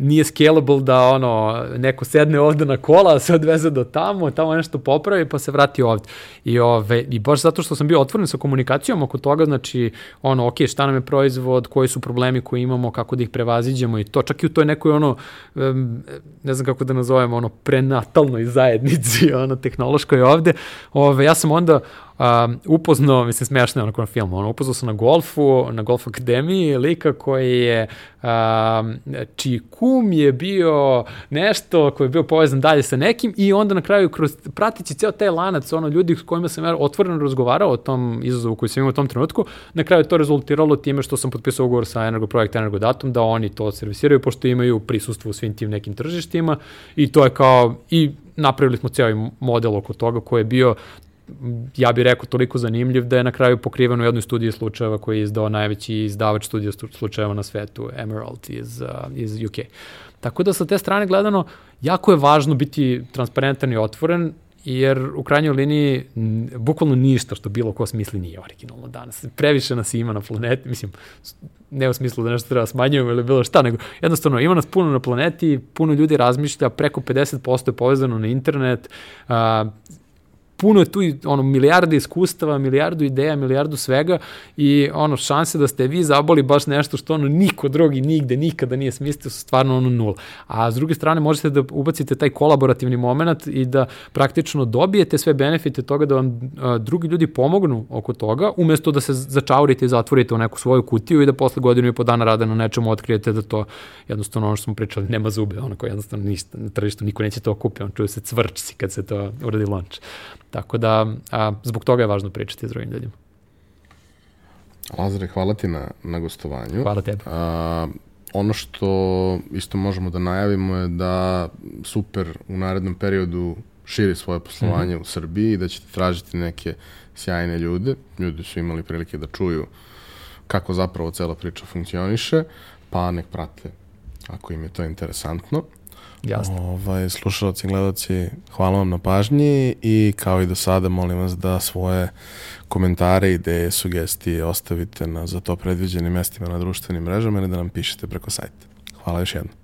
nije scalable da ono neko sedne ovde na kola, se odveze do tamo, tamo nešto popravi pa se vrati ovde. I ove i baš zato što sam bio otvoren sa komunikacijom oko toga, znači ono ok, šta nam je proizvod, koji su problemi koje imamo, kako da ih prevaziđemo i to čak i u toj nekoj ono ne znam kako da nazovemo, ono prenatalnoj zajednici, ono tehnološkoj ovde. Ove ja sam onda um, upoznao, mislim smešno je onako na filmu, ono, upoznao sam na golfu, na golf akademiji, lika koji je, um, čiji kum je bio nešto koji je bio povezan dalje sa nekim i onda na kraju kroz pratići ceo taj lanac, ono, ljudi s kojima sam ja otvoreno razgovarao o tom izazovu koji sam imao u tom trenutku, na kraju to rezultiralo time što sam potpisao ugovor sa Energoprojekt Energodatom da oni to servisiraju pošto imaju prisustvo u svim tim nekim tržištima i to je kao i napravili smo cijeli model oko toga koji je bio ja bih rekao toliko zanimljiv da je na kraju pokriven u jednoj studiji slučajeva koji je izdao najveći izdavač studija slučajeva na svetu, Emerald iz, uh, iz UK. Tako da sa te strane gledano, jako je važno biti transparentan i otvoren, jer u krajnjoj liniji bukvalno ništa što bilo ko smisli nije originalno danas. Previše nas ima na planeti, mislim, ne u smislu da nešto treba smanjujemo ili bilo šta, nego jednostavno ima nas puno na planeti, puno ljudi razmišlja, preko 50% je povezano na internet, uh, puno je tu ono milijarde iskustava, milijardu ideja, milijardu svega i ono šanse da ste vi zaboli baš nešto što ono niko drugi nigde nikada nije smislio su stvarno ono nula. A s druge strane možete da ubacite taj kolaborativni moment i da praktično dobijete sve benefite toga da vam a, drugi ljudi pomognu oko toga umesto da se začaurite i zatvorite u neku svoju kutiju i da posle godinu i po dana rada na nečemu otkrijete da to jednostavno ono što smo pričali nema zube, ono koje jednostavno ništa na tržištu niko neće to kupiti, on čuje se cvrčci kad se to uradi launch. Tako da, a, zbog toga je važno pričati s drugim ljudima. Lazare, hvala ti na, na gostovanju. Hvala tebi. A, ono što isto možemo da najavimo je da Super u narednom periodu širi svoje poslovanje mm -hmm. u Srbiji i da ćete tražiti neke sjajne ljude. Ljudi su imali prilike da čuju kako zapravo cela priča funkcioniše, pa nek prate ako im je to interesantno. Jasno. Ovaj, slušalci i gledalci, hvala vam na pažnji i kao i do sada molim vas da svoje komentare, ideje, sugestije ostavite na za to predviđenim mestima na društvenim mrežama ili da nam pišete preko sajta. Hvala još jednom.